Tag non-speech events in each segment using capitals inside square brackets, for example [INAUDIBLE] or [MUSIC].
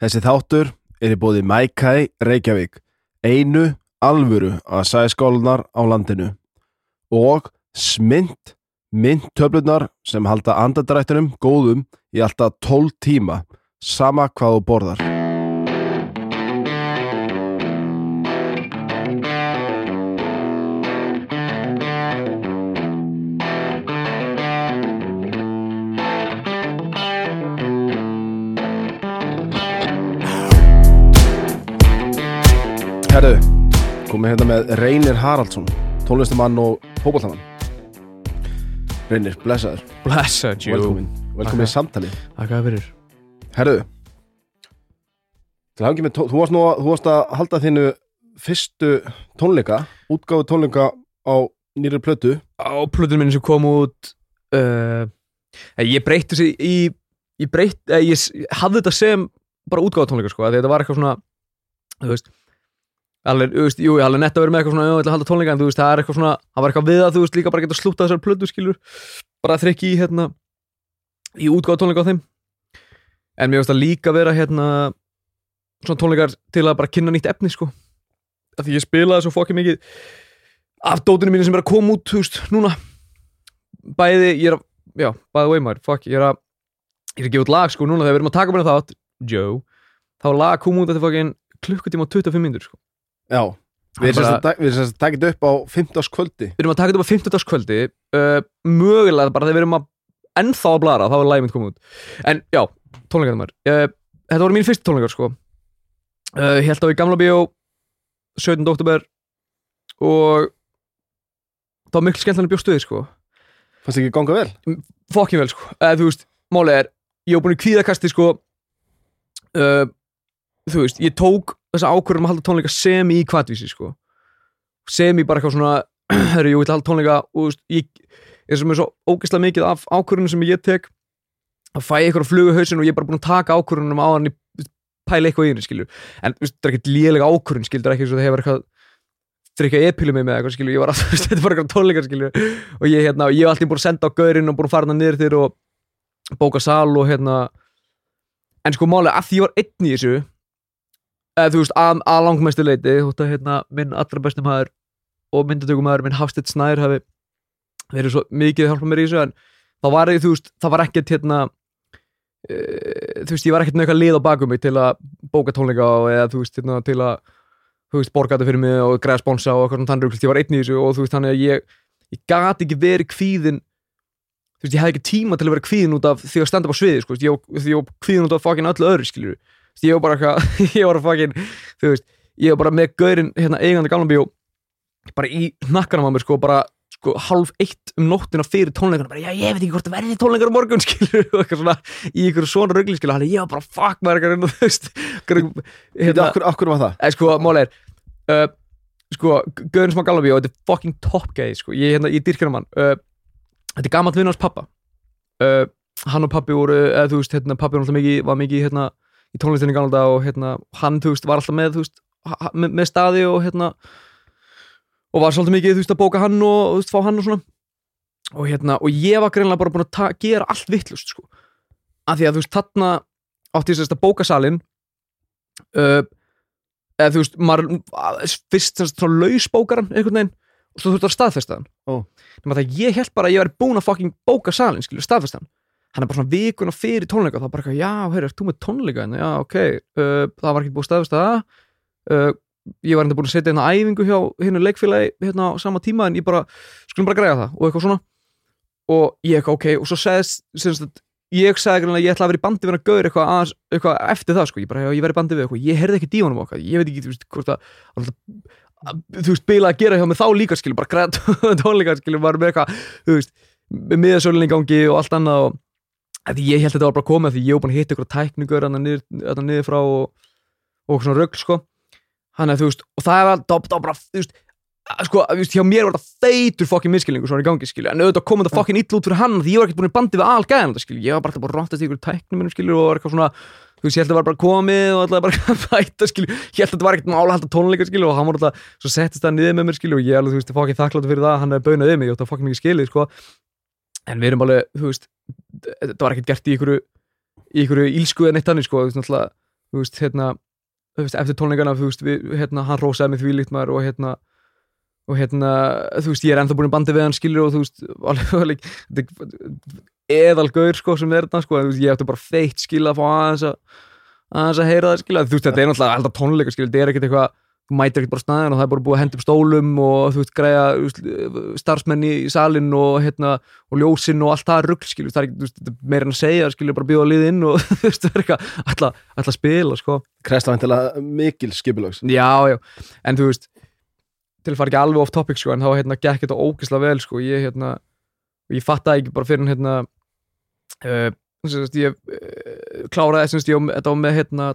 Þessi þáttur er í bóði Mækæ Reykjavík, einu alvöru að sæskólunar á landinu og smynd, myndtöflunar sem halda andadrættunum góðum í alltaf 12 tíma, sama hvað þú borðar. Herru, komið hérna með Reynir Haraldsson, tónlistamann og fótbollamann. Reynir, blessaður, Blessa, Jú velkomin, velkomin í samtali. Takk fyrir Herru, til hafingi með, tó- þú varst nú að, þú varst að halda þínu fyrstu tónleika, útgáfu tónleika á nýri plötu. Á plötunum minni sem kom út uh, Ég breytti þessi í Ég breytti, eh, ég hafði þetta sem bara útgáða tónleika sko, þetta var eitthvað svona þú veist alveg, þú veist, jú, alveg nett að vera með eitthvað svona, jú, ég ætla að halda tónleika, en þú veist, það er eitthvað svona það var eitthvað við að þú veist, líka bara geta slúta þessar plötu skilur, bara þrykki í hérna í útgáða tónleika á þeim. En mér veist að líka vera hérna svona tónleikar til að bara kynna nýtt efni sko, af því ég spilaði svo fokkið mikið af dótinu mínu sem er að koma út, þú veist, núna. Bæði, ég er að já, bæði maður, fuck, ég er að ég er að gefa út lag, sko, núna klukkutíma og 25 mínútur, sko Já, við erum erum sem sagt takit upp á 15. kvöldi. við erum að taka þetta á 50. kvöldi uh, mögulega bara þegar við erum að ennþá að blara, þá er mitt komið út en já, tónleikar maður uh, þetta voru mín fyrstu tónleikar, sko uh, held á í gamla bíó 17. oktober og það var miklu skemmtilega bjóstuði, sko Fannst ekki ganga vel? fokkin vel sko eða þú veist, málið er, ég var búin í kvíðakasti sko uh, þú veist, ég tók þessa ákvörðum að halda tónleika sem í kvatvísi sko. Sem í bara eitthvað svona [CLEARS THROAT] herru, ég vil halda tónleika og ég er sem er svo ógeðslega mikið af ákvörðunum sem ég tek að fæ eitthvað að flugu hausin og ég er bara búin að taka ákvörðunum á hann pæla eitthvað í henni skilur. En það er ekkert lélega ákvörðun skilur ekki eins og það hefur eitthvað drikja epilum með eitthvað skilur, ég var alltaf, [LAUGHS] þetta er bara eitthvað tónleikar skilur og ég, hérna, ég hef alltaf búin að senda á gaurinn og búin að fara hann niður þér og bóka sal og hérna. En sko málega að því ég var einn í þessu eða þú veist, að, að langmestu leiti þótt að hérna, minn allra bestum maður og myndatökumæður minn Hafstedt Snær hafi verið svo mikið að hjálpa mér í þessu en þá var ég, þú veist, það var ekkert hérna e, þú veist, ég var ekkert með eitthvað lið á bakum mig til að bóka tónleika og eða þú veist, hérna, til að þú veist, borga þetta fyrir mig og græða sponsa og eitthvað svona þannig rugl, ég var einn í þessu og þú veist, þannig að ég ég gat ekki verið kvíðin þú veist, ég hafði ekki tíma til að vera kvíðin út af því að standa upp á sviði, sko, ég ég var kvíðin út af fokkin öllu öðru, skilur ég var bara eitthvað, [LAUGHS] ég var fokkin þú veist, ég var bara með gaurinn hérna eigandi gamla bíó bara í hnakkanum á mér, sko, bara sko, halv eitt um nóttina fyrir tónleikana bara, já, ég veit ekki hvort það verði tónleikar á morgun [LAUGHS] skilur, og eitthvað svona, í ykkur svona rugli skilur, hann er, ég var bara, fuck maður eitthvað, [LAUGHS] þú veist, eitthvað, Hérna, akkur, akkur var það? eða sko, máli er uh, sko, Gaurin smá Galabí og þetta er fucking top gay, sko, ég, hérna, ég dyrkina mann uh, þetta er gammalt vinn hans pappa uh, hann og pappi voru eða þú veist, hérna, pappi var mikið var mikið, hérna, í tónlistinni gamla dag og hérna, hann, veist, var alltaf með, veist með, með staði og hérna og var svolítið mikið, veist, að bóka hann og, veist, fá hann og svona. Og hérna, og ég var greinlega bara búin að gera allt vittlust, sko. Af því að, þú veist, þarna átti ég sérst að bóka salin uh, eða þú veist, maður fyrst semst svona lausbókaran einhvern veginn og svo þú þurft að staðfesta hann. Ó. nema það ég held bara að ég væri búin að fucking bóka salin, skilur, staðfesta hann hann er bara svona vikuna fyrir tónleika þá bara eitthvað, já, heyrðu, þú með tónleika hérna? já, ok, uh, það var ekki búið að staðfesta það. Uh, ég var enda búin að setja hérna æfingu hjá hérna leikfélagi hérna á sama tíma en ég bara, skulum bara græða það og eitthvað svona. Og ég eitthvað, ok, og svo segðist semst að ég sagði greinlega að ég ætla að vera í bandi við hann að gaur eitthvað, eitthvað eftir það sko, ég bara, já, ég verði í bandi við eitthvað, ég heyrði ekki dímanum okkar, ég veit ekki, þú veist, hvort að, að þú veist, bila að gera hjá mig þá líka skilur, bara græða [LAUGHS] tónleika skilur, bara með eitthvað, þú veist í gangi og allt annað og að því ég held að þetta var bara komið því ég var búin að hitta ykkur tækningur hann niður, þarna niður frá og, og svona rögl sko. Hann að þú veist, og það var, það var bara, þú veist að sko, þú veist, hjá mér var þetta feitur fokkin miskilningur svona í gangi, skilju, en auðvitað kom þetta fokkin illa út fyrir hann, því ég var ekkert búin í bandi við algæðan þetta, skilju, ég var bara alltaf bara ráttast í ykkur tæknum minnum, skilju, og var eitthvað svona þú veist, ég held að það var bara komið og alltaf bara [LAUGHS] að bæta, skilju, ég held að þetta var ekkert mála að halda tónleika, skilju, og hann var alltaf, svo settist það niður með mér, skilju, og ég alveg, þú veist, fokkin þakkláttur fyrir það, hann hefði baunað við mig, ég átti að fokkin mikið skilið, sko, en við erum alveg, þú veist, þetta var ekkert gert í ykkur í ykkur ílsku en eitt annir, sko, þú veist, hérna eftir tónleikana, þú veist, við, hérna hann rósaði mig því líkt maður og hérna og hérna, þú veist, ég er ennþá búin bandi við hann skilur og þú veist, [LAUGHS] alveg, alveg þetta eðal gaur sko sem er þetta sko, en þú veist, ég ætti bara feitt skilja að fá aðeins að aðeins að heyra það skilja, þú veist, þetta er náttúrulega alltaf tónleika skilja, þetta er ekkert eitthvað mætir ekkert bara staðin og það er bara búið að henda upp stólum og þú veist, græja þú veist, starfsmenn í salin og hérna og ljósin og allt það rugl skilju, það er ekki, þú veist, þetta meira en að segja skilju, bara bjóða liðinn og [LAUGHS] þú veist, það er eitthvað alltaf, alltaf að spila, sko. Kresta vantilega mikil skipulags. Já, já, en þú veist til að fara ekki alveg off topic sko en þá hérna gekk þetta ógeðslega vel sko. Ég hérna, ég fattaði ekki bara fyrir hérna uh, semst, ég uh, kláraði semst, ég, á- þetta var með hérna,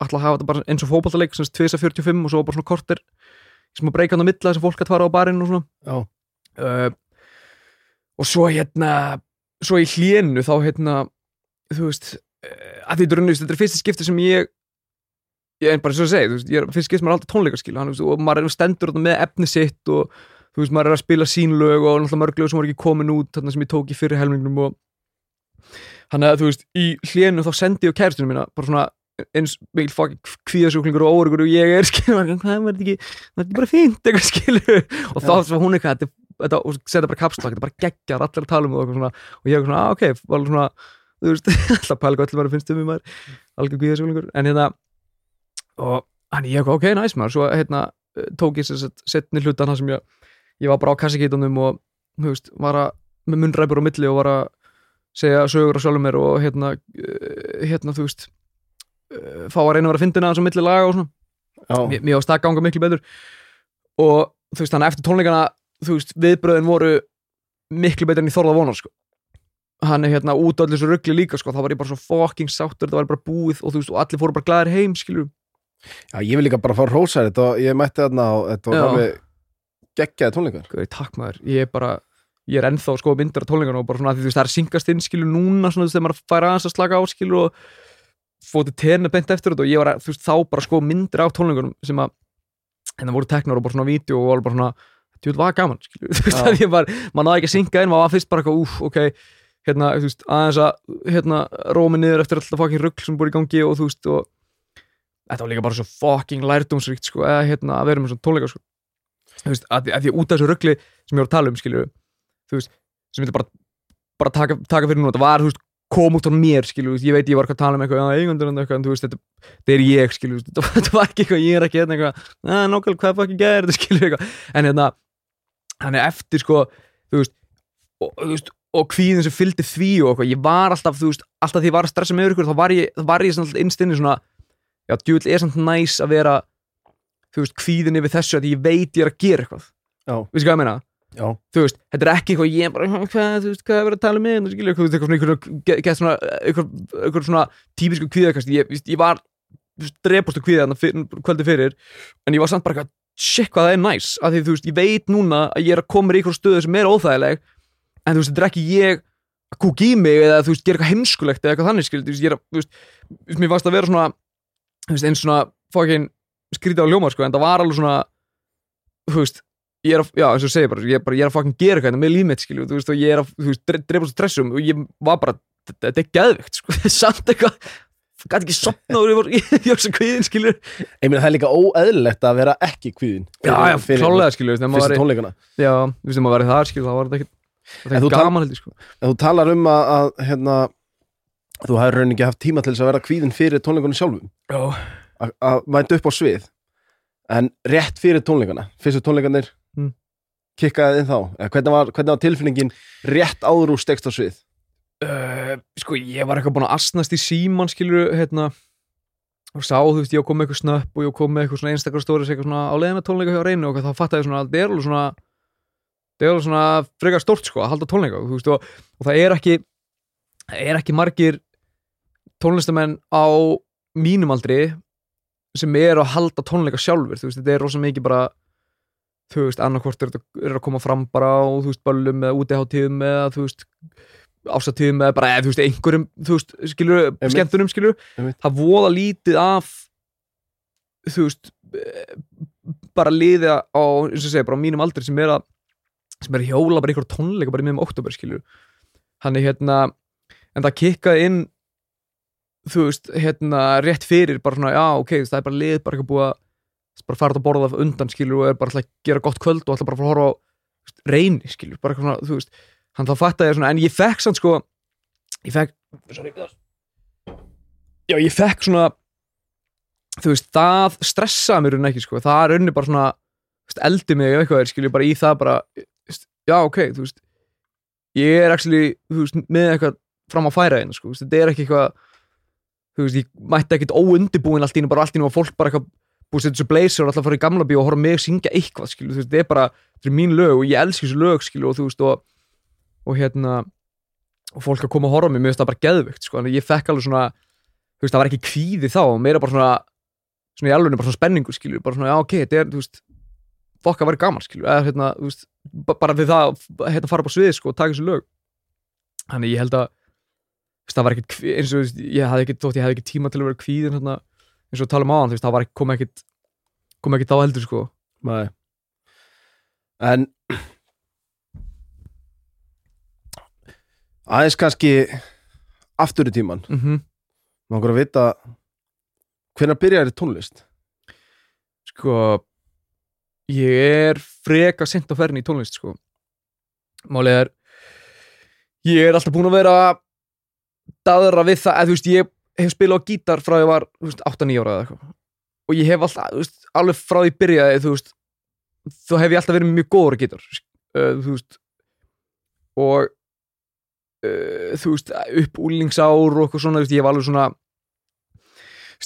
alltaf hafa þetta bara eins og fótballtaleik semst 2.45 og svo bara svona korter sem að breyka hann á milla þess að fólk að fara á barinn og svona. Uh, og svo hérna svo í hlénu þá hérna þú veist uh, að því drunnu, þetta er fyrsta skipti sem ég ég er bara svo að segja, þú veist, ég er fyrsta skipti sem er þú veist, og maður er stendur með efni sitt og þú veist, maður er að spila sín lög og náttúrulega mörg lög sem voru ekki komin út þarna sem ég tók í fyrir helmingnum og hann að þú veist, í hlénu þá sendi ég á kæristinu mína bara svona eins mikil fucking kvíðasjúklingur og órugur og ég er [LAUGHS] skilur, hvað var þetta ekki bara fínt, eitthvað skilur. Og þá var hún eitthvað, þetta, setja bara kapslag, þetta bara geggjar, allir að tala um það og, og ég var svona, ah, ok, var svona þú veist, [LAUGHS] alltaf pæla hvað allir maður finnst um maður, algjör kvíðasjúklingur, en hérna og hann ég eitthvað, ok, næs maður. Svo hérna tók ég sér setni hlutan það sem ég, ég var bara á kassikítunum og, þú veist, var að með munnræpur á milli og var að segja sögur á sjálfum mér og hérna eh, hérna, þú veist fá að reyna að vera að fyndina hans á milli laga og svona. Mér, mér ást að ganga miklu betur. Og þú veist, þannig að eftir tónleikana þú veist, viðbröðin voru miklu betur en ég þorða að vona sko. hann er hérna út á allir svo ruggli líka sko. þá var ég bara svo fucking sáttur, það var bara búið og þú veist, og allir fóru bara glæðir heim skilur já, ég vil líka bara fá rósar þetta og ég mætti þarna og þetta var alveg geggjaði tónleikar. Guð, takk maður, ég er bara ég er ennþá sko myndir af tónleikana og bara svona því þú veist, það er syngast inn skilur núna svona þú veist, þegar maður fær aðeins að slaka á skilur og fótið tenni bent eftir þetta og ég var þú veist, þá bara sko myndir af tónleikunum sem að það voru teknar og bara svona vídeo og alveg bara svona þetta var gaman, skilur, [LAUGHS] þú veist, að ég var maður náði ekki að synga inn, maður var fyrst bara eitthvað úf, ok, hérna, þú veist, aðeins að hérna, rómi niður eftir alltaf fucking rugg sem búið í gangi og þú veist, og þetta var líka bara svo fucking lærdómsríkt, sko, eða hérna, að vera með svona tónleika, sko. Þú veist, að, að því út af þessu ruggli sem ég var að tala um, skilur þú veist, sem þetta bara, bara taka, taka fyrir núna, þetta var, þú veist, kom út á mér, veist, ég veit ég var eitthvað að tala um eitthvað, en eitthvað, en þú veist, þetta, þetta er ég, skilur, [LAUGHS] þetta, var ekki eitthvað, ég er ekki hérna eitthvað, að, nákvæmlega, hvað fucking gæðir þetta, [LAUGHS] skilur, eitthvað, en hérna, hann er eftir, sko, þú veist, og, þú veist, og kvíðin sem fylgdi því og eitthvað, ég var alltaf, þú veist, alltaf því ég var að stressa með ykkur, þá var ég, þá var ég svona innstinni svona, já, djúvill er samt næs að vera, þú veist, kvíðin yfir þessu að ég veit ég er að gera eitthvað, Já, veistu hvað ég meina? Já, þú veist, þetta er ekki eitthvað ég er bara, hvað, þú veist, hvað er verið að tala með hérna, skilur, eitthvað, eitthvað eitthvað, eitthvað svona, eitthvað, svona típisku kvíðakast, ég, ég, var drepastu kvíða þarna fyr, kvöldi fyrir, en ég var samt bara eitthvað, shit hvað það er næs, af því þú veist, ég veit núna að ég er að koma í eitthvað stöðu sem er óþægileg, en þú veist, þetta er ekki ég að kúk í mig eða þú veist, gera eitthvað heimskulegt eða eitthvað þannig, skilur, þú veist, ég er að, þú veist, þú veist, þú veist, á þú veist, ég er að, já, eins og segi bara, ég er bara, ég er að fucking gera eitthvað hérna með límit, skilju, þú veist, og ég er að, þú veist, dre- drepa svo stressum og ég var bara, þetta er geðvikt, sko, [LAUGHS] samt eitthvað, gæti ekki sopna og ég var, ég var svo kvíðin, skilju, ég meina það er líka óeðlilegt að vera ekki kvíðin já, já, klálega, skilju, þú veist, skilju, þá var þetta ekkert, þetta En þú gaman, heldur, sko, en þú talar um að, að hérna, þú hefur raunin ekki haft tíma til þess að vera kvíðin fyrir tónleikunum sjálfum. Já, að- að mæta upp á svið en rétt fyrir tónleikana fyrstu tónleikanir Mm. kikkaði þið þá, hvernig var, hvernig var tilfinningin rétt áður úr stegst á svið? Uh, sko, ég var eitthvað búin að asnast í síman, skilju, hérna, og sá, þú veist, ég kom með eitthvað snöpp og ég kom með eitthvað svona einstakar stóris, eitthvað svona á leiðina tónleika hjá reynu og þá fattaði ég svona að það er alveg svona það er alveg svona frekar stórt sko að halda tónleika þú veist, og, og það er ekki það er ekki margir tónlistamenn á mínum aldri sem eru að halda tónleika sjálfur þú veist, þetta er rosa mikið bara þú veist, annarkvort er, er að koma fram bara á, þú veist, böllum eða útiháttíðum eða, þú veist, ásatíðum eða bara, eða, þú veist, einhverjum, þú veist, skilur skemmtunum, skilur það voða lítið af þú veist bara liðið á, eins og segja, bara á mínum aldri sem er að sem er að hjóla bara einhver tónleika bara í miðum oktober, skilur hann er hérna en það kikkaði inn þú veist, hérna, rétt fyrir bara svona, já, ok, það er bara lið bara ekki búið að bara fara út að borða undan skilur og er bara að gera gott kvöld og alltaf bara að fara að horfa á reyni skilur, bara svona, þú veist. Hann þá fatt að ég svona, en ég fekk sann sko ég fekk já, ég fekk svona þú veist, það stressaði mér unni ekki sko, það er unni bara svona veist, eldi mig ef eitthvað er, skilur, bara í það bara, veist, já, ok, þú veist. Ég er actually, þú veist, með eitthvað fram á færa einu, sko, þú veist, þetta er ekki eitthvað þú veist, ég mætti ekkit óundibúin allt í einu, bara allt í einu og fólk bara eitthvað búið að þessu blazer og alltaf fara í gamla bíó og horfa mig syngja eitthvað, skilur, þú veist, þetta er bara þetta er mín lög og ég elski þessu lög, skilur, og þú veist, og, og hérna og fólk að koma að horfa á mig, mér finnst það bara geðvikt, sko, en ég fekk alveg svona þú veist, það var ekki kvíði þá, meira bara svona svona í alveg bara svona spenningu, skilur, bara svona, já, ok, þetta er, þú veist fokk að vera gaman, skilur, eða hérna, þú veist ba- bara við það, hérna, fara upp á svið, sko, og taka þessu lög. Þannig ég held að þú veist, það var kví- eins og þú veist, ég hafði ekkit, þótt ég hafði ekki tíma til að vera kvíðin hérna, eins og tala um áðan, þú veist, það ekki, kom ekkit kom ekkit á heldur, sko Nei. En aðeins kannski aftur í tíman mm -hmm. Langar að vita hvenær byrjar í tónlist? sko ég er freka sent á ferðin í tónlist, sko málið er ég er alltaf búin að vera daðra við það, eða þú veist, ég hef spilað á gítar frá því ég var, þú veist, 8-9 ára eða eitthvað og ég hef alltaf, veist, alveg frá því byrjaði, þú veist þá hef ég alltaf verið mjög góður á gítar uh, þú veist og uh, þú veist, upp úlingsár og eitthvað svona, veist, ég var alveg svona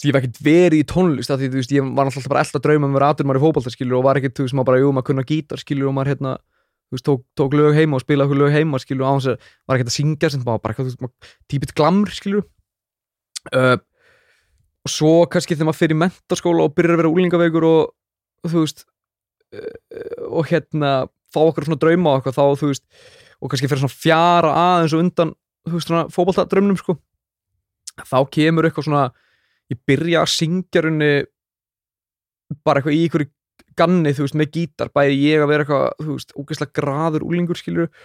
ég hef ekkert verið í tónlist því, veist, ég var alltaf bara alltaf drauma um að vera aturmar í fótbolta, skilur, og var ekkert, þú veist, maður bara, jú, maður kunna gítar, skilur, og maður, hérna, þú veist, tók, tók lög heima og spilaði lög heima, skilur, á hans að var ekkert að syngja, sem maður bara, þú veist, maður, típitt glamr, skilur uh, og svo kannski þegar maður fyrir mentaskóla og byrjar að vera úlingavegur og, og þú veist uh, og hérna fá okkur svona drauma og eitthvað þá þú veist og kannski fyrir svona fjara aðeins og undan þú veist svona fótboltadrömmnum sko þá kemur eitthvað svona ég byrja að syngja runni bara eitthvað í einhverju ganni þú veist með gítar, bæði ég að vera eitthvað þú veist, ógeðslega graður úlingur skilur þú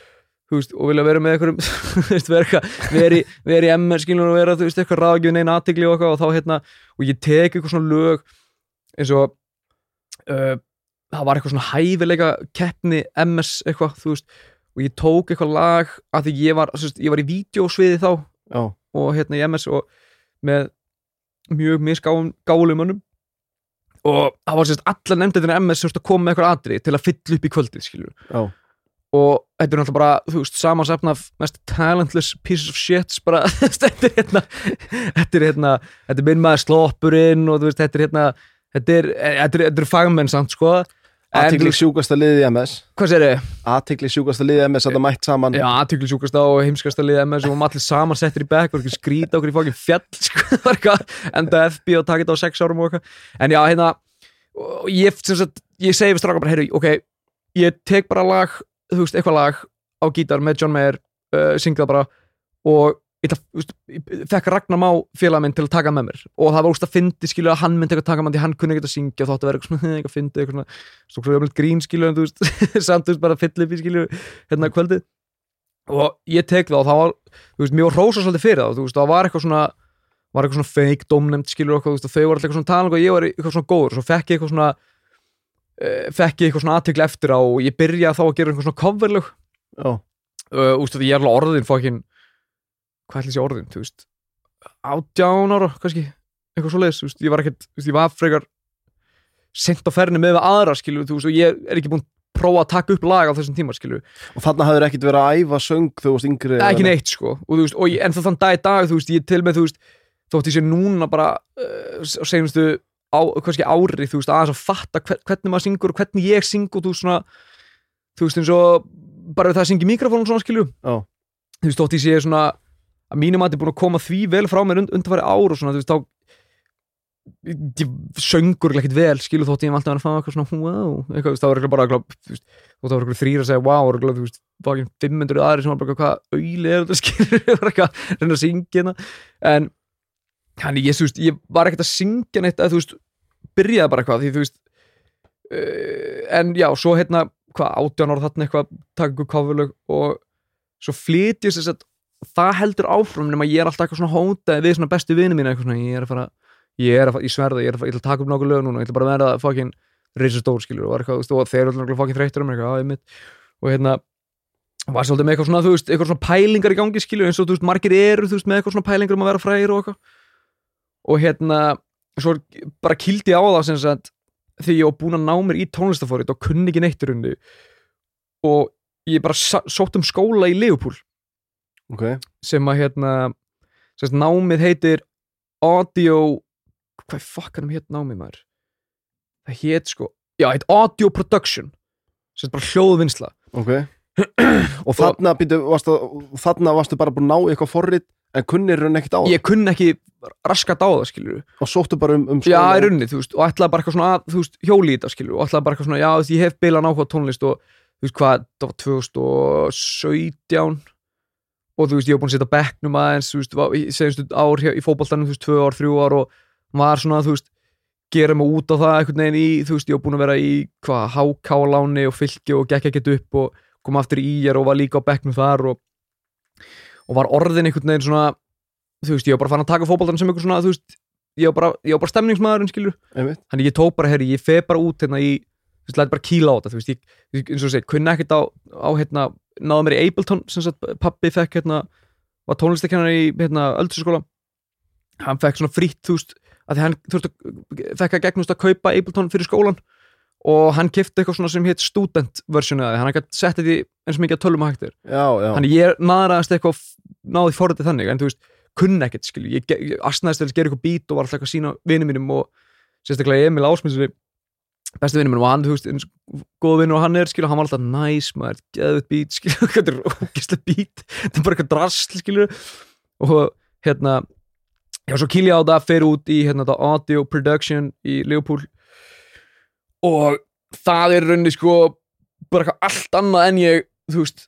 veist, og vilja vera með einhverjum [LAUGHS] vera í, MR skilur og vera, þú veist, eitthvað ráðgjöfin einn aðtigli og eitthvað og þá hérna, og ég tek eitthvað svona lög eins og uh, það var eitthvað svona hæfileika keppni MS eitthvað, þú veist og ég tók eitthvað lag að því ég var, veist, ég var í vídeosviði þá Já, og hérna í MS og með mjög misgáðum mönnum. Og það var sérst allar nefndið MS sérst að koma með eitthvað atri til að fylla upp í kvöldið skilur já, og þetta er náttúrulega bara, þú veist, samansefna af mest talentless pieces of shit bara, [LAUGHS] þetta er hérna þetta er hérna, þetta er minn maður sloppurinn og þú veist, þetta er hérna þetta er, þetta er, þetta er fagmenn samt, sko. Aðtikli sjúkasta liðið MS hvað sér þið? Aðtikli sjúkasta liðið MS að það mætt saman. Já, aðtöklu sjúkasta og heimskasta liðið MS og allir saman settir í bekk og skrýta okkur í fokkin fjall [LAUGHS] sko, enda FB og taka þetta á sex árum og eitthvað. En já, hérna ég, ég segi við stráka bara, heyrðu, ok ég tek bara lag, þú veist, eitthvað lag á gítar með John Mayer uh, syngið það bara og fekk Ragnar Má félag minn til að taka með mér og það var úrst að fyndi skilur að hann myndi eitthvað taka með því hann kunni ekki að syngja og þátt að vera eitthvað [LAUGHS] fyndi eitthvað svona svo svona grín skilur en þú veist [LAUGHS] samt þú veist bara fyll upp í skilur hérna kvöldið. Og ég tek það og það var þú veist, var hrósa svolítið fyrir það þú veist, það var eitthvað svona var eitthvað svona fake domnefnd skilur og þau var alltaf eitthvað svona tala og ég var eitthvað svona góður, svo fekk ég eitthvað svona fekk ég eitthvað svona aðtekli eftir á og ég byrjaði þá að gera eitthvað svona coverlög. Já, uh, úst, ég er alveg orðin fokkin hvað ætli sé orðin, þú veist átján ára, kannski eitthvað svo leiðis, ég var ekkert, ég var frekar sent á ferðinu með aðra skilur, þú veist, og ég er ekki búinn að prófa að taka upp lag á þessum tíma, skilur og þarna hafður ekkit verið að æfa söng þú veist yngri ekki neitt, sko, og veist, og ég, en það þann dag í dag, þú veist, ég til með, þú veist á kannski ári, þú veist, aðeins að fatta hver, hvernig maður syngur og hvernig ég syng og þú veist, svona, þú veist, eins og bara það að syngja mikrofónum svona, skilur Já. þú veist, þótt ég sé svona að mínum að þetta er búin að koma því vel frá mér und, undanfæri ár og svona, þú veist, þá ég, söngur ekkert vel, skilur þótt ég hef alltaf verið að fá eitthvað svona, wow, eitthvað, þá var eitthvað bara, eitthvað, þú veist, þótt það var eitthvað þrýr að segja, wow, og eitthvað, þú veist, fákin 500 aðri sem var bara, eitthvað, hvað auðli er þetta, [LAUGHS] skilur, var eitthvað, að reyna að syngja hérna, en hann, ég, veist, ég var ekkert að syngja neitt, að, þú veist, byrjaði bara eitthvað, því, þú veist, uh, en já, svo hérna, hvað, 18 ára þarna eitthvað, taka ykkur kofurlög og svo flyt ég sér sett það heldur áfram nema ég er alltaf eitthvað svona hótaði við svona bestu vini mína eitthvað svona, ég er að fara ég er að fara, ég sverða, ég er að fara, ég ætla að taka upp lög núna, ég ætla bara að vera fucking reysa stór skilur og, eitthvað, þú veist, og þeir eru alltaf fucking þreyttur um eitthvað, á, einmitt. Og hérna var svolítið með eitthvað svona, þú veist, eitthvað svona pælingar í gangi skilur, eins og þú veist, margir eru, þú veist, með eitthvað svona pælingar um að vera frægir og eitthvað og hérna, svo bara kildi á það sem sagt, þegar ég var búin að ná mér í tónlistafórið og kunni ekki neitt í rauninni. Og ég bara sótt um skóla í Leopold. Ok, sem að hérna sem sagt, námið heitir audio hvað fokkanum hétt námið maður? Það hétt sko já, heit audio production. Sem sagt bara hljóðvinnsla. Ok. [CLEARS THROAT] Og þarna, býtu, þarna varstu bara búin að ná eitthvað forrið en kunnir raun ekkert á það? Ég kunni ekki raskat á það skilur og sóttu bara um, um já, í rauninni, þú veist, og ætlaði bara eitthvað svona að, þú veist, hjóli í þetta skilur, og ætlaði bara eitthvað svona, já, veist, ég hef bilað áhuga tónlist og, þú veist, hvað, það var 2017 og þú veist, ég var búin að setja bekknum aðeins, þú veist, var- í segjumstu ár í fótboltanum, þú veist, tvö ár, þrjú ár og var svona, þú veist, gera mig út á það einhvern og var orðin einhvern veginn svona þú veist, ég var bara fann að taka fótboltan sem einhver svona, þú veist, ég var bara, ég var bara stemningsmaðurinn, skilur, einmitt, þannig ég tók bara, herri, ég feð bara út hérna í, þú veist, læt bara kýla á þetta, þú veist, ég, ég eins og segi, kunni ekkert á, á, hérna, náða mér í Ableton, sem sagt, pappi fekk, hérna, var tónlistakennar í, hérna, öldurskóla, hann fekk svona frýtt, þú veist, að því hann, þú veist, fekk að gegnust að kaupa Ableton fyrir skólan og hann kifti eitthvað svona sem hétt student version eða hann gæti sett þetta í eins mikið að tölum að hægtir þannig ég naðraðast eitthvað náði forritið þannig en þú veist, kunni ekkert skilju ég, asnaðist að gera eitthvað bít og var alltaf eitthvað að sína vinum mínum og sérstaklega Emil Ásmundsson besti vinum mínum og hann, þú veist, eins góð vinur og hann er skilju, hann var alltaf næs, maður geðut bít, skilju, [LAUGHS] þetta er ógislega bít þetta er bara eitthvað drasl, skilju og hérna já, svo ég á það, fer út í hérna, audio production í Leopold og það er rauninni sko bara eitthvað allt annað en ég þú veist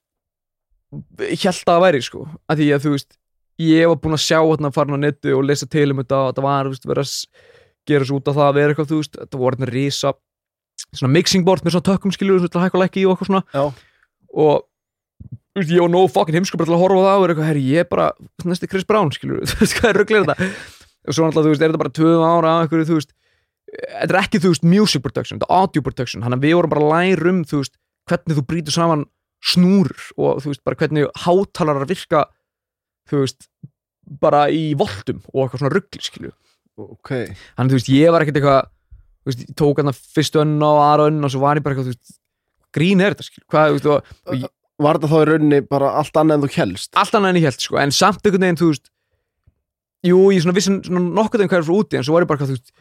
held að það væri sko. Að því að þú veist ég var búinn að sjá hérna farin á netu og lesa til um þetta og þetta var veist verið að gera svo út af það að vera eitthvað þú veist þetta voru hérna risa svona mixing board með svona tökum skilur að hækka og í og eitthvað svona. Já. og þú veist ég var nóg fucking heimsku bara til að horfa það og vera eitthvað herri ég er bara næsti Chris Brown skilur [LAUGHS] þú veist hvað er rugglir þetta? Og svo náttúrulega þú veist er þetta bara tvöðum ára einhverju þú veist þetta er ekki þú veist music production þetta er audio production þannig að við vorum bara að læra um þú veist hvernig þú brýtur saman snúrur og þú veist bara hvernig hátalarar virka þú veist bara í voltum og eitthvað svona ruggli skilju ok, þannig þú veist ég var ekkert eitthvað þú veist ég tók hann að fyrstu önn og aðra önn og svo var ég bara eitthvað þú veist grín er þetta skilju hvað þú veist og, var þetta þá í rauninni bara allt annað en þú helst allt annað en ég held sko en samt einhvern veginn þú veist jú ég svona vissin svona nokkuð en hvað er frá úti en svo var ég bara eitthvað þú veist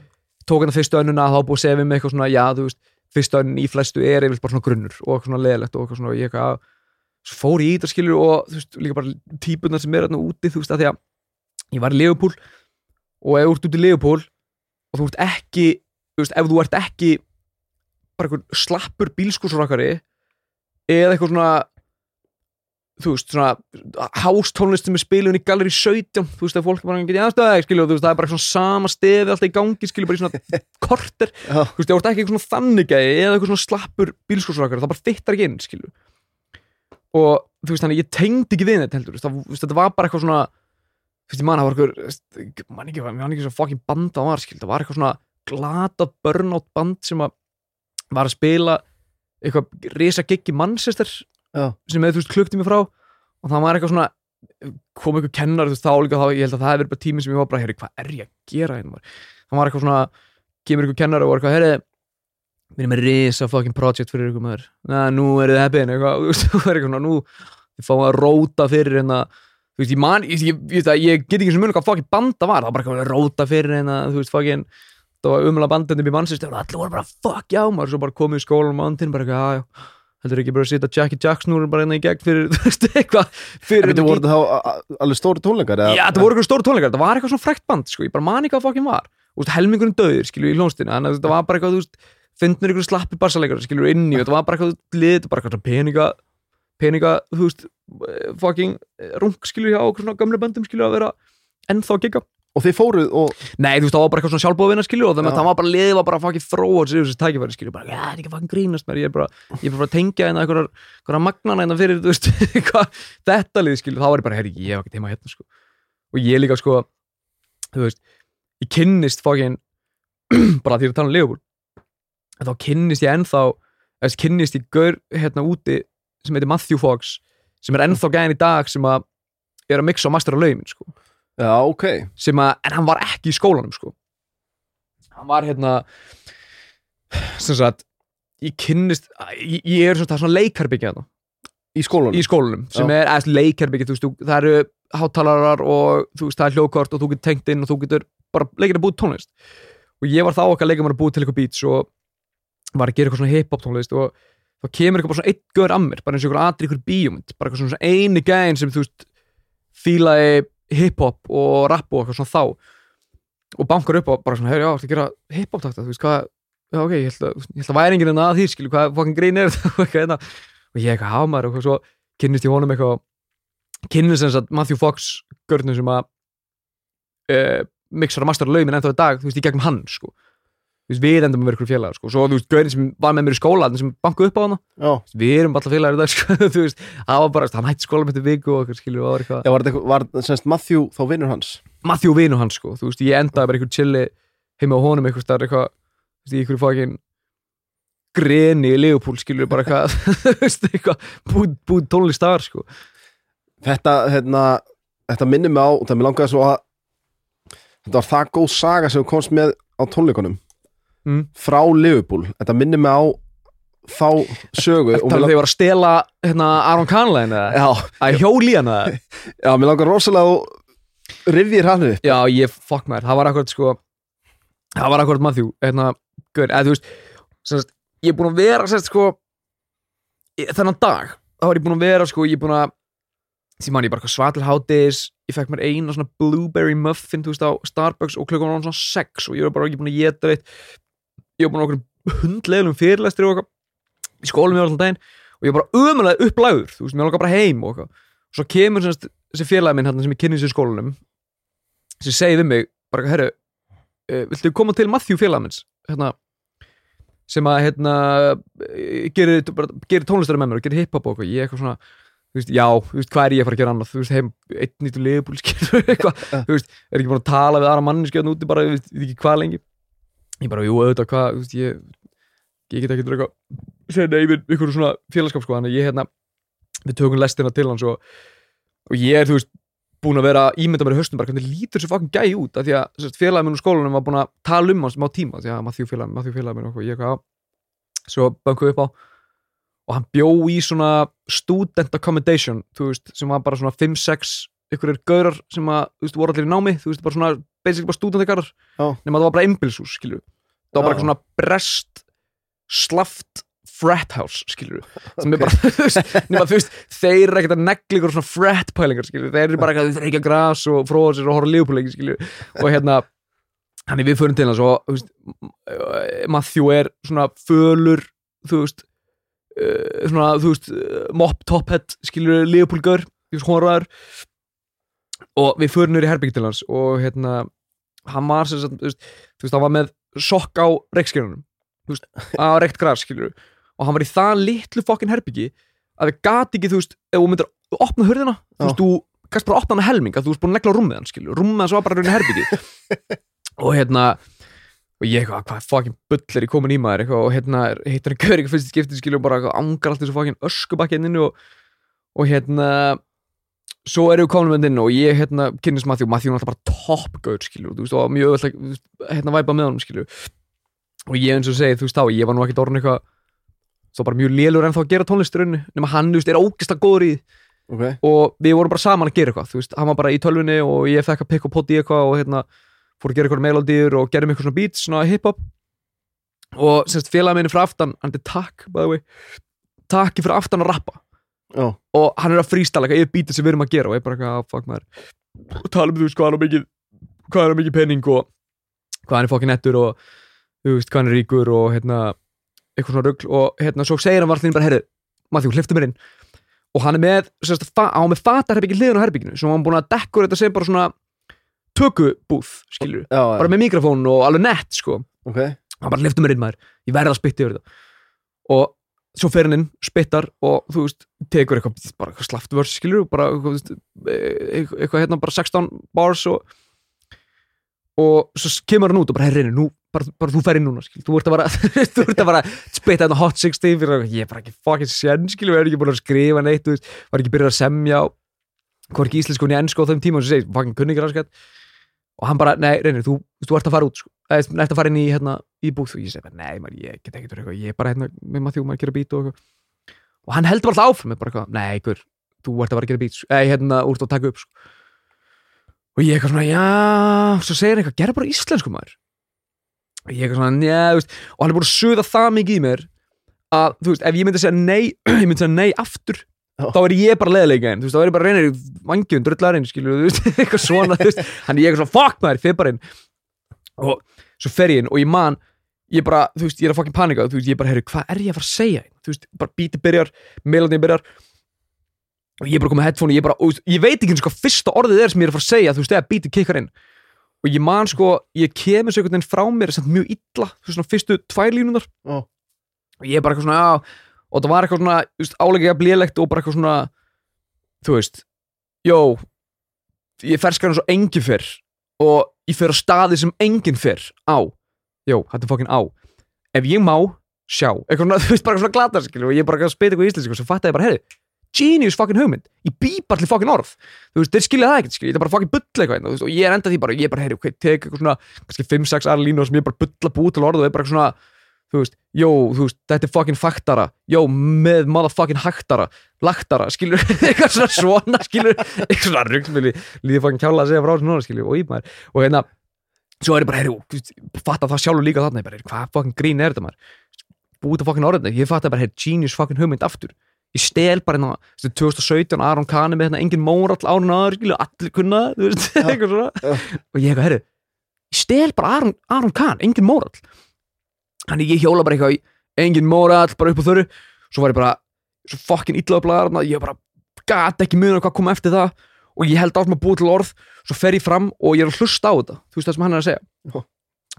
tók hann að fyrstu önnuna þá búið að segja við mig eitthvað svona já þú veist fyrstu önn í flestu er yfirleitt bara svona grunnur og eitthvað svona leðilegt og eitthvað svona ég eitthvað fór í þetta skilur og þú veist líka bara típunar sem er þarna úti þú veist að því að ég var í Leopold og ef þú ert út í Leopold og þú ert ekki þú veist ef þú ert ekki bara einhver slappur bílskúsrakari eða eitthvað svona þú veist, svona hástónlist sem er spilun í Gallery 17 þú veist, að fólk bara getið aðstöða skilju, þú veist, það er bara svona sama stefi alltaf í gangi skilju, bara í svona [LAUGHS] korter. Þú veist, þú ert ekki eitthvað svona þannig gæi eða eitthvað svona slappur bílskósrakar það bara fittar ekki inn, skilju og þú veist, þannig ég tengdi ekki við þetta heldur, það, þetta var bara eitthvað svona þú veist, ég man, það var eitthvað þú veist, man ekki, man ekki svo fucking band það var, skilju, það var eitthvað svona glata Já. sem eða þú veist klukti mig frá og það var eitthvað svona kom eitthvað kennar þú veist þá líka þá ég held að það hefði verið bara tíminn sem ég var bara herri hvað er ég að gera hérna maður?" það var eitthvað svona kemur eitthvað kennar og var eitthvað herri við erum með risa fucking project fyrir ykkur maður na, nú er þið heppin eitthvað [LAUGHS] þú veist, svona nú þið fáum að róta fyrir hérna þú veist ég man ég, ég, ég, ég, get ekki sem mun hvað fucking banda var það var bara eitthvað að róta fyrir hérna þú veist fucking það var umla bandandi í í heldur ekki bara að setja Jackie Jackson bara hérna í gegn fyrir [LAUGHS] þú veist eitthvað fyrir þetta voru þá alveg stóri tónleikar? Já, þetta voru eitthvað stóru tónleikar, þetta var eitthvað svona frekt band sko, ég bara man ekki hvað fokkin var. Veist, helmingurinn döðir, skilju, í hljónstinu þannig að þetta var bara eitthvað, þú veist, finnur ykkur slappi bassaleikar, skilju, inni og þetta var bara eitthvað var bara eitthvað peninga peninga, þú veist, fokkin rung, skilju, hjá okkur svona gömlu böndum, skilju, að vera ennþá að gigga og þið fóruð og Nei, þú veist, það var bara eitthvað svona sjálfbóðvinna skilur og þannig að það var bara liðið var bara að fucking þróa sér þessi tækifæri skilur, bara, já, það er ekki að fucking grínast mér, ég er bara, ég er bara að tengja hérna einhverjar, einhverjar magnana hérna fyrir, þú veist, [LAUGHS] eitthvað, þetta lið skilur, þá var ég bara, herri, ég hef ekki heima hérna, sko, og ég líka, sko, þú veist, ég kynnist fucking, [CLEARS THROAT] bara því að tala um Leopold, þá kynnist ég ennþá, eða kynnist ég gaur hérna úti sem heitir Matthew Fox, sem er ennþá gæðin í dag sem að er að mixa og mastera lögin, sko já, ok. Sem að, en hann var ekki í skólanum sko. Hann var hérna sem sagt ég kynnist, ég, ég er svona, það er svona leikarbyggja hérna. Í skólanum? Í skólanum sem Já. er, eða leikarbyggja, þú veist, það eru hátalarar og þú veist, það er hljóðkort og þú getur tengt inn og þú getur bara leikir að búið tónlist. Og ég var þá okkar að leika mér að búið til eitthvað beats og var að gera eitthvað svona hip-hop tónlist og þá kemur eitthvað bara svona eitt gaur að mér bara eins og ykkur atri ykkur bíómynd bara eitthvað svona eini gæðin sem þú veist fílaði hip-hop og rap og eitthvað svona þá. Og bankar upp og bara svona, hefur já, ætla að gera hip-hop takta, þú veist hvað já ok, ég held að, ég held að væri enginn en að því skilu, hvað fucking grín er þetta? [LAUGHS] Og eitthvað hérna. Og ég eitthvað hafa maður og svo kynnist ég honum eitthvað kynnist sem sagt Matthew Fox görnum sem að uh, mixar að mastera lögminn ennþá í dag, þú veist, í gegnum hann sko. Veist, við endum vera ykkur félagar sko. svo þú veist, görinn sem var með mér í skóla sem bankuð upp á hana, já, við erum alltaf félagar í dag [LAUGHS] sko. þú veist, það var bara, hann hætti skóla með þetta viku og eitthvað, skilur, var eitthvað já var, þetta var semst Matthew þá vinnur hans? Matthew vinu hans sko, þú veist, ég endaði bara einhver chilli heima á honum eitthvað eitthvað, veist, í einhverju fókin greni í Leopold skilur bara eitthvað, [LAUGHS] þú veist, eitthvað búið búið tónlist þar sko. Þetta, hérna, þetta minnir mig á og það mér langaði svo að þetta var það góð saga sem komst með á tónleikunum Mm. frá Liverpool, þetta minnir mig á þá sögu mér að lang- þið var að stela hérna Aron Kahnlein að hjóli hann eða [LAUGHS] já, mér langar rosalega að rifðir hann upp. Já, ég, fuck maður, það var akkurat sko það var akkurat Matthew hérna, gaur, eða þú veist semst, ég er búin að vera, semst, sko þennan dag, þá var ég búin að vera sko, ég er búin að því mann ég bara hvað svatil háttegis ég fekk mér eina svona blueberry muffin þú veist á Starbucks og klukkan var hann svona sex og ég var bara ekki búin að geta veit ég var búin okkur hundlegum fyrirlestri og eitthvað í skólum ég var alltaf daginn og ég var bara ömulega upplæður þú veist, mér langar bara heim og eitthvað. Og svo kemur semst, þessi félagi minn hérna sem ég kynni sér í skólanum sem segir við mig bara, herru, uh, viltu koma til Matthew félagi minns hérna, sem að hérna, gerir, bara, gerir tónlistari með mér og gerir hiphop og eitthvað, ég eitthvað svona þú veist, já, þú veist, hvað er ég að fara að gera annað? Þú veist, heim, einn nýttu liðbúl skilur [LAUGHS] eitthvað, þú veist, er ekki búin að tala við aðra manninskjöðan úti bara, ég veist, ég veit ekki hvað lengi ég bara, jú, auðvitað, hvað, ég ég get ekki eitthvað segja nei við ykkur svona félagskap sko þannig að ég hérna, við tökum lestina til hans og, og ég er, þú veist búin að vera að ímynda mér í höstum bara hvernig lítur svo fucking gæi út af því að sérst, félagið minn úr skólanum var búin að tala um hans smá tíma því að Matthew félagið, Matthew félagið minn og ég eitthvað á svo bankuð upp á og hann bjó í svona student accommodation þú veist, sem var bara svona 5-6 ykkur er gaurar sem að, þú veist, voru allir í námi þú veist, bara svona, basically bara Já. nema það var bara einbilshús, skilur það var bara svona brest slaft frat house, skilur sem er bara, [LAUGHS] þú veist, nema þú veist þeir eru ekkert að negli ykkur svona frat pælingar, skilur þeir eru bara eitthvað, þeir reykja gras og fróða sér og horfa lífupúleiki, skilur og hérna, hann er við förum til hans og, þú veist, Matthew er svona fölur, þú veist uh, svona, þú veist uh, mop top head, skilur lífupúlgar, þú veist, hóraður og við förum nýri herbyggi til hans og hérna, hann var sem sagt, þú veist, þú veist, hann var með sokk á reikskjörnum, þú veist, á reikt gras, skilur og hann var í það litlu fokkin herbyggi að við gati ekki, þú veist, ef þú myndir opna hurðina, þú veist, þú kannski bara opna hana helming, að þú veist búin að negla rúmið hann, skilur rúmið hans var bara raunin herbyggi [LAUGHS] og hérna og ég eitthvað, hvað fokkin bull er ég komin í maður? Eitthvað, og hérna heitir hann gaur ekki fyrst skipti skilur bara eitthvað, angar allt þessu fokkin öskubakkinu og, og hérna svo erum við komin með inn og ég hérna kynnist Matthew, Matthew er alltaf bara top gaur skilur, þú veist, og mjög öll hérna væpa með honum skilur og ég eins og segi, þú veist þá, ég var nú ekkert orðin eitthvað þá bara mjög lélur en þá að gera tónlisturinn nema hann, þú veist, er ógislega góður í okay. og við vorum bara saman að gera eitthvað þú veist, hann var bara í tölvunni og ég fekk að pikka og potta í eitthvað og hérna fór að gera eitthvað melodíur og gerðum eitthvað svona beats, svona hip-hop. Og semst félagið minni frá aftan hann er takk, by the way. Takki fyrir aftan að rappa Já. og hann er að freestyle eitthvað yfir beatið sem við erum að gera og ég bara eitthvað, ah, fuck maður. Og tala um þú hvað hann er mikið hvað er mikið penning og hvað hann er fokkin nettur og þú veist hvað hann er ríkur og hérna eitthvað svona rugl og hérna svo segir hann varðin bara herri, Matthew, hliftu mér inn. Og hann er með, sérst, var með fatarherbyggi hliðin á herbygginu sem hann búin að dekkur þetta sem bara svona tökubúð, skilur já, bara með mikrofón og alveg nett, sko. Ok. Hann bara lifti mér inn maður, ég verði að spytta yfir þetta. Og svo fer hann inn, spyttar og þú veist, tekur eitthvað bara eitthvað slaft vörs, skilur, bara eitthvað, þú eitthvað, hérna, bara 16 bars og og svo kemur hann út og bara herri, nú, bara, bara þú fer inn núna, skilur, þú ert að bara þú ert að bara spytta hérna hot 16 fyrir eitthvað, ég er bara ekki fucking sjenn, skilur, ég er ekki búin að skrifa neitt, þú veist, var ekki byrjað að semja hvorki íslensku niður ennsku á þeim tíma og svo segir, fucking kunni ekki raskat og hann bara, nei, reynir, þú, þú ert að fara út sko. Eða, þú ert að fara inn í, hérna, í búð og ég segi, nei, maður, ég get ekki eitthvað ég er bara hérna með maður þjóma að gera bít og eitthvað. Og hann heldur bara alltaf áfram með bara eitthvað, nei, ykkur, þú ert að fara að gera bít sko. eða, hérna, úr að taka upp sko. og ég eitthvað svona, já svo segir hann eitthvað, gera bara íslensku maður. Og ég eitthvað svona, njá, veist. Og hann er búin að suða það mikið í mér að, þú veist, ef ég myndi að segja nei [CLEARS THROAT] ég myndi að segja nei aftur þá er ég bara leðilega einn, þú veist, þá er ég bara reynir vangjum, drullarinn, skilur, þú veist, [LAUGHS] eitthvað svona þú veist, hann er ég eitthvað svona, fuck maður, fyrir bara inn og svo fer ég inn og ég man ég bara, þú veist, ég er að fucking panika þú veist, ég bara, herru, hvað er ég að fara að segja? Þú veist, bara bítið byrjar, meilandi byrjar. Og ég er bara komið headphone og ég bara, og, ég veit ekki eins og hvað fyrsta orðið er sem ég er að fara að segja, þú veist, eða bítið kikkar inn. Og ég man sko, ég kemur svo einhvern veginn frá mér samt mjög illa, þú veist, svona fyrstu tvær línunar Já. og ég er bara eitthvað svona, já og það var eitthvað svona, þú veist, álega blélegt og bara eitthvað svona, þú veist jó ég ferskar eins og engin fyrr. Og ég fer á staði sem engin fyrr á, jó, þetta er fokkin á. Ef ég má, sjá. Eitthvað [LAUGHS] þú veist, bara svona glata, skilur og ég er bara að spila eitthvað í íslensku og svo fattaði ég bara, herri genius fokkin hugmynd, ég býp allir fokkin orð. Þú veist, þeir skilja það ekkert, skilja, ég er bara fokkin bull eitthvað hérna, og ég er enda því bara, ég er bara, heyri, ok, tek eitthvað svona, kannski 5-6 aðra línu sem ég bara bulla búið til orð og er bara svona þú veist, jó, þú veist, þetta er fokkin faktara. Jó, með motherfucking haktara. Laktara, skilur, [LAUGHS] eitthvað svona svona, skilur, eitthvað svona ruggsmili líði fokkin kjála að segja frá núna, skilur og ímaður, og hérna, svo er ég bara, heyri, þú veist, fatta það sjálfur líka þarna, ég bara, hvað fokkin grín er þetta maður? Búið til fokkin orðinu, ég fatta bara, heyri, genius fokkin hugmynd aftur. Ég stel bara hérna, þú veist, 2017 Aron Kahn er með hérna, engin mórall árun aður, skilur, allir kunna, þú veist, [LAUGHS] eitthvað svona. Og ég herri, ég stel bara Aron, Aron Kahn, engin mórall þannig ég hjóla bara eitthvað í engin mórall, bara upp á þörru svo var ég bara, svo fokkin illa á blæðarna ég bara gat ekki muna hvað kom eftir það. Og ég held átt með að búa til orð svo fer ég fram og ég er að hlusta á þetta. Þú veist það sem hann er að segja.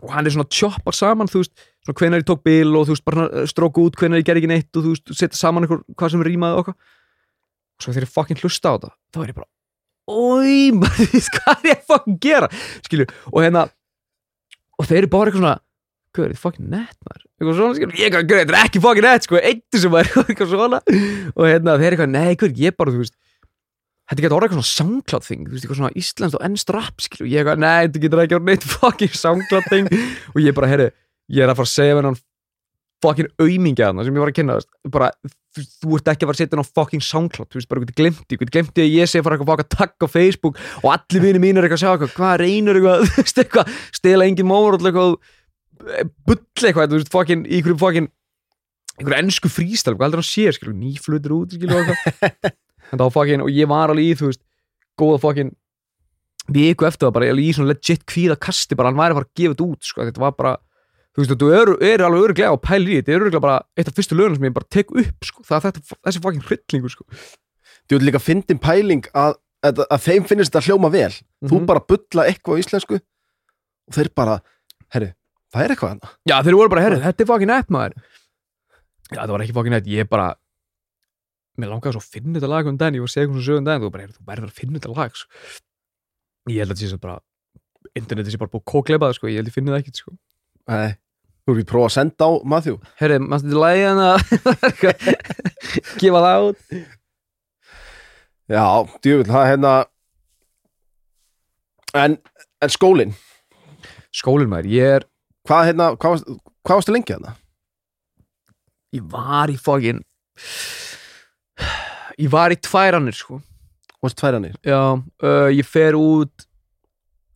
Og hann er svona tjoppar saman, þú veist svona hvenær ég tók bil og þú veist bara stróku út hvenær ég ger ekki neitt og þú veist setja saman eitthvað hvað sem rýmaði okkar og svo þegar ég fokkin hlusta á þetta þá er ég bara oi, [LAUGHS] maður, hvað er ég að fokkin gera? Skilju, og hérna og þeir eru bara eitthvað svona hvað er þetta fokkin nett maður? Eitthvað svona, skilju, ég eitthvað, "Gaur, þetta er ekki fokkin nett sko, eittu sem maður, eitthvað svona. Og hérna, þeir eitthvað, nei, hvað, ég bara, þú veist þetta getur orðið eitthvað svona SoundCloud thing þú veist, eitthvað svona íslenskt og ennst rap skilju, ég eitthvað, nei, þetta getur ekki orðið neitt fokkin SoundCloud thing. Og ég bara, herri, ég er að fara að segja með hann fokkin aumingja þarna sem ég var að kynna, bara þú, þú ert ekki að fara að setja hann á fokkin SoundCloud þú veist, bara eitthvað glemti, eitthvað glemti að ég sé að fara eitthvað að taka á Facebook og allir vinir mínir eitthvað að sjá eitthvað, hvað reynir eitthvað, [LAUGHS] eitthvað stela engin mór eitthvað, eh, bull eitthvað, þú veist, fokkin, í einhverjum fokkin einhverju ennsku frístal, hvað heldur hann sé, skilur, nýflutur út, skilur, [LAUGHS] en þá fokkin, og ég var alveg í, þú veist góða fokkin viku eftir það bara, alveg í svona legit kvíða kasti bara hann væri að að gefa þetta út, sko, þetta var bara þú veist, þú eru er alveg öruglega á pæli í þetta er öruglega bara eitt af fyrstu lögunum sem ég bara tek upp sko. það er þetta, þessi fokkin hryllingur sko. Þú vil líka fyndin pæling að, að, að þeim finnst þetta hljóma vel Þú Mhm. bara bulla eitthvað á íslensku og þeir bara, herri, það er eitthvað hana já, þeir voru bara, herri, þetta er fokkin nett maður. Já, það var ekki fokkin nett, ég bara mér langaði svo að finna þetta lag um daginn, ég var að segja eitthvað svo sögum daginn, þú bara, herri, þú verður að finna þetta lag sko. ég held að þetta sé svo bara internetið sé bara búið kókleipað, sko, ég held ég finna það ekkert, sko. Nei, þú vil prófa að senda á Matthew. Herri, maður lagi hann að [LAUGHS] gefa það út. Já, djúvill, það er hérna En, en skólinn? Skólinn maður, ég er Hvað, hérna, hvað, hvað varstu lengi hérna? ég var í fokkin ég var í tværannir sko Varstu tværanir? já, uh, ég fer út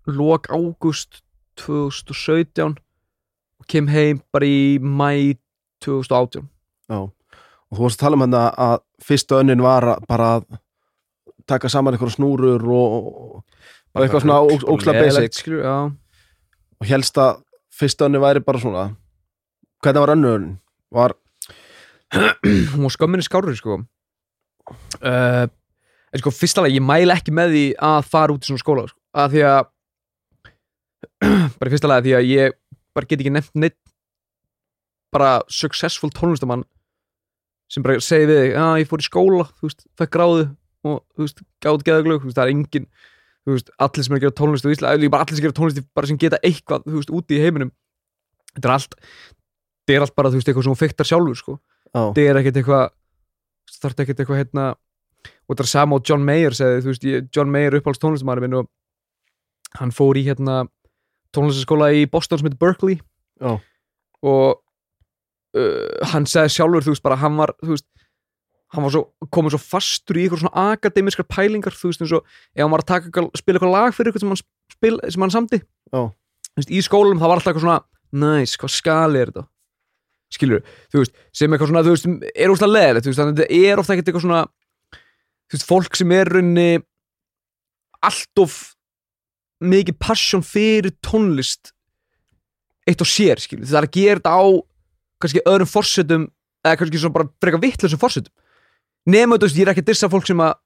lok ágúst 2017 og kem heim bara í mæ 2018 Já, og þú varst að tala um hérna að fyrsta önnin var að bara taka saman eitthvað snúrur og, og eitthvað svona óks- ókslega Leiðilegt, basic og helst að fyrsta önnin væri bara svona hvernig var önnu önnin? Var, hún var skömminni skárri sko uh, en sko fyrsta lega ég mæla ekki með því að fara út í svona skóla sko. að því að bara fyrsta lega því að ég bara get ekki nefnt neitt bara successful tónlistamann sem bara segi við að ég fór í skóla þú veist, fekk gráðu og þú veist, gátt geðaglög, þú veist, það er engin þú veist, allir sem er að gera tónlist á Ísland bara allir sem gera tónlist bara sem geta eitthvað, veist, úti í heiminum. Þetta er allt þetta er allt bara, veist, eitthvað sem hún fyktar sjálfur, sko. Já, þetta er ekkert eitthvað það er ekkert eitthvað hérna og þetta er sama og John Mayer segði þú veist, ég, John Mayer uppáhalds tónlistamæður minn og hann fór í hérna tónlistaskóla í Boston sem heitir Berkeley. Já, og uh, hann segði sjálfur, þú veist, bara hann var þú veist, hann var svo komið svo fastur í eitthvað svona akademiskar pælingar þú veist, eins og ef hann var að taka, spila eitthvað lag fyrir eitthvað sem hann, spil, sem hann já, þú veist, í skólum það var alltaf eitthvað svona næs, hvað skali er þetta? Skilur, þú veist, sem eitthvað svona þú veist, er úrslag leðilegt, þú veist, þannig að þetta er ofta ekkert eitthvað svona þú veist, fólk sem er runni allt of mikið passion fyrir tónlist eitt og sér, skilur, það er að gera þetta á kannski öðrum forsetum eða kannski svona bara freka vittlusum forsetum nema, þú veist, ég er ekki að dissa fólk sem að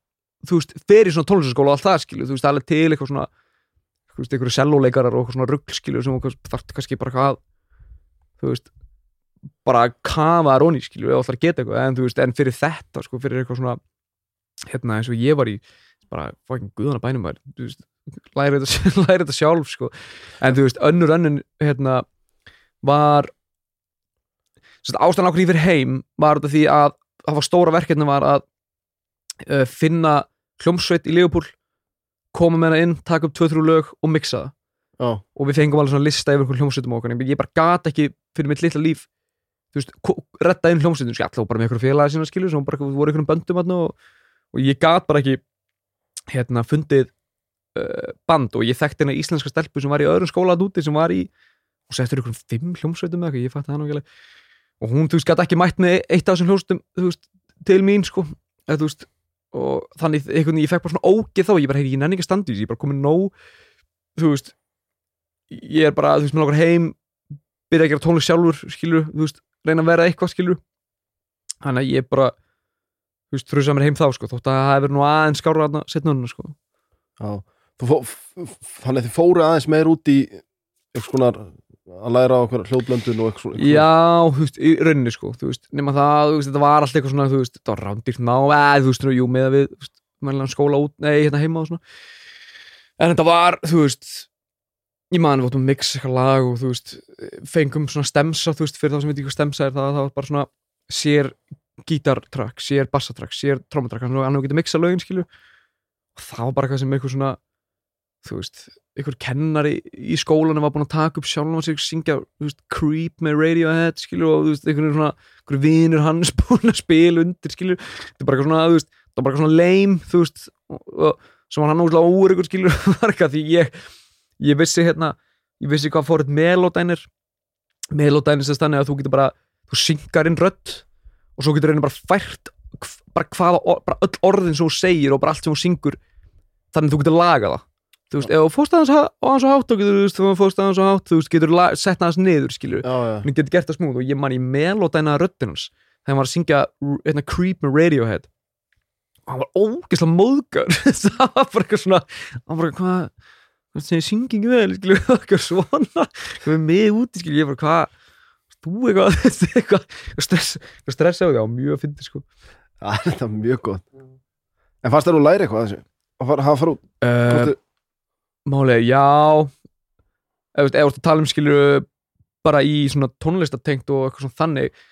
þú veist, fer í svona tónlistaskóla og allt það, skilur, þú veist, það er til eitthvað svona þú veist, einhverju selloleikarar og eitthvað svona ruggskilur sem þú þarf kannski bara hvað þú veist bara að kafa þar onni, skilur, eða ætlar að geta eitthvað. En þú veist, en fyrir þetta, sko, fyrir eitthvað svona hérna, eins og ég var í bara, fucking guðana bænum var þú veist, læri þetta, [LAUGHS] læri þetta sjálf, sko. En þú veist, önnur önnun, hérna var ástæðan ákveð ég fyrir heim var þetta því að það var stóra verkefni var að uh, finna hljómsveit í Leopold koma með hana inn, taka upp 2-3 lög og mixa það. Já, og við fengum alveg svona lista yfir hljómsveitum okkar ég bara gat ekki fyrir mitt litla líf þú veist, redda inn hljómsveitum. Sko, alltaf bara með einhverju félagi sína skilur sem bara voru einhverjum böndum þarna og, og ég gat bara ekki hérna fundið uh, band. Og ég þekkti hérna íslenska stelpu sem var í öðrum skóla að úti sem var í og settur einhverjum fimm hljómsveitum eða eitthvað, ég fætti það alveg og hún, þú veist, gat ekki mætt með eitt af þessum hljómsveitum þú veist, til mín sko. Eða, þú veist, og þannig einhvern veginn ég fekk bara svona ógeð þá, ég bara, heyri, ég nenni ekki að standa í þessu, ég er bara komin nóg þú veist ég er bara, þú veist, með okkur heim byrja að gera tónlist sjálfur, skilur þú veist, reyna að vera eitthvað, skilur þannig að ég bara þú veist, frusa mér heim þá, sko, þótt að það hefur nú aðeins skára þarna setna hann, sko. Já. Þannig að þið fóru aðeins meir út í eitthvað að læra á hljóðblöndun og eitthvað Já, þú veist, í rauninni sko þú veist, nema það, þú veist, þetta var alltaf eitthvað svona þú veist, þetta var rándýrt ná, eða þú veist, jú, með að við, þú veist, meðlega skóla út nei, hérna heima og svona en þetta var, þú veist ég man, við áttum að mixa eitthvað lag og þú veist fengum svona stemsa, þú veist, fyrir þá sem veit ekki hvað stemsa er það, það var bara svona sér gítartrakk, sér bassatrakk, sér trómatrakk, hann hann það eitthvað sem eitthvað einhver kennari í skólanum var búin að taka upp sjálfum og sig syngja, veist, Creep með Radiohead skilur og veist, einhvern svona einhver vinur hans [LAUGHS] búin að spila undir skilur, þetta er bara eitthvað svona, veist það bara eitthvað svona lame, þú veist svo var hann úrslega úr ykkur skilur [LAUGHS] eitthvað því ég, ég vissi hérna ég vissi hvað fór eitt melodænir melodænir sem þannig að þú getur bara þú syngar inn rödd og svo getur reyna bara fært bara hvaða, bara öll orðin sem þú segir og bara allt sem þú syngur þannig að þú getur lagað það þú veist, ef þú fórst aðeins á hans og hátt þá getur þú veist, þú fórst aðeins og hátt þú veist, getur sett aðeins niður, skilur hann getur gert það smúð og ég man í melodæna röddinn hans þegar hann var að syngja hérna, Creep með Radiohead. Og hann var ógeðslega móðgar. [LAUGHS] Það var bara eitthvað svona hann var bara hvað það segir synging vel, skilur [LAUGHS] eitthvað svona. Eitthvað með úti, skilur ég bara hvað þú eitthvað, eitthvað, stress eitthvað stress á á mjög að fyndi sko. [LAUGHS] Það er þetta mjög gott. En fannst þér að læra eitthvað að þessu? Að fara, hafa fara út? uh, Málega, já Ef þú ert að tala um skilur bara í svona tónlistatengt og eitthvað svona þannig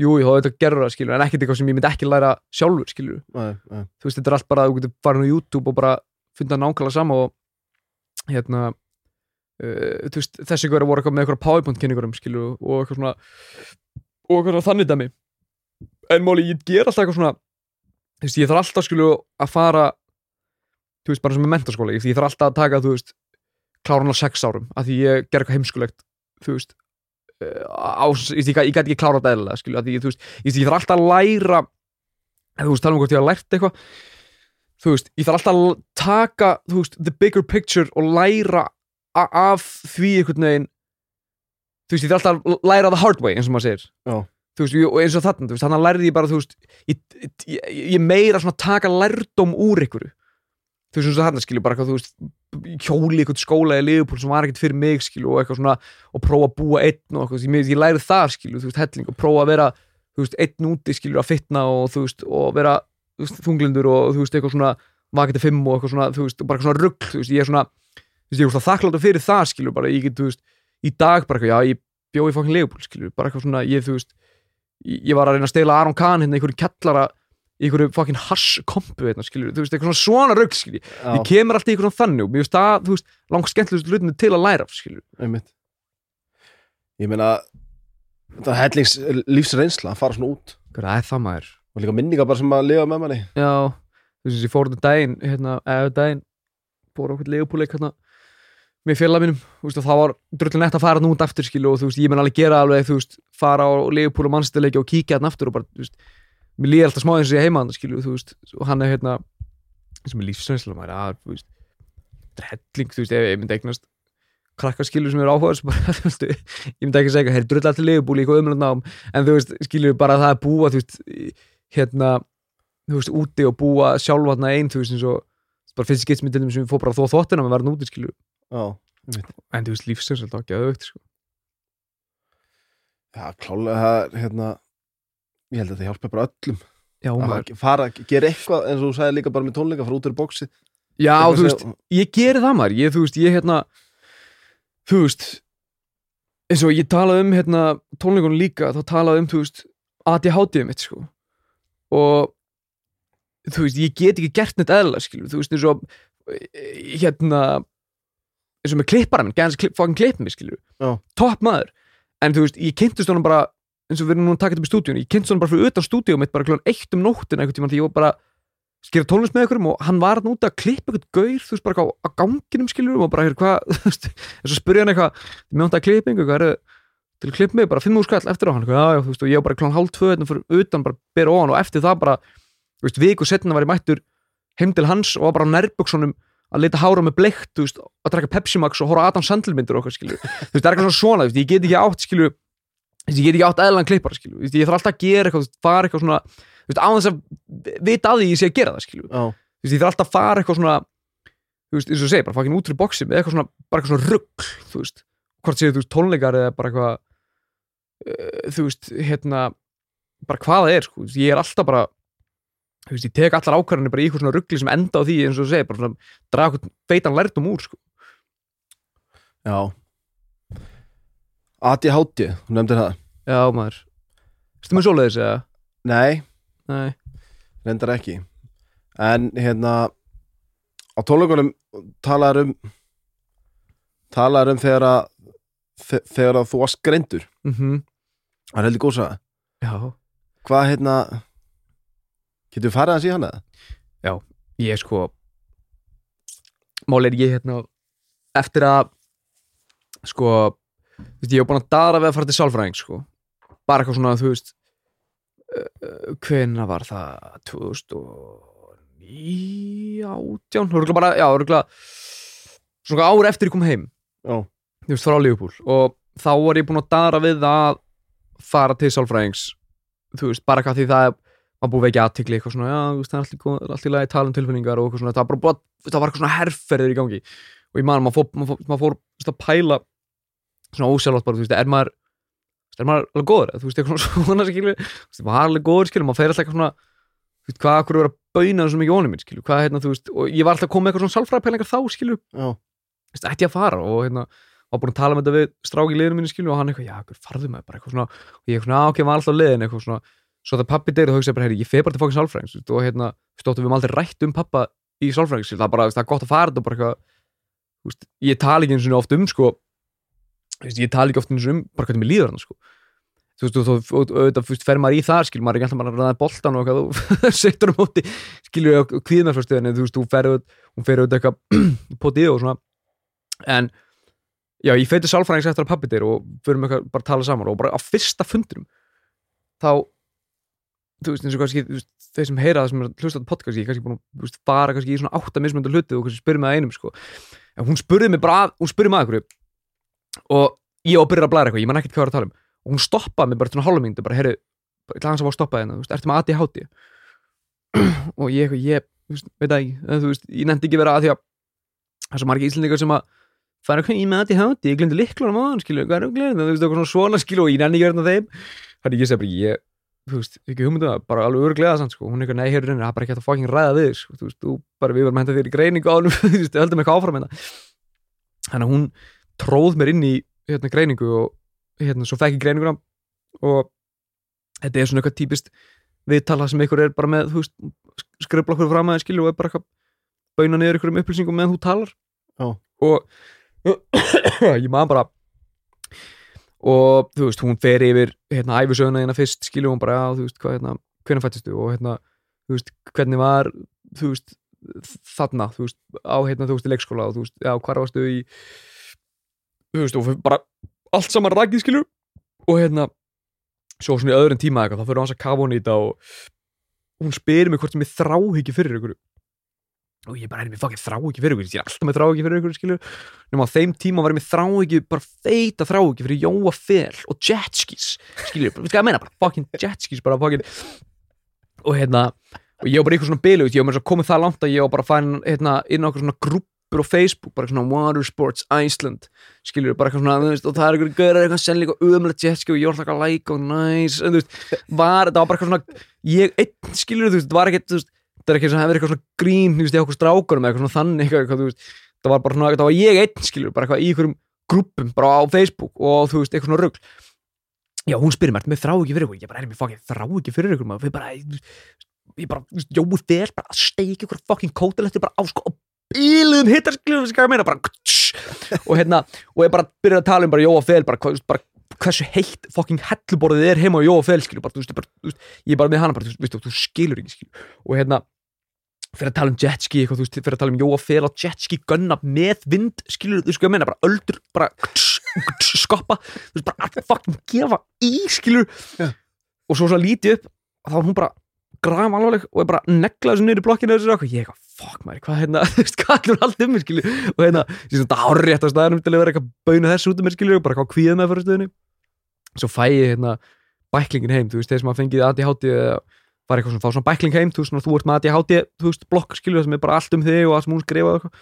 Jú, ég þá þetta gerur það skilur en ekkert eitthvað sem ég myndi ekki læra sjálfur skilur Nei, nei, Þú veist, þetta er allt bara að þú getur farin á YouTube og bara funda nákvæmlega sama og hérna uh, þú veist, þessi ykkur voru eitthvað með eitthvað PowerPoint kynningurum skilur og eitthvað svona og eitthvað svona þannig dæmi. En máli, ég ger alltaf eitthvað svona þú veist, ég þarf alltaf skilur að fara þú veist, bara sem með mentaskóla ég, ég þarf alltaf að taka, þú veist klára hann á sex árum, af því ég ger eitthvað heimskulegt þú veist uh, á, ég, ég, ég gæti ekki klára þetta eðlilega skilur, af því, ég, þú veist, ég, ég þarf alltaf að læra þú veist, tala um hvort ég hafa lært eitthvað þú veist, ég þarf alltaf að taka, þú veist, the bigger picture og læra af því einhvern veginn þú veist, ég þarf alltaf að læra the hard way eins og maður segir Já. þú veist, og eins og þarna, þannig að lærði ég bara, þú veist ég, meira svona taka lærdóm úr ykkur þú veist, eins og þarna skilur bara eitthvað, þú veist, hjóli eitthvað skóla í Liverpool sem var ekkert fyrir mig skilur og eitthvað svona, og prófa að búa einn og eitthvað, ég, ég lærið það skilur, þú veist, helling og prófa að vera, þú veist, einn úti skilur að fitna og þú veist, og vera þú veist, þunglindur og þú veist, eitthvað svona vakið til fimm og eitthvað svona, þú veist, bara eitthvað svona rugg, þú veist, ég er svona, þú veist, ég er þakkláttur fyrir það skilur, bara ég get, þú veist, í dag bara eitthvað, já, ég bjó í fokkin Liverpool skilur, bara eitthvað svona, ég, þú veist ég var að reyna að stela Aron Kahn hérna einhverju kjallara í einhverju fokkin hasskompu hérna, þú veist, eitthvað svona Já, ég kemur alltaf í svona þannig og mér finnst það, þú veist, langt skemmtilegust hlutinu til að læra af, skilur, einmitt. Ég meina þetta er hellings lífsreynsla að fara svona út. Hvað er það maður. Og líka minningar bara sem að lifa með manni. Já, þú veist, ég fór þetta daginn hérna, eða daginn fór okkur leifupúleik hérna með félag mínum, þú veist, og það var drullin nett að fara nút aftur, skilu, og þú veist, ég mun alveg gera alveg, þú veist, fara á leifupúl og og og mér líður alltaf smá eins og ég heima hann, skilu, þú veist og hann er hérna, sem er lífsreynsla maður, að, þú veist, þetta er helling, þú veist, ef ég myndi eignast krakka skilu sem eru áhugaðs bara, [LAUGHS] þú veist, ég myndi ekki segja, þeir drulla allir leifupúli í eitthvað umrönd nám, en þú veist, skilu bara það að búa, þú veist, hérna þú veist, úti og búa sjálfatna einn, þú veist, eins og bara fyrst skitsmyndinum sem við fór bara að þó þóttina með verðin úti, skilju, Já, en þú veist, lífsins alltaf ekki aðaukt, sko. já klálega það er hérna ég held að það hjálpa bara öllum. Já, maður. að fara, gera eitthvað eins og þú sagði líka bara með tónleika fara út úr bóksi Já, þú veist, ég geri það maður, ég, þú veist, ég hérna, þú veist, eins og ég talaði um hérna tónleikunum líka, þá talaði um, þú veist, ADHD-ið mitt, sko, og þú veist, ég get ekki gert neitt eðla, skilur, þú veist, eins og eh, hérna, eins og með klippara minn, gæðans fokkin klipp mig, skilur, Já. topp maður, en þú veist, ég kynntist honum bara, eins og við erum nú að taka þetta upp í stúdíun, ég kynntist honum bara fyrir utan stúdíum mitt, bara klón eitt um nóttina einhvern tímann, því ég var bara skera tónlist með einhverjum og hann var hann úti að klippa eitthvað gaur, þú veist, bara á, á ganginum skilur og bara, hér, hvað, [LAUGHS] en svo spurði hann eitthvað, mér vantaði að klippa einhver, er til að klippa mig, bara fimm úr skall eftir á hann, eitthvað, já, já, veist, og ég var bara klán hálf tvö hérna fyrir utan, bara bera á hann og eftir það bara, veist, viku setna var ég mættur heim til hans og var bara á nærbuksunum að lita hára með bleikt, að drekka Pepsi Max og horfa á Adam Sandler myndir og okkar, skilur þú veist, það er eitthvað svona, veist, ég get ekki átt, veist, ég get ekki átt skilur þú veist, ég þarf alltaf að gera eitthvað, fara eitthvað svona á þess að vita að því ég sé að gera það, þú veist, ég þarf alltaf að fara eitthvað svona eins og segir, bara fucking út fyrir boxi með eitthvað svona, bara eitthvað svona rugg, þú veist. Hvort séu, þú veist, tónleikar eða bara eitthvað uh, þú veist, hérna bara hvað það er, sko, veist, ég er alltaf bara þú veist, ég tek allar ákvarðanir bara í eitthvað svona ruggli sem enda á því, eins og þú segir, bara svona draga eitthvað feitan lærdum úr, sko. Já ADHD, þú nefndir það. Já, maður. Vistu með svoleiðis, eða? Nei, Nei. Reyndar ekki. En hérna á tónleikunum talaður um talaður um þegar að þe- þegar að þú varst greindur. Mm Það er heldur góð saga? Já. Hvað hérna Getur við farið að síðan eða? ég er sko mál er ég hérna eftir að sko veist, ég hef búin að dara við að fara til sálfræðing sko. Bara eitthvað svona þú veist uh, hvenna var það? 2018 örgulega bara, já örgulega svona ár eftir ég kom heim. Já, þú veist, frá Liverpool. Og þá var ég búin að dara við að fara til sálfræðings þú veist, bara eitthvað því það var búið ekki aðtikli eitthvað svona, já, veist, það er allt í, lagi tala um tilfinningar og eitthvað svona, það var bara, það var eitthvað svona herferðir í gangi. Og ég man, maður fór, maður fór, maður fór þú veist, að pæla svona ósjálfátt bara, þú veist, er maður er maður alveg góður, þú veist, eitthvað svona [LAUGHS] svona skilur, þú veist, maður er alveg góður, skilur, maður fer alltaf eitthvað svona þú veist, hvað, hvað er að bauna svo mikið ónum minn, skilur, hvað, hérna, þú veist, og ég var alltaf að koma með eitthvað svona sálfræðpælingar þá, skilur, þú veist, ætti ég að fara og hérna, var búin að tala með þetta við strák í liðinu mínu skilu og hann eitthvað, já, hver farðu með bara eitthvað svona? Og ég já, ok, var alltaf liðin eitthvað svona. Svo þegar pappi deyri þá hugsaði bara, heyri, ég fer bara til fókins sálfræðings og hérna, stóttum við höfum aldrei rætt um pappa í sálfræðings, það er bara, það er gott að fara þetta og bara eitthvað, ég tala ekki eins og oft um, sko ég tala ekki oft eins og um, bara hvernig mér líður hann, sko. Þú veist, og þú- og auðvitað, fer maður í það, skil, maður er ekki alltaf bara að ræða boltan og eitthvað, þú [LAUGHS] setur um móti, skilur, kvíðnarsfjörstöðinni, þú veist, þú fer auðvitað, eitthvað [CLEARS THROAT] potið og svona, en já, ég feiti sálfræðings eftir að pappi deyr og förum eitthvað bara að tala saman og bara á fyrsta fundinum þá þú veist, eins og kannski, þeir sem heyra það sem er að hlusta á þetta podcast, ég er kannski búin að fara kannski í svona átta mismöndu hluti og kannski spurði og ég var að byrja að blæra eitthvað, ég man ekkert hvað að tala um. Og hún stoppaði mig bara til hálfum mínútu, bara, heyrðu ég hans að fá að stoppa veist, ertu með ADHD [CLEARS THROAT] og ég, eitthvað, ég veist, veit það ekki en, þú veist, ég nefndi ekki vera að því að það er svo margir íslendingar sem að fara eitthvað í með í hátti, ég glemdi liklunum á hann skilju, hvað er að glemdi, þú veist, eitthvað svona skilju og ég nenni ekki verðin á þeim. Þannig ég segi bara, ég, þú veist, ekki hugmyndu það bara alveg örglega sann, sko, hún er eitthvað nei, heyrður það er bara ekki hægt að fucking ræða við, sko, þú veist, þú bara við varum hentað þér í greiningu á hann [LAUGHS] þú veist, höldum eitthvað áfram hérna. Þannig að hún tróð mér inn í hérna greiningu og hérna, svo fekk ég greininguna og þetta er svona eitthvað típist viðtala sem ykkur er bara með, þú veist, skrifla okkur fram að skilju og er bara eitthvað bauna niður ykkur um upplýsingum meðan þú talar Já. og [COUGHS] ég maður bara og þú veist, hún fer yfir hérna æfisöguna hérna fyrst, skilju hún bara já, þú veist, hvað hérna, hvernig fættistu og hérna, þú veist, hvernig var þú veist, þarna þú veist, á hérna, þú veist, í leikskóla og þú veist, já, hvar varstu í þú veist, og bara allt saman rækið, skilju og hérna, svo svona í öðrum tíma eitthvað, þá fyrir hans að kafa hún í þetta og hún spyrir mig hvort sem ég þrá ekki fyrir ykkur. Og ég bara er fokkið þrá ekki fyrir ykkur? Ég er alltaf með þrá ekki fyrir ykkur skilur. Nema á þeim tíma var ég með þrá ekki bara feita þrá ekki fyrir Jóa Fel og jetskis skilur, við skal að meina bara fucking jetskis bara fucking og hérna, og ég var bara ykkur svona bilu ég var með svo komið það langt að ég var bara að fæna hérna, inn á okkur svona grúppur á Facebook bara svona Water Sports Iceland skilur, bara eitthvað svona, þú veist, og það er ykkur gaurar eitthvað senn líka umlega jetski og ég var alltaf að like og nice, en þú veist, var, það var bara eitthvað svona, ég einn skilur, þú veist, það var ekkert, þú veist það er ekki sem hefur eitthvað svona grín þú veist, í okkur strákurum eitthvað svona þannig eitthvað, eitthvað, þú veist, það var bara svona, það var ég einn skilur, bara eitthvað í einhverjum grúppum bara á Facebook og þú veist, eitthvað svona rugl. Já, hún spyrir mér, mér þrá ekki fyrir ykkur ég bara, er mér fokkin þrá ekki fyrir ykkur maður, við bara, ég bara, jóu þér bara að steiki ykkur fokkin kótilettir bara á sko, og bíluðum hittar skilur, þess að meina, bara og hérna, og ég bara byrjaði að tala um bara jóa fel, bara, hvað, veist, bara hversu heitt fokking helluborðið er heima á Jóa Fel skilur, bara, þú veist, bara, þú veist, ég er bara með hana bara, þú veist, þú skilur ekki skilur og hérna, fyrir að tala um jetski eitthvað, þú veist, fyrir að tala um Jóa Fel á jetski gunna með vind, skilur, þú sko að menna bara öldur, bara skoppa, þú veist, bara að fokkin gefa í, skilur Já. og svo svo lítið upp, og þá er hún bara gram alvarleg og er bara neglað þessu niður í blokkinu og ég eitthvað, fuck maður, hvað hérna [LAUGHS] hvað allur allt um mig, skilur og hérna, ég sem þetta árétt á staðanum til að vera eitthvað bauna þessu út um mér, skilur, og bara hvað kvíða með fyrir stöðunni. Svo fæ ég hérna bæklingin heim, þú veist, þeir sem hafa fengið ADHD var eitthvað svona, fá svona bækling heim þú veist, svona, þú ert með ADHD, þú veist, blokk það sem er bara allt um þig og allt sem hún skrifaði að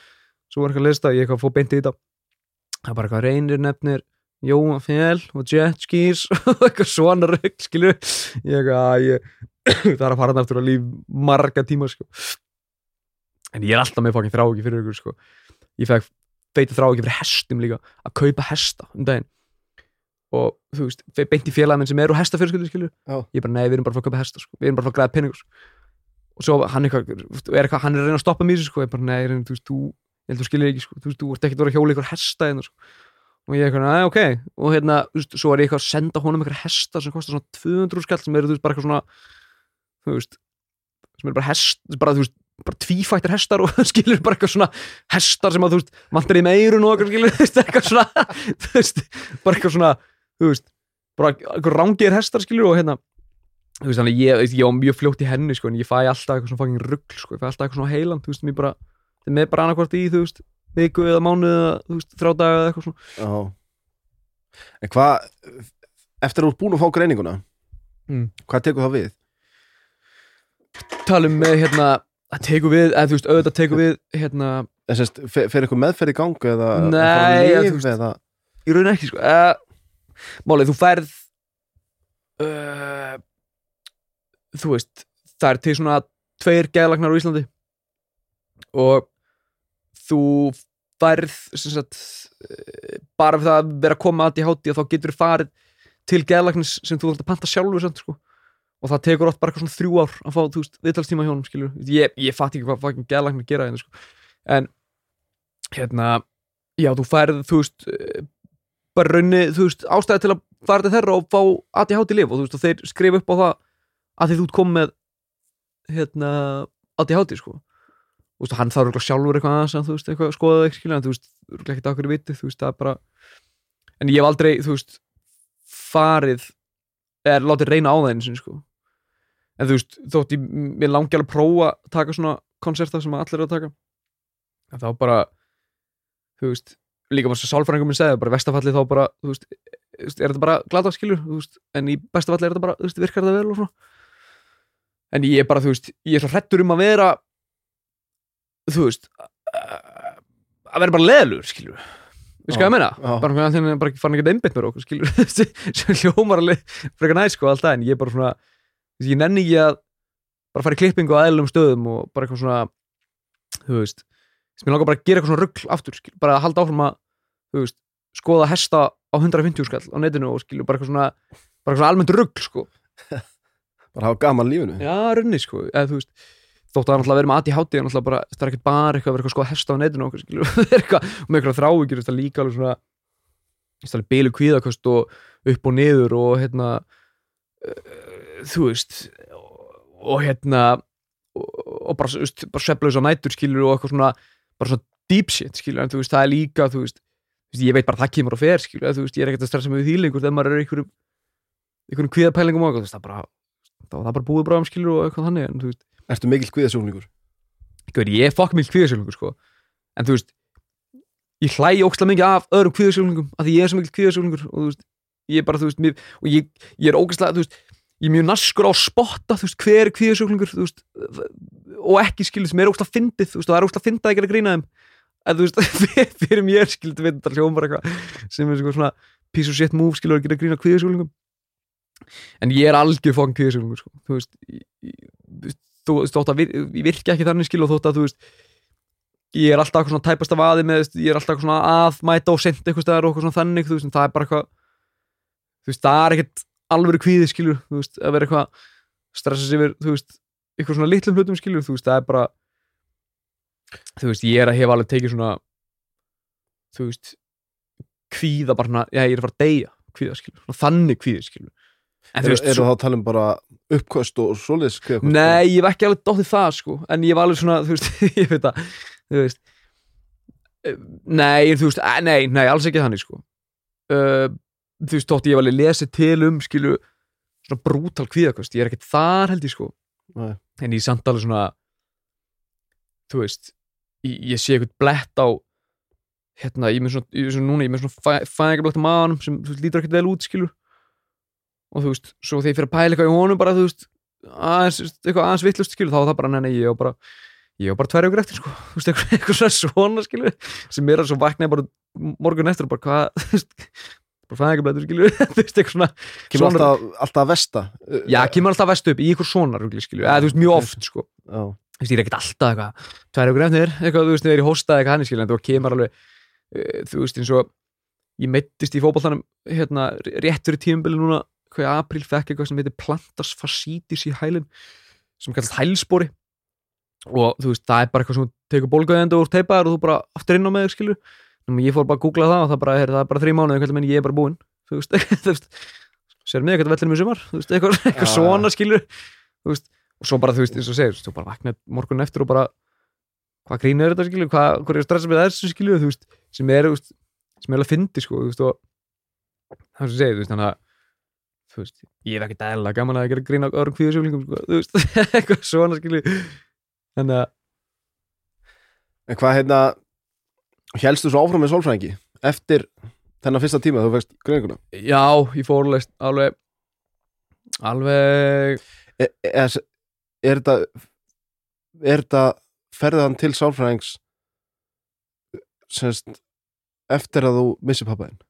er Jóa Fel og jet skis [LAUGHS] og eitthvað svona rögg, skilur ég að ég [COUGHS] það er að fara náttúrulega líf marga tíma sko. en ég er alltaf með fokkin þrá ekki fyrir ykkur sko. ég fekk feita þrá ekki fyrir hestum líka að kaupa hesta um daginn og þú veist, fe- beint í félagin sem eru hestafjörsköldu skilur Já. ég bara, nei, við erum bara að fara að kaupa hesta sko. við erum bara að fara að græða peningur sko. og svo hann er hann er að reyna að stoppa mér sko. ég bara, nei, reyn, þú veist, þú ég held þú skilir ekki, sko. þú veist, þú ert ekkert að vera að hjóla ykkur hesta hérna, sko. og ég eitthvað, nei, ok og hérna, þú veist, svo er ég eitthvað að senda honum ykkur hesta sem kostar svona 200 skall sem eru, þú veist, bara eitthvað svona þú veist, sem eru bara hest bara, þú veist, bara tvífættir hestar og skilur bara eitthvað svona hestar sem að, þú veist, vantar í meirun og skilur, eitthvað svona þú veist, bara eitthvað svona þú veist, bara eitthvað rángir hestar skilur og hérna þú veist, þannig ég, ég var mjög fljótt í henni, sko, en ég fæ alltaf eitthvað svona fucking rugl, sko, ég fæ alltaf eitthvað svona heilan, þú veist, mér bara, það er með bara annarkvort í, þú veist, viku eða mánuð eða, þú veist, þrjá daga eða eitthvað svona Já. En hvað, eftir að þú ert búin að fá greininguna, Mm. hvað tekur það við? Talum með, hérna, að teku við, eða þú veist, auðvitað teku við, hérna, En sérst, fer, fer eitthvað meðferð í gang eða Nei, lyf þú veist- eða, í raun ekki sko uh, Málið, þú færð uh, þú veist það er til svona tveir geðlagnar á Íslandi og þú færð sagt, uh, bara fyrir það að vera að koma að í hátíð þá getur þú farið til geðlagnis sem þú þarft að panta sjálfur samt, sko. Og það tekur oft bara eitthvað svona þrjú ár að fá, þú veist, viðtalstíma hjá honum skilur ég, ég fatt ekki hvað fucking geðlagnar gera hérna, sko. en hérna já, þú færð, þú veist eh, bara raunni, þú veist, ástæði til að fara til þeirra og fá ADHD lif og þú veist, og þeir skrifa upp á það að þú ert komið með hérna, ADHD sko. Þú veist, hann þarf örugglega sjálfur eitthvað aðeins að þú veist, eitthvað skoðað ekki skilja en þú veist, örugglega ekkert okkur viti, þú veist, það er bara en ég þú veist er það þótt ég, mér langi alveg að prófa að taka svona konserta sem allir eru að taka en þá bara þú veist, líka maður svo sálfræðingum minn segði, bara vestafalli þá bara þú veist, er þetta bara glada skilur veist, en í bestafalli er þetta bara, þú veist, virkar þetta vel og svona. En ég er bara, þú veist, ég er svo hrettur um að vera þú veist að vera bara leðlur, skilur. Við sko Já, að meina, já. bara hvernig hann bara ekki farin ekki einbeitt mér okkur, skilur. [LAUGHS] Sem hljómar alveg frekar næst sko alltaf en ég er bara svona, ég nenni ekki að bara fara í klippingu á eðlum stöðum og bara eitthvað svona þú veist, sem ég langar bara að gera eitthvað svona rugl aftur, skilur, bara að halda áfram að þú veist, skoða hesta á 150 skall á netinu og skilur bara eitthvað svona bara eitthvað svona almennt rugl, sko. [LAUGHS] Bara hafa gaman lífinu. Já, runni sko, eða þú veist þótt að náttúrulega vera með ADHD er náttúrulega bara, það er ekkert bara eitthvað að vera eitthvað sko að hesta á netinu og [LAUGHS] það er með eitthvað þráhyggjur það er líka alveg svona það er bílu kvíðakost og upp og niður og hérna þú veist og, og hérna og, og bara, veist, bara sveflaus á nætur skilur og eitthvað svona, bara svona deep shit skilur, en þú veist, það er líka, þú veist, ég veit bara að það kemur og fer skilur, þú veist, ég er ekkert að stressa mig við því lengur þegar maður er einhverjum einhverjum kvíðapælingum og eitthvað, það er bara það var bara búið bráðum skilur og eitthvað þannig en þú veist, Ertu mikill kviðasjókningur? Gauður, ég er fokk mikil kvíðasjálfingur sko. en þú veist ég hlæ ókslega mikið af öðrum kvíðasjálfingum af því ég er svo mikil kvíðasjálfingur og þú veist, ég er bara, þú veist, mér, og ég, ég er ókslega, þú veist, ég er mjög naskur á að spotta, veist, hver er veist, og ekki skilur sem er ókslega fyndið, þú veist, og það er fyndið að gera grína þeim en þú veist, [LAUGHS] fyrir mér skilur þetta þetta hljómar eitthvað sem er sko svona piece of shit move skilur að gera grína kvíðasjálfingum en ég er algjör fokkin kvíðasjálfingur sko. þú veist, ég, þú veist, að vir, ég virki ekki þannig skil og þótt að þú veist ég er alltaf eitthvað svona tæpast af aði með ég er alltaf eitthvað svona að mæta og senda eitthvað og eitthvað svona þannig þú veist, það er bara eitthvað þú veist, það er ekkert alvöru kvíði skilur, þú veist, að vera eitthvað stressa sig yfir, þú veist, eitthvað svona litlum hlutum skilur, þú veist, það er bara þú veist, ég er að hefa alveg tekið svona þú veist kvíða bara, svona, já, ég er að fara að deyja kvíða skilur, svona þannig kvíði skilur en Eru er þá að tala um bara uppköst og svoleiðis kviðakost? Nei, ég hef ekki alveg dóttið það sko En ég var alveg svona, þú veist, [LAUGHS] ég veit það Þú veist Eh, Nei, þú veist, eh, nei, nei, alls ekki þannig sko uh, Þú veist, þótt ég hef alveg lesið til um Skilu, svona brútal kvíðakost Ég er ekkert þar held ég sko. Nei. En ég er samt alveg svona Þú veist Ég, ég sé eitthvað blett á Hérna, ég er með svona, ég er svona núna Ég er með svona fæ, fæðingablett á maðanum Sem þú veist, lítur ekkert vel út, skilu og þú veist, svo þegar ég fyrir að pæla eitthvað í honum bara, þú veist, aðeins, eitthvað aðeins vittlust skilu, þá var það bara, nei, nei, ég var bara ég var bara tvær ykkur eftir, sko, [LAUGHS] þú veist, eitthvað, eitthvað svona skilu, sem er að svo vaknaði bara morgun eftir og bara, hvað, [LAUGHS] bara fæði ekki blæður, skilu, [LAUGHS] þú veist, eitthvað svona Kemur svona- alltaf, alltaf að vesta. Já, kemur alltaf vest upp í eitthvað svona rugli, skilu, eða, þú veist, mjög oft, sko. Já, þú veist, ég er ekkert alltaf eitthvað tvær ykkur eftir, eitthvað, þú veist, þegar ég hóstaði eitthvað hann, skilu, en þú kemur alveg, uh, þú veist, eins og ég meittist í fótballtanum, hérna, rétt fyrir tímabili núna, hvað í apríl fekk eitthvað sem heitir plantas fascitis í hælinn sem kallast hælspori. Og þú veist, það er bara eitthvað sem þú tekur bólgöðendu úr teipaðar og þú bara aftur inn á með þig, skilur Nefnum ég fór bara að googla það og það bara, her, það er bara þrý mánuði, hvernig menn ég er bara búinn þú veist, þú veist sér mig eitthvað vellinu í sumar, þú veist, eitthvað, eitthvað Já, svona, skilur þú veist, og svo bara, þú veist, eins og segir, þú bara vaknaði morgun eftir og bara hvað grín er þetta, skilur, hvað, hvað er að stressa með þessu, skilur, þú veist, sem er, þú veist sem er alveg fyndi, sko, þú veist, og það sem segir, þú veist, þannig að þú veist, ég hef ekki dæla gaman að gera grín á öðrum kvíðusjöflingum, sko, þú veist, eitthvað svona, skilur þannig að, en hvað hérna Hélstu svo áfram með sálfræðingi eftir þennan fyrsta tíma þú fegst greininguna? Já, ég fór alveg, alveg alveg er, er, þetta er þetta ferðan til sálfræðings semst eftir að þú missir pappaðinn?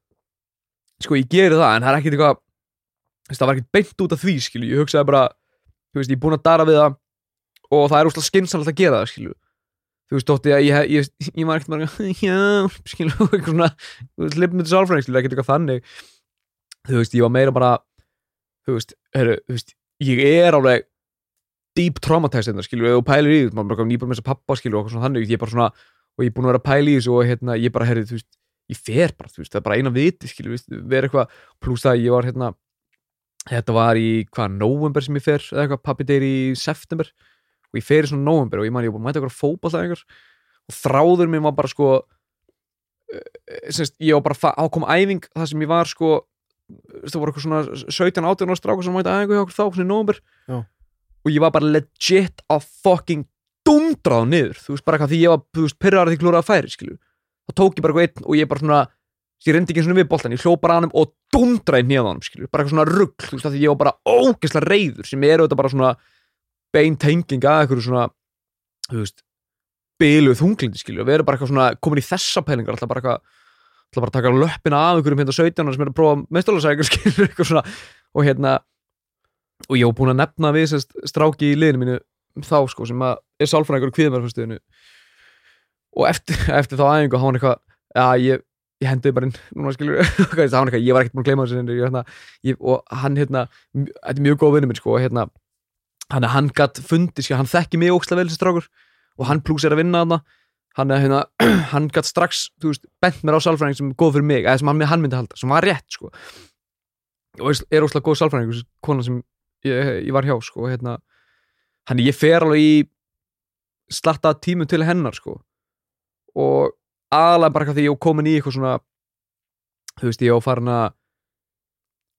Sko ég geri það en það er ekkert eitthvað það var ekkert beint út af því skilju ég hugsaði bara, þú veist, ég er búinn að dara við það og það er úrslega skynsalegt að gera það skilju þú veist, þótti að ég, ég, ég, ég var ekkert bara [LAUGHS] já, skilju, eitthvað svona lifnum til sálfræðing, skilju, ekkert eitthvað þannig. Þú veist, ég var meira bara þú veist, heru, þú veist ég er alveg deep traumatized þetta, skilju, ef þú pælir í því maður bara nýbúin með þess að pappa, skilju, og eitthvað svona þannig ég er bara svona, og ég er búin að vera að pæla í þessu og hérna, ég bara, herri, þú veist, ég fer bara, þú veist, það er bara eina viti, veist, vera eitthvað, pluss það, ég var hérna þetta var í, hvað, november sem ég fer eða eitthvað, pappi deyr í september og ég fer í svona november og ég man, ég búin að mæta eitthvað fótballtæðingar og þráður minn var bara sko eh, semst, ég var bara fa- á kom æfing það sem ég var sko það voru eitthvað svona 17-18 ára strákur sem mæta æfingu hjá okkur þá, svona í november Já. og ég var bara legit að fucking dundrað niður, þú veist, bara eitthvað því ég var, þú veist, pyrraðar því klúraði að færi, skilju þá tók ég bara eitthvað einn og ég bara svona ég reyndi ekki svona við boltan, ég hló bara að hann og dundraði nýðan hann, skilju, bara eitthvað svona rugg þú veist, því ég var bara ógeðslega reyður sem er auðvitað bara svona bein tenging að eitthvað svona veist, biluð þunglindi skilju og við erum bara eitthvað svona komin í þessa pælingar alltaf bara eitthvað alltaf bara að taka löppina af einhverjum hérna 17 sem er að prófa mestarlagsækur skilju eitthvað svona. Og hérna og ég var búin að nefna við sérst stráki í liðinu mínu þá sko sem að er sálfræðingur í kviðmærfastöðinu og eftir, [LAUGHS] eftir þá þá var hann eitthvað já ég, ég hendiði bara inn núna skilju [LAUGHS] hann eitthvað ég var ekkert búin að gleyma þessu hérna, og hann hérna þetta er mjög góð vinnu minn sko og hérna hann, hann gatt fundið skilju hann þekki mig ókslega vel þessi strákur og hann plús er að vinna þarna. [CLEARS THROAT] Hann, er, hérna, hann gatt strax veist, bent mér á sálfræðing sem er góð fyrir mig eða sem hann, hann myndi halda, sem var rétt sko. Og er- óslega góð sálfræðing þessi kona sem ég, ég var hjá sko hérna hann ég fer alveg í slatta tímum til hennar sko. Og aðalega bara því ég komin í eitthvað svona þú veist ég var farin að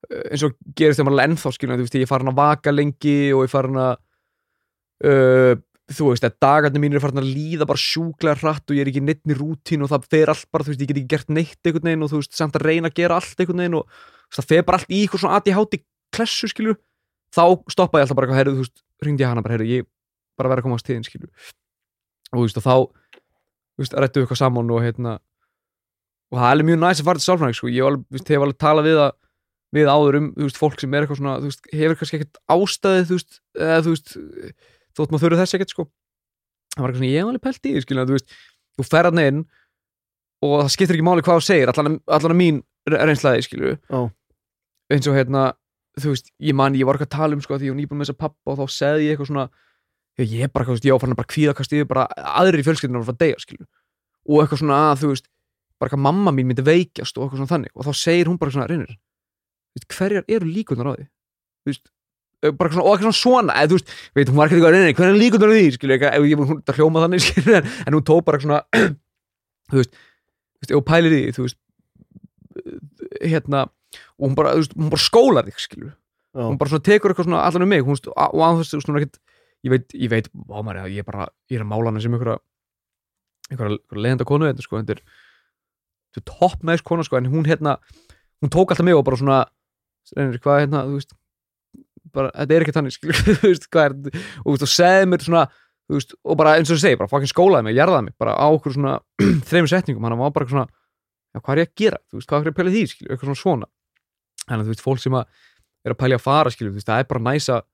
eins og gerist þegar maður er ennþá skilja þú veist ég er farin að vaka lengi og ég er farin að uh, þú veist að dagarnir mínir er farin að líða bara sjúklega hratt og ég er ekki neitt í rútín og það fer allt bara, þú veist, ég get ekki gert neitt einhvern veginn og þú veist, samt að reyna að gera allt einhvern veginn og veist, það fer bara allt í eitthvað svona ADHD klessu, skilju þá stoppa ég alltaf bara heyrðu, þú veist, ringdi ég hana bara, heyrðu, ég bara verð að koma á stíðin, skilju og þú veist, og þá þú veist, rættu við eitthvað saman og hérna og það er mjög næst að fara til sálfræðing, sko, ég hef alveg, við áður um, þú veist, fólk sem er eitthvað svona þú veist, hefur kannski ekkert ástæði, þú veist eða, þú veist, þótt maður þurfi þess ekkert, sko. Það var eitthvað svona, ég hef alveg pælt í, því, skilju, þú veist. Þú fer hann inn og það skiptir ekki máli hvað þú segir, allan, allan að mín reynslaði, skilju Já. eins og hérna, þú veist, ég man ég var eitthvað að tala um, sko, því var nýbúin með þessa pappa og þá segði ég eitthvað svona ég er bara, þú veist, ég áfann bara kvíðakast yfir bara og eitthvað svona að, þú veist, bara eitthvað mamma mín myndi veikjast og eitthvað svona þannig. Og þá segir hún bara svona, reynir hverjar eru líkunar á því veist, eh, bara svona, og eitthvað svona svona, veist, veit, hún var ekki eitthvað reynir, hverjar eru líkunar á því, eitthvað, ef ég hún það hljóma þannig, [LAUGHS] skilju, en, en hún tók bara svona [CLEARS THROAT] þú veist, hún pælir því, þú veist hérna, og hún bara, veist, hún bara skólar þig, skilju Já. hún bara svona tekur eitthvað svona allan um mig hún, veist, og á þess að hún er ekkert ég veit, ég veit, á maður, ég er bara ég er að mála hana sem einhverja einhverja, einhverja leiðenda konu þetta, sko, þetta er þetta er topp næst kona, sko, en hún hérna hún tók alltaf mig og bara svona reynir, hvað hérna, þú veist bara, þetta er ekki þannig, skilur, [LAUGHS] þú veist, hvað er og þú veist, og segði mér svona þú veist, og bara eins og þú segir, bara fucking skólaði mig, jarðaði mig bara á okkur svona [CLEARS THROAT] þreim setningum, hann var bara svona já, hvað er ég að gera, þú veist, hvað er ég að pæla því, skilur, eitthvað svona svona. Þannig að þú veist, fólk sem að er að pælja að fara, skilur, þú veist, það er bara næs að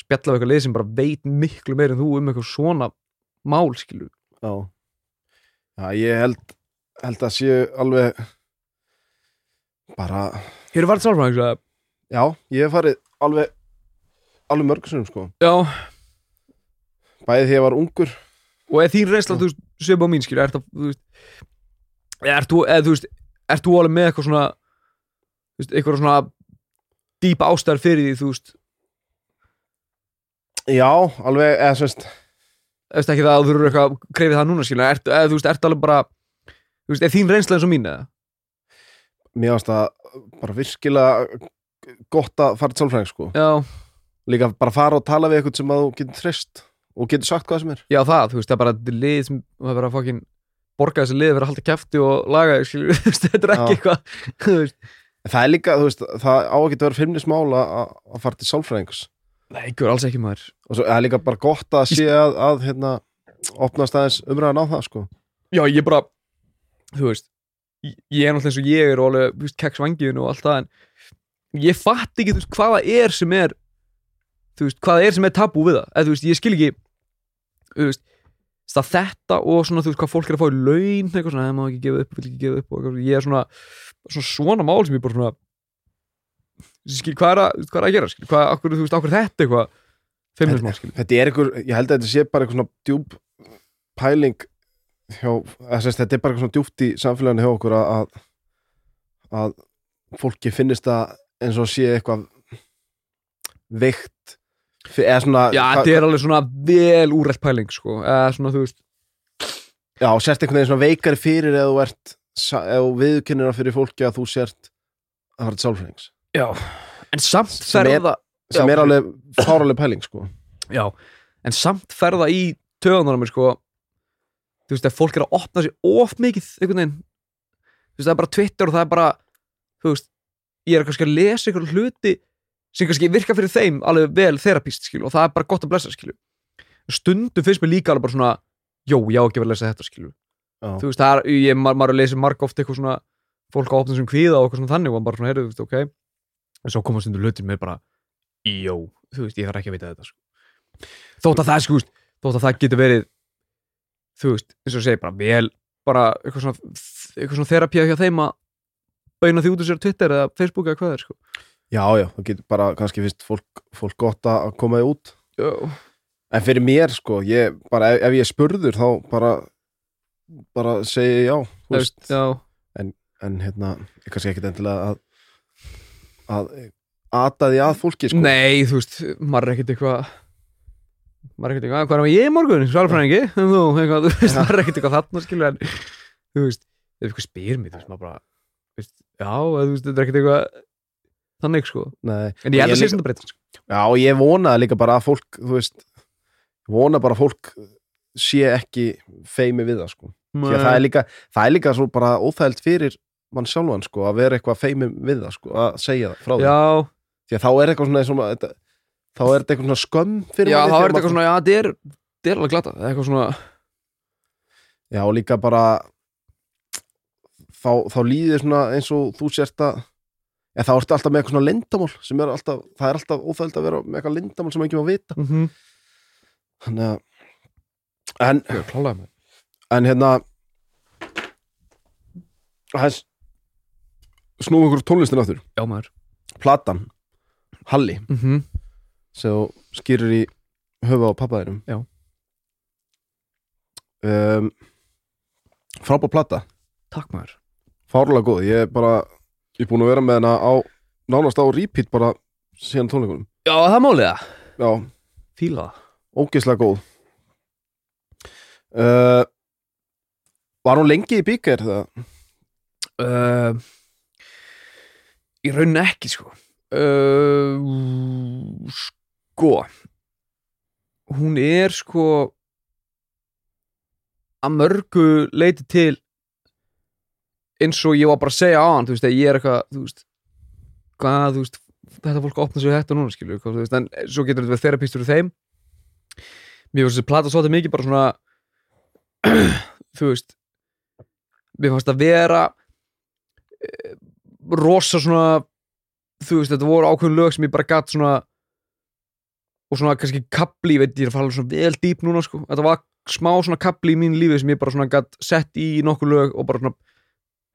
spjalla við eitthvað lið sem bara veit miklu meir en þú um eitthvað svona mál, skilur. Já, já ég held, held að séu alveg bara, Hér er varð sálfræðing, já, ég hef farið alveg alveg mörgusum sko. Já, bæði því ég var ungur. Og er þín reynsla, þú veist, sögum á mín, skilur, er það, þú veist er þú, eða þú veist, er þú alveg með eitthvað svona, þú veist, eitthvað svona dýpa ástæður fyrir því, þú veist, Já, alveg, eða svist eftir ekki það að þú eru eitthvað kreifið það núna, skilur, er, eða þú veist, ertu alveg bara þú veist, er þín reynsla eins og mín, eða? mér varst það bara virkilega gott að fara til sálfræðing sko. Já, líka bara fara og tala við eitthvað sem að þú getur treyst og getur sagt hvað sem er. Já það, þú veist, það er bara lið sem það er bara fokkin borga þessi lið fyrir að halda kæfti og laga [LAUGHS] skilur, þetta er ekki eitthvað [LAUGHS] þú veist, það er líka, þú veist, það á ekki að vera feimnismál að að fara til sálfræðingus nei, ekki alls ekki maður. Og svo það er líka bara gott að sé að, að hérna, opnast aðeins umræðan á það sko. Já, ég bara, þú veist ég ég er náttúrulega eins og ég er og alveg, þú veist, keks vangiðin og allt það en ég fatt ekki, veist, hvað það er sem er veist, hvað það er sem er tabú við það. Þú veist, ég skil ekki það þetta og svona, hvað fólk er að fá í laun eitthvað svona, það má ekki gefa upp, vil ekki gefa upp og ég er svona, svona svona mál sem ég bara svona skil, hvað er að, hvað er að gera, skil, hvað, akkur, þú veist, akkur þetta eitthvað feimnismál, skil, Þetta er einhver, ég held að þetta sé bara eitthvað svona djúb pæling hjá, að sérst, þetta er bara eitthvað svona djúpt í samfélaginu hjá okkur að, að, að fólki finnist það eins og sé eitthvað veikt eða svona já, þetta er alveg svona vel úrætt pæling, sko, eða svona, þú veist já, sért einhvern veginn svona veikari fyrir eða þú ert viðkennir það fyrir fólki að þú sért að fara til sálfræðings. Já, en samt Sem er- ferða sem Já. er alveg fáraleg pæling sko. Já, en samt ferða í töðunar mér sko. Þú veist, ef fólk er að opna sér of mikið einhvern veginn. Þú veist, það er bara Twitter og það er bara Þú veist, ég er kannski að lesa einhverjum hluti sem kannski virka fyrir þeim alveg vel þerapist, skilu, og það er bara gott að blessa, skilu Stundum finnst mér líka alveg bara svona jó, ég á ekki vera að lesa þetta skilur Já. þú veist, það er, ég, maður, maður lesið marg oft eitthvað svona, fólk á opnum sem kvíða og eitthvað svona þannig og maður bara svona, heyrðu, þú veist, ok en svo komast undir hlutin með bara jó, þú veist, ég þarf ekki að vita þetta sko. þótt að það, sko, þótt að það getur verið þú veist, eins og segi bara vel, bara eitthvað svona eitthvað svona þerapía hjá þeim að beina því út úr sér Twitter eða Facebook eða hvað er, sko. Já, já, það getur bara, kannski finnst fólk, fólk gott að koma þið út. Jó. En fyrir mér, sko, ég, bara ef, ef ég spurður þá bara bara segi já, veist. já, en hérna, ég kannski ekkit endilega að að ata því að fólki, sko. Nei, þú veist, maður er ekkert eitthvað maður er ekkert eitthvað, hvað er ég í morgun? Svalfræðingi, en þú, eitthvað, þú veist, maður er ekkert eitthvað þarna, skilur, en þú veist, ef eitthvað spyr mig, þú veist, maður bara þú veist, já, eða, þú veist, þetta er ekkert eitthvað þannig, sko, Nei, en ég held að sé sem þetta breytast, sko. Já, og ég vona líka bara að fólk, þú veist vona bara að fólk sé ekki feimi við það, sko. Því að það er líka, það er líka svo bara óþægild fyrir mann sjálfan, sko, að vera eitthvað feimi við það, sko, að segja það frá því. Já, því að þá er eitthvað svona, svona þetta, þá er þetta eitthvað svona skömm fyrir já, manni þá er þegar þetta maður- eitthvað svona, já, þetta er þetta er alveg glata, það er eitthvað svona Já, og líka bara þá, þá líður svona eins og þú sért að ja, þá ertu alltaf með eitthvað svona lindamál sem er alltaf, það er alltaf óþægild að vera með eitthvað lindamál sem ekki má vita. Mm -hmm. þannig að en, með. en hérna hans snúum ykkur tónlistin áttur Já, maður. Platan, Halli. Mm -hmm. sem skýrir í höfu á pappaðinum. Já. um, frábár plata. Takk maður fárlega góð, ég er bara ég er búin að vera með hana á nánast á repeat bara síðan tónleikunum. Já, það málið það já, Fíla ógeðslega góð. Uh, var hún lengi í bíker það? uh, Í rauninni ekki sko. Uh, Sko Hún er sko að mörgu leiti til eins og ég var bara að segja á hann þú veist, ég er eitthvað þú veist, hvað, þú veist þetta fólk opna við þetta núna, hvað, þú veist, en svo getur þetta verið þerapistur í þeim. Mér finnst þessi plata svolítið mikið bara svona [CLEARS THROAT] þú veist mér fannst að vera eh, rosa svona þú veist, þetta voru ákveðin lög sem ég bara gatt svona og svona kannski kapli, veit, ég er að fara svona vel dýp núna, sko, þetta var smá svona kapli í mín lífi sem ég bara svona gatt sett í nokkuð lög og bara svona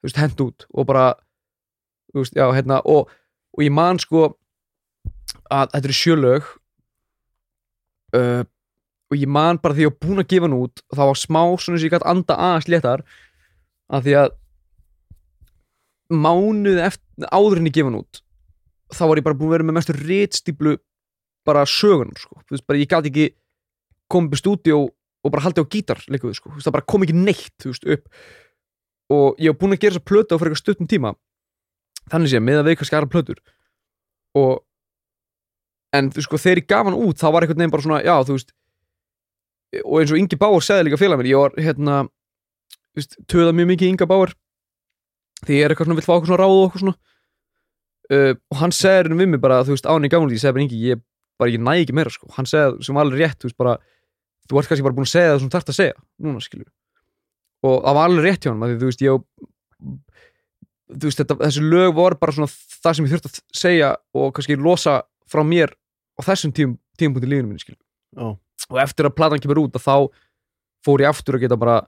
veist, hent út og bara veist, já, hérna, og, og ég man sko að þetta eru sjölög uh, og ég man bara því ég var búin að gefa hann út og það var smá svona sem ég gætt anda aðeins léttar að því að mánuð eftir, áður en ég gefa hann út þá var ég bara búin að vera með mestu ritstíplu bara sögun sko. Bara ég gæti ekki komið upp í stúdíó og bara haldið á gítar líka, sko. Það bara kom ekki neitt veist, upp og ég var búin að gera þessa plötu á fyrir eitthvað stuttum tíma. Þannig sé, með að veika skara plötur. Og en þú sko, þegar ég gaf hann út þá var einhvern veginn bara svona, já, þú veist og eins og Ingi Báur segði líka félag mér ég var, hérna, veist, töða mjög mikið Inga Báur því ég er eitthvað svona, vill fá okkur svona ráð og okkur svona. Uh, og hann segði hérna við mig bara, þú veist, án í gamla ég segi bara Ingi, ég bara, ég næ ekki meira sko. hann segði, sem alveg rétt, þú veist, bara þú ert kannski bara búin að segja það sem þú þarft að segja núna, skilur og það var alveg rétt hjá hann þú veist, ég þú veist, þetta, þessi lög voru bara svona það sem ég þurfti að segja og kannski losa frá mér á þessum tím, tímapunkti lífinu minni, Já. og eftir að platan kemur út að þá fór ég aftur að geta bara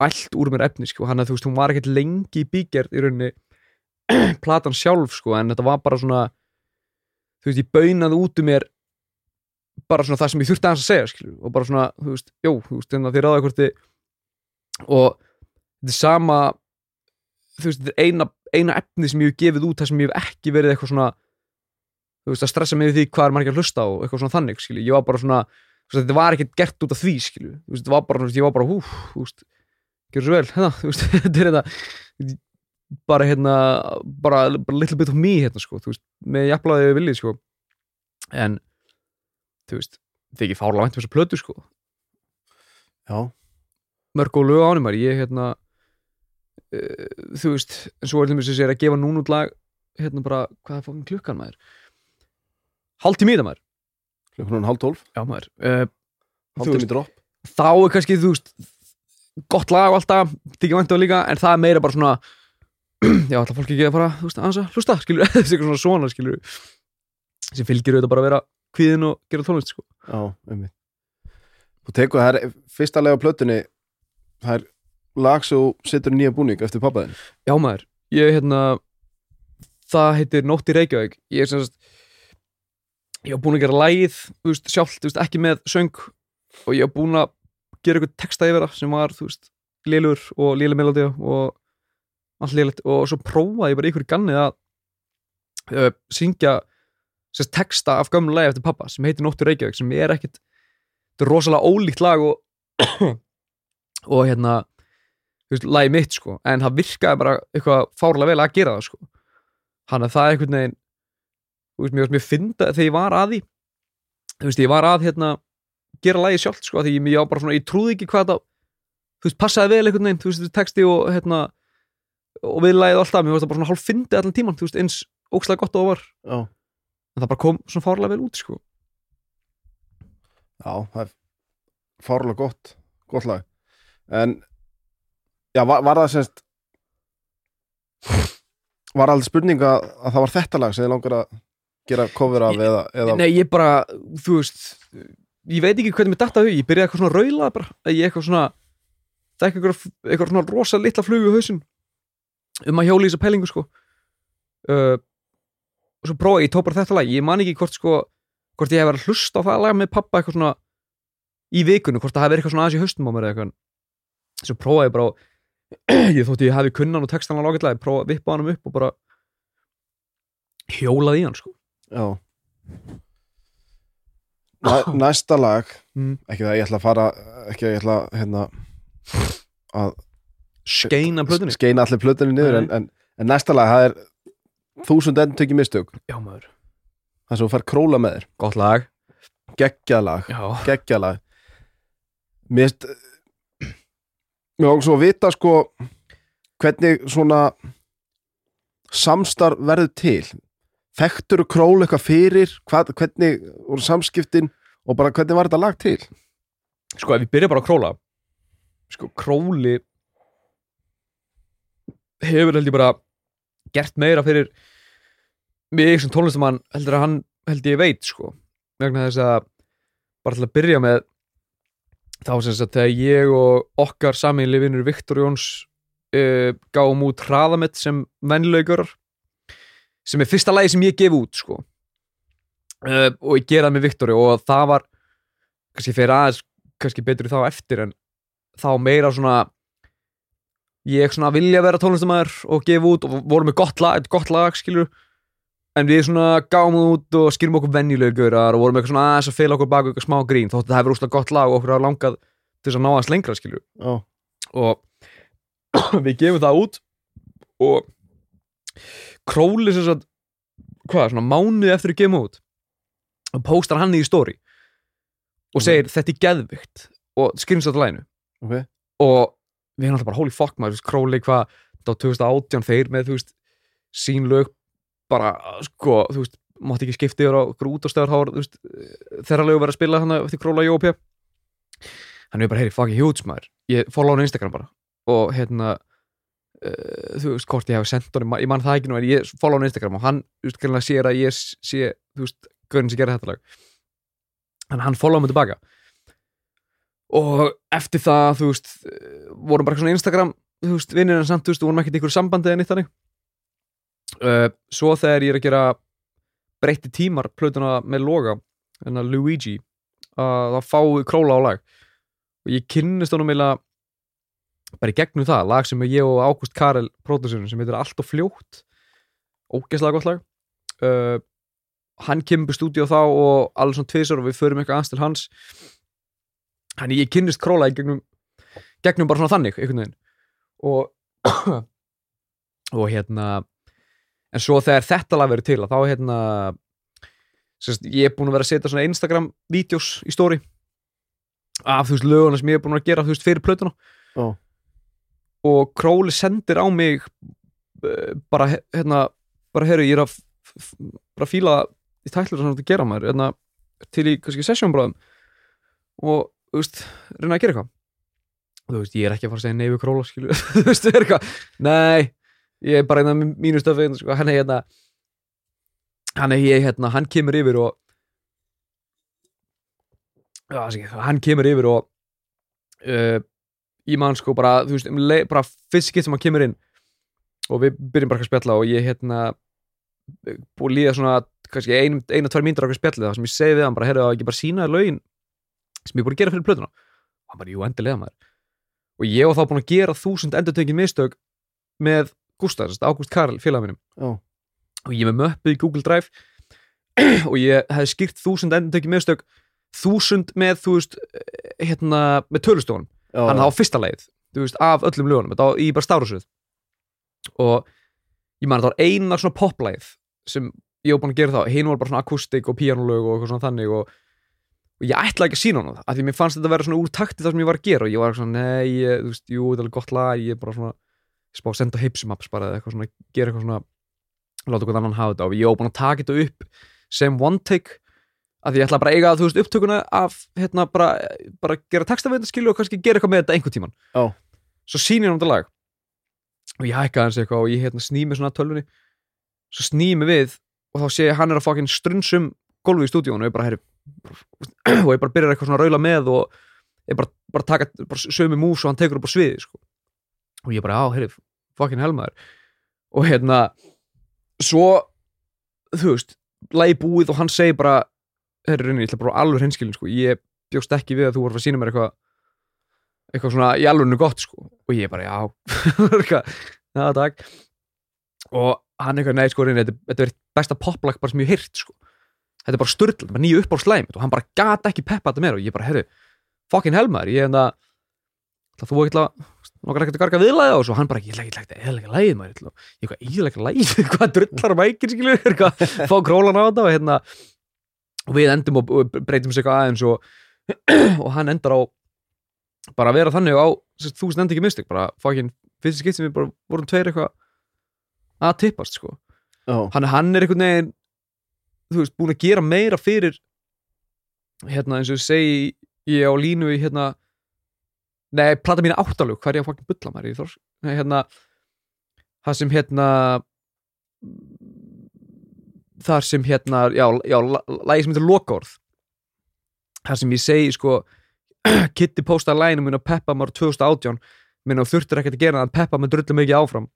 allt úr mér efni, sko, hann að þú veist, hún var ekkert lengi í bígerð í rauninni [CLEARS THROAT] platan sjálf, sko, en þetta var bara svona þú veist, ég baunaði út um mér bara svona það sem ég þurfti aðeins að segja, skilur, og bara svona, þú veist, jú, þú veist, en þið ráða hvort þið og þetta er sama þú veist, þetta er eina, eina efni sem ég hef gefið út þar sem ég hef ekki verið eitthvað svona þú veist, að stressa mig við því hvað er margir að hlusta og eitthvað svona þannig, skilju, ég var bara svona þú veist, þetta var ekkert gert út af því, skilju. Þú veist, þetta var bara, þú veist, ég var bara, hú, þú veist gerur svo vel, [LAUGHS] hérna, þú veist, þetta er þetta bara hérna bara, bara little bit of me, hérna, sko þú veist, með jafnlaði viljið, sko. En, þú veist þetta er ekki fárlega vænt um þessu plötu, sko. Já, mörg og lög ánum ég hérna uh, þú veist, en svo er þeim sem er að gefa núna út lag hérna bara, hvað er fókin klukkan maður? Í það maður. Klukkan hálf tólf. Já maður. Uh, hálftími veist, dropp þá er kannski, þú veist gott lag og alltaf, þykir vænt á líka en það er meira bara svona [CLEARS THROAT] já, alltaf fólk ekki að fara, þú veist, aðeins að hlusta skilur, [LAUGHS] þessi eitthvað svona svona, skilur sem fylgir auðvitað bara að vera kvíðin og gera tónlist, sko. Já, einmitt. Þú tekur það fyrsta lega á plötunni það er lag þú setur nýja búning eftir pappaðin Já maður, ég hérna það heitir Nótt í Reykjavík. Ég er sem sagt ég að gera lagið, þú veist, sjálft veist, ekki með söng. Og ég var búin að gera eitthvað texta yfir það sem var, þú veist lélur og léleg melodi og allt lélegt. Og svo prófaði ég bara ykkur í ganni að uh, syngja sérst texta af gömlu lagi eftir pappa sem heitir Nótt í Reykjavík sem er ekkit þetta er rosalega ólíkt lag og og hérna veist, lagi mitt sko en það virkaði bara eitthvað fárlega vel að gera það sko. Hann að það er einhvern veginn þú veist, mér mjög fynda þegar ég var að því. Þú veist, ég var að hérna gera lagi sjálft sko, því ég, svona, ég trúði ekki hvað það þú veist, passaði vel einhvern veginn, þú veist, texti og hérna og við lagið alltaf, mér varst það bara svona hálf fyndi allan tíman, þú veist, eins ókslega gott og var. Já, en það bara kom svona fárlega vel út sko. Já það er fárlega gott gott lag en já, var, var það semst var aldrei spurning að, að það var þetta lag sem þið langar að gera cover af eða, eða Nei, ég bara, þú veist ég veit ekki hvernig mér datta þau, ég byrjaði eitthvað svona raula bara, ég eitthvað svona það er eitthvað, eitthvað svona rosa litla flugu í hausin um að hjóla í þessa pælingu sko. Uh, og svo prófaði ég tók bara þetta lag, ég man ekki hvort sko hvort ég hef verið að hlusta á það lag með pappa eitthvað svona í vikunni, hvort það hef verið eitthvað svona aðeins í haustum á mér eitthvað svo prófaði ég bara [CLEARS THROAT] ég þótti ég hafi kunnan og textan alveg ágætlega, ég prófaði að vippa hann upp og bara hjólaði í hann sko. Já. Næ, [CLEARS THROAT] næsta lag. Mm. ekki það ég ætla að fara ekki að ég ætla hérna að skeina plötunni. skeina allir plötunni niður en, en, en næsta lag, það er þúsund enn Já maður, það sem þú fær króla með þér, gott lag. Geggjað lag. Já, geggjað lag. Mér mér ákveð svo að vita sko hvernig svona samstarf verður til. Þekktur król eitthvað fyrir? Hvað, hvernig voru samskiptin og bara hvernig var þetta lag til? Sko ef við byrja bara að króla sko króli hefur held ég bara gert meira fyrir mig sem tónlistamann heldur að hann held ég veit sko. Vegna þess að bara til að byrja með þá sem sagt þegar ég og okkar saminlega vinnur Viktor Jóns uh, gáum út hraðamett sem vennilegur sem er fyrsta lagi sem ég gef út sko. Uh, og ég gera það með Viktori og það var kannski fyrir aðeins kannski betur þá eftir en þá meira svona ég svona vilja vera tónlistamæður og gefa út og vorum með gott lag, gott lag skilur en við svona gáum út og skýrum okkur venjulegur og vorum eitthvað svona aðeins að fela okkur bak eitthvað smá grín þótt að það hefur úrslega gott lag og okkur hafa langað til þess að ná aðeins lengra skilur já, og [CLEARS THROAT] við gefum það út og króli sem sagt hvað, svona mánuði eftir við gefum út og póstar hann í story og segir þetta er geðvikt. Og skrifnst þetta læginu ok. Og við erum alltaf bara holy fuck maður, króli hvað á 2018 þeir með þú veist sín lög bara sko, þú veist, mátti ekki skipta yfir á okkur út á stöðar, þá var, þú veist þeirra lög verið að spila hann eftir króla Jóp hann er bara, heyri, fucking huge maður. Ég follow hann á Instagram bara. Og hérna uh, þú veist, hvort ég hef sendt honum, ég man það ekki nú en ég follow hann á Instagram og hann, þú veist, greinlega sér að ég sé, þú veist, gaurin sem gera þetta lag. En hann follow mig tilbaka. Og eftir það, þú veist eh, vorum bara svona Instagram þú veist, vinnir en samt, þú veist, vorum ekkert í ykkur sambandi eða nýtt þannig uh, svo þegar ég er að gera breytti tímar plötuna með loga en að Luigi að það fái króla á lag. Og ég kynnist honum eila bara í gegnum það, lag sem ég og Ágúst Karel pródussunum sem heitir Allt og fljótt. Ógeðslega gott lag. Uh, hann kemur stúdíu þá og alveg svona tvisar og við förum eitthvað aðeins til hans. Þannig ég kynnist króla í gegnum, gegnum bara svona þannig, einhvern veginn. Og, [COUGHS] og hérna, en svo þegar þetta lag verið til, að þá hérna, sérst, ég er búin að vera að setja svona Instagram-vídeos í stóri af þú veist löguna sem ég er búin að gera, þú veist, fyrir plötuna. Já. Og króli sendir á mig eh, bara, hérna, bara, herru, ég er að bara fíla í tætlur sem þetta gera maður, hérna, til í, kannski, sessjónbráðum og þú veist, reyna að gera eitthvað þú veist, ég er ekki að fara að segja nei við króla skilur, [LAUGHS] þú veist, það er eitthvað nei, ég er bara einn af mínu stöfi sko, hann er hérna hann er ég hérna, hann kemur yfir og já, ekki, hann kemur yfir og uh, ég man sko bara, þú veist, um leið- bara fyrst skipt sem hann kemur inn. Og við byrjum bara að spjalla og ég hérna búið að líða svona kannski ein, eina, tvær mínútur á okkur spjallið það sem ég segi við hann bara, heyrðu það ekki bara sína þér lögin sem ég er búin að gera fyrir plötuna? Og hann bara, jú, endilega maður. Og ég var þá búin að gera þúsund endurtökin mistök með Gustaf, að Ágúst Karl félag minnum Já. og ég með möppu í Google Drive [CLEARS THROAT] og ég hefði skýrt þúsund endurtökin mistök þúsund með, þú veist eh, hérna, með tölustofunum. Hann það á fyrsta leið, veist, af öllum lögunum. Þetta var í bara stárusröð og ég man að það var eina svona poplæð sem ég var búin að gera þá. Hinn var bara svona akustik og píanolög og eitthvað svona þannig og, og ég ætlaði ekki að sína hann það af því mér fannst þetta að vera svona úr takti það sem ég var að gera og ég var svona, nei, ég, þú veist, jú, þetta er gott lag ég er bara svona, spá að senda hipsumaps bara eða eitthvað svona, gera eitthvað svona láta okkur annan hafa þetta og ég var búin að taka þetta upp sem one take af því ég ætla bara að eiga, þú veist, upptökuna af hérna, bara, bara gera textafið skilu og kannski gera eitthvað með þetta einhvern tíman Já. svo sýnir hann þetta lag og ég hækka hans eitthvað og ég hérna sný mig svona tölvunni svo sný mig við og þá sé ég hann er að fokkin strunsum gólfið í stúdíónu og ég bara heyri [CLEARS THROAT] og ég bara byrjar eitthvað svona að raula með og ég bara, bara taka bara sömu mús og hann tekur upp á sviði sko. Og ég bara, á, heyri, fokkin helmaður og hérna svo, þú veist lagi búið og hann segir bara herri, reyni, ég ætla bara alveg hinskilin sko. ég bjóst ekki við að þú voru að sína mér eitthvað eitthvað svona í alveg gott sko. og ég bara, já eitthvað, [LAUGHS] já, takk og hann eitthvað, nei, sko, reyni, þetta, þetta er besta poplag bara sem ég heyrt sko. þetta er bara er bara nýju upp á slæm og hann bara gata ekki peppa þetta meira og ég bara, herru, fucking helmaður ég er enda það þú ekki að nokkar ekkert að garga viðlæða og svo hann bara, ég ætla ekki að eðalega lægið maður ég eitthvað, eðalega lægið, [LAUGHS] hvað drullar mækir skilur, eitthvað, fá królan á þetta og hérna, og við endum og, og breytum sig eitthvað aðeins og, [CLEARS THROAT] og hann endar á bara að vera þannig á, sem þú veist, endi ekki mistök bara, fucking, fyrst skipt sem við bara vorum tveir eitthvað að tippast, sko. Já, hann, hann er einhvern veginn þú veist, búin að gera meira fyrir hérna, eins og segi ég á línu í hérna nei, plata mín áttalug, hvað er ég að fucking bulla maður í þors, nei, hérna það sem hérna þar sem hérna já, já, lagi sem heitir lokaorð. Þar sem ég segi sko [CLEARS THROAT] Kitty postaði læginu mín á Peppa maður 2018 minn og þurftir ekkert að gera það Peppa með drullu mikið áfram.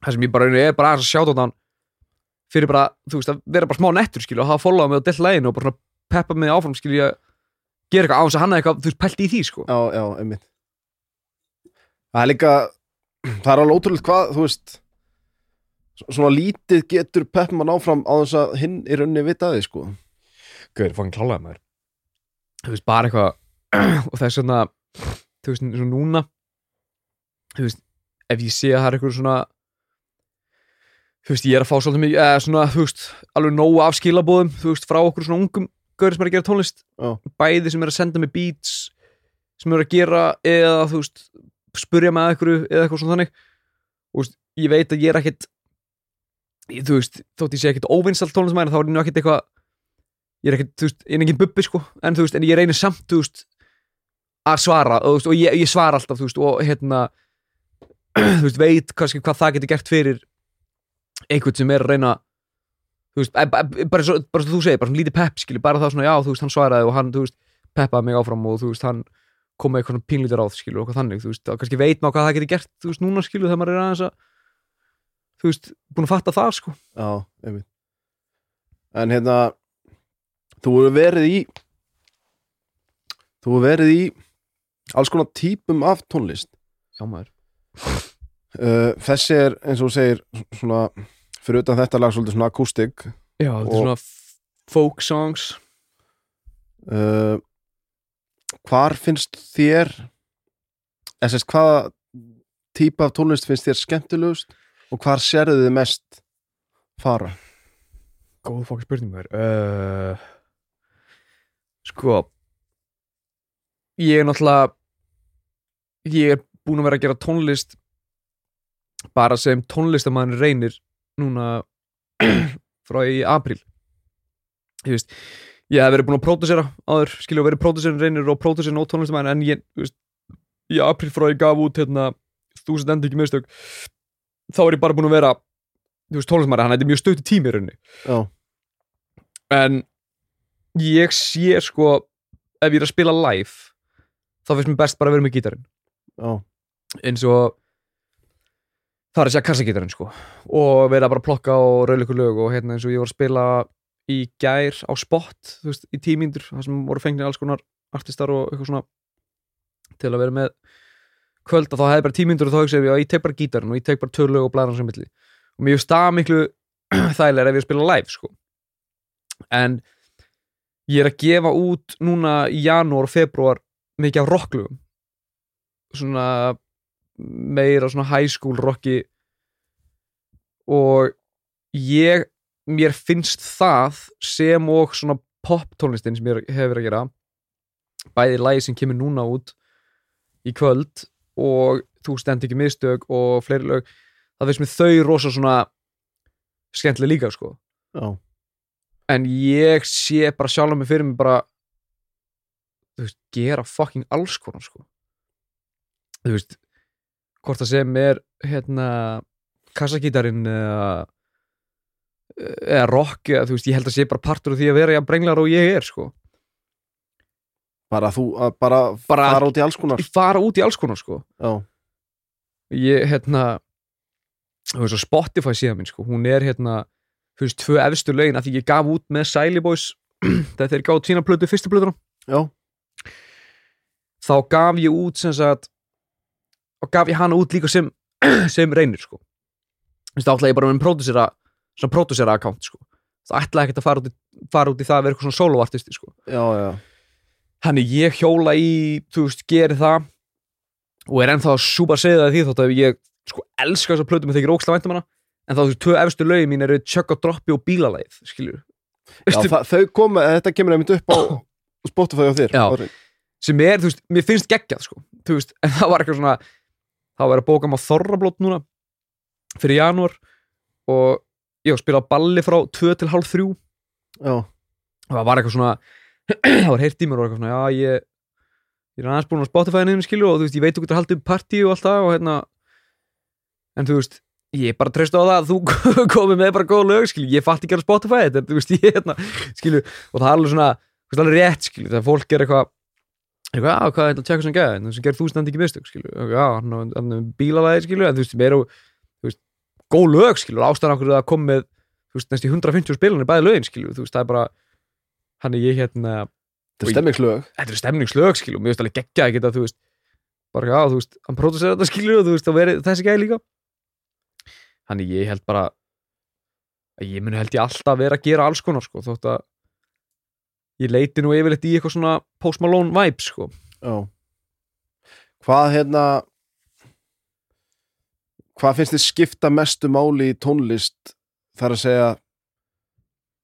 Það sem ég bara er bara aðeins að sjáta á hann fyrir bara, þú veist, að vera bara smá nettur skilju og hafa followað mig og delt læginu og bara peppa mig áfram skilju að gera eitthvað á þess að hann hefði eitthvað, þú veist, pælt í því sko. Já, já, einmitt. Það er líka það er alveg ótrúlega hvað, þú veist svona lítið getur Peppmann áfram á þess að hinn í rauninni vitaði, sko. Gauður, fangin klálega maður. Þú veist, bara eitthvað [CLEARS THROAT] og það er svona, þú veist, og núna þú veist, ef ég sé að það er eitthvað svona þú veist, ég er að fá svolítið mikið eða svona, þú veist, alveg nógu af skilabóðum þú veist, frá okkur svona ungum gauður sem er að gera tónlist Já. bæði sem er að senda mig beats sem er að gera eða, þú veist spurja að eitthvað eða eitthvað svona þannig og veist, ég veit að ég er ekkit ég- þú veist, þótt ég sé ekkit óvinsalt tónlistmæður þá er ég nú ekkit eitthvað ég er ekkert, þú veist, ég er engin bubbi sko en þú veist, en ég reynir samt, þú veist að svara, og, veist, og ég, ég svara alltaf, þú veist, og hérna [CLEARS THROAT] þú veist, veit kannski hvað það getur gert fyrir einhvern sem er að reyna þú veist, e- e- bara svo, bara svo þú segir, bara svona lítið pepp, skilji, bara það svona, já, þú veist, hann svaraði og hann, þú veist, peppaði mig áfram og þú veist, hann kom með eitthvað svona pínlítið ráð, skilju, og hvað þannig, þú veist, og kannski veit maður hvað það getur gert, þú veist, núna, skilju, þegar maður er aðeins að þú veist, búin að fatta það, sko. Já, einmitt. En hérna þú hefur verið í þú hefur verið í alls konar típum af tónlist. Já, maður. Uh, Þessi er, eins og segir svona, fyrir utan þetta lag svolítið svona akústik Já, þetta er svona folk songs. Uh, Hvar finnst þér sérst, hvaða típa af tónlist finnst þér skemmtilegust og hvar sérðu þið mest fara? Góð fokk spurning mér uh, Sko Ég er náttúrulega Ég er búin að vera að gera tónlist bara sem tónlistamæður reynir núna [CLEARS THROAT] frá í apríl. Ég veist ég hef verið búin að pródusera áður, skilju, verið próduserin reynir og próduserin og tónlistamæður en ég, þú veist, í april frá ég gaf út hérna, þú sem endi ekki mistök þá er ég bara búin að vera þú veist, tónlistamæður, hann er mjög stötti tími í rauninni. Já, en ég sé sko ef ég er að spila live þá finnst mér best bara að vera með gítarinn. Já, eins og það er að segja kassagítarinn sko. Og vera bara að plokka og raula ykkur lög og hérna eins og ég var að spila í gær á spot, þú veist, í tímíndur þar sem voru fengnir alls konar artistar og eitthvað svona. Til að vera með kvöld að þá hefði bara tímíndur og þá hugsaði ég að ég tek bara gítarinn og ég tek bara tvö lög og blæðan sem milli. Og mér finnst það miklu [CLEARS THROAT] þægilega ef ég spila live sko. En ég er að gefa út núna í janúar og februar mikið af rocklugum svona meira svona high school rocki. Og ég mér finnst það sem og svona pop tónlistin sem ég hef verið að gera bæði lagi sem kemur núna út í kvöld og þú stend ekki mistök og fleiri lög það finnst mér þau rosa svona skemmtilega líka sko. Já, en ég sé bara sjálf mig fyrir mig bara þú veist, gera fucking alls konar sko. Þú veist hvort það sem er hérna kassagítarinn eða eða rock eða þú veist, ég held að sé bara partur af því að vera jafn brenglar og ég er sko. Bara þú, að bara, Bara- fara út í alls konar. ég fara út í alls konar sko. Já, ég hérna þú veist, svo Spotify síðan minn sko hún er hérna, þú veist, tvö efstu lögin af því ég gaf út með Siley Boys. [CLEARS THROAT] Þegar þeir gáðu sína plötu, fyrstu plötuna. Já, þá gaf ég út sem sagt og gaf ég hana út líka sem [CLEARS THROAT] sem reynir sko. Þú veist, þá ætlaði ég bara með en pródusera svona pródusera account sko. Það ætlaði ekkert að fara út, í, fara út í það að vera eitthvað svona soloartisti sko. Já, já. Þannig ég hjóla í, þú veist, geri það og er ennþá súpa að segja það því þótt að ég sko elska þessa plötu með þykir óksla væntum hana. En þá þú veist, tvö efstu lögin mín eru Chuck og Droppi og Bílalæð, það, þau koma, þetta kemur einmitt upp á [COUGHS] Spotify á þér Já. Sem er, þú veist, mér finnst geggjað sko, þú veist, en það var eitthvað svona það var að bóka maður þorrablót núna fyrir janúar. Og ég spila balli frá 2 til halv 3 Já, og það var eitthvað svona [CLEARS THROAT] það var heyrt í mér og eitthvað svona já ég ég er aðeins búin á Spotify-inu skilur og þú veist ég veit þú getur haldið upp partí og allt það og hérna en þú veist ég bara treystu á það að þú [LAUGHS] komið með bara góð lög skilur ég fatt ekki á Spotify þetta er, þú veist ég hérna skilur og það er alveg svona þú veist alveg rétt skilur þegar fólk er eitthvað eitthvað já hvað er þetta að tjekka sem gæði þú veist gerð þú standi ekki mistök er- hann er bílalæði skilur. En þú veist og þú veist góð lög skilur. Ástæðan okkur að koma með þú veist næst í 150 spilunni bæði lögin skilur. Þú veist það er bara hann er ég hérna þetta er stemmingslög þetta er stemningslög skilur. Mér veist alveg geggja að geta þú veist bara já þú veist hann pródusera þetta skilur. Og þú veist að veri þessi gæði líka. Hann ég held bara ég muni held ég alltaf vera að gera alls konar sko þótt að ég leiti nú yfirleitt í eitthvað svona Post Malone vibe sko. Já. Hvað hérna Hvað finnst þið skipta mestu máli í tónlist? Þar að segja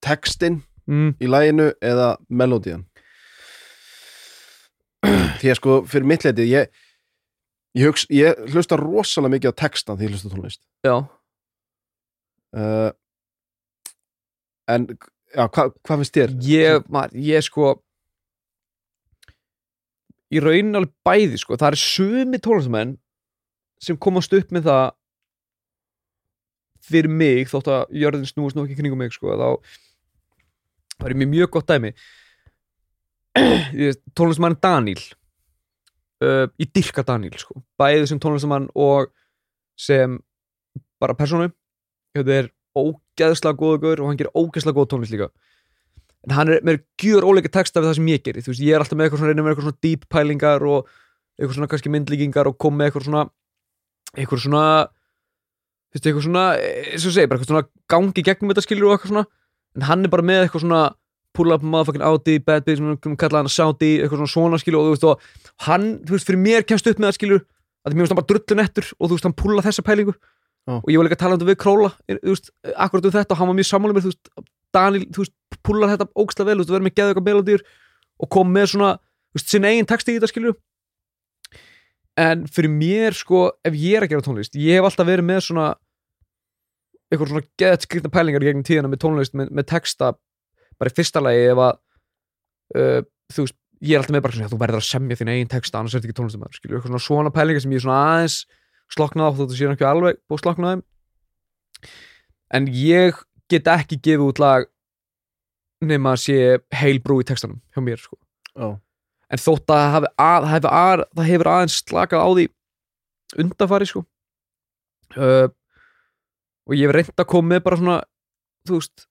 textin mm, í læginu eða melódian því að sko fyrir mitt leiti ég, ég, hugsa, ég hlusta rosalega mikið á textan því ég hlusta tónlist. Uh, en já, hva, hvað finnst þér? ég, maður, ég sko í raunin alveg bæði sko. Það er sumi tónlistamenn sem komast upp með það fyrir mig þótt að jörðin snúist nú ekki kringum mig sko. Þá var ég með mjög gott dæmi. [CLEARS THROAT] Tónlistamenn Daniel uh, ég dyrka Daniel sko. Bæði sem tónlistamann og sem bara persónu. Þetta er ógeðslega góða gaur og hann gerir ógeðslega góða tónlist líka. En hann er með gjör óleika texta við það sem ég gerir þú veist, ég er alltaf með eitthvað svona, reyna með eitthvað svona deep pælingar og eitthvað svona kannski myndlíkingar og kom með eitthvað svona eitthvað svona þú veist, eitthvað svona, eins og segi, bara eitthvað svona gangi gegnum þetta skilur og eitthvað svona. En hann er bara með eitthvað svona pull up motherfucking Audi, bad bitch, kalla hann Saudi eitthvað svona svona skilur og þú veist og hann, þú veist, fyrir mér kemst upp með það skilur að mér finnst hann bara drullu nettur og þú veist, hann pulla þessa pælingu. Og ég var líka talandi við Króla þú veist, akkurat um þetta og hann var mjög sammála mér veist, Daniel, þú veist, pullar þetta ógstlega vel, þú veist, verður með geðu eitthvað melodýr og kom með svona, þú veist, sinn eigin texti í þetta skilju en fyrir mér, sko, ef ég er að gera tónlist ég hef alltaf verið með svona eitthvað svona geðt skrifna pælingar gegnum tíðina með tónlist, með, með texta bara í fyrsta lagi ef að uh, þú veist, ég er alltaf með bara svona, þú verður að semja þín eigin texta annars er þetta ekki tónlistamæður, skilur, eitthvað svona svona sloknaði á þóttu síðan ekki alveg búið sloknaði en ég get ekki gefið út lag nema að sé heil brú í textanum hjá mér, sko. Já, en þótt að hafi að, hafi að, það hefur aðeins slakað á því undanfari sko. Uh, og ég hef reynd að koma með bara svona þú veist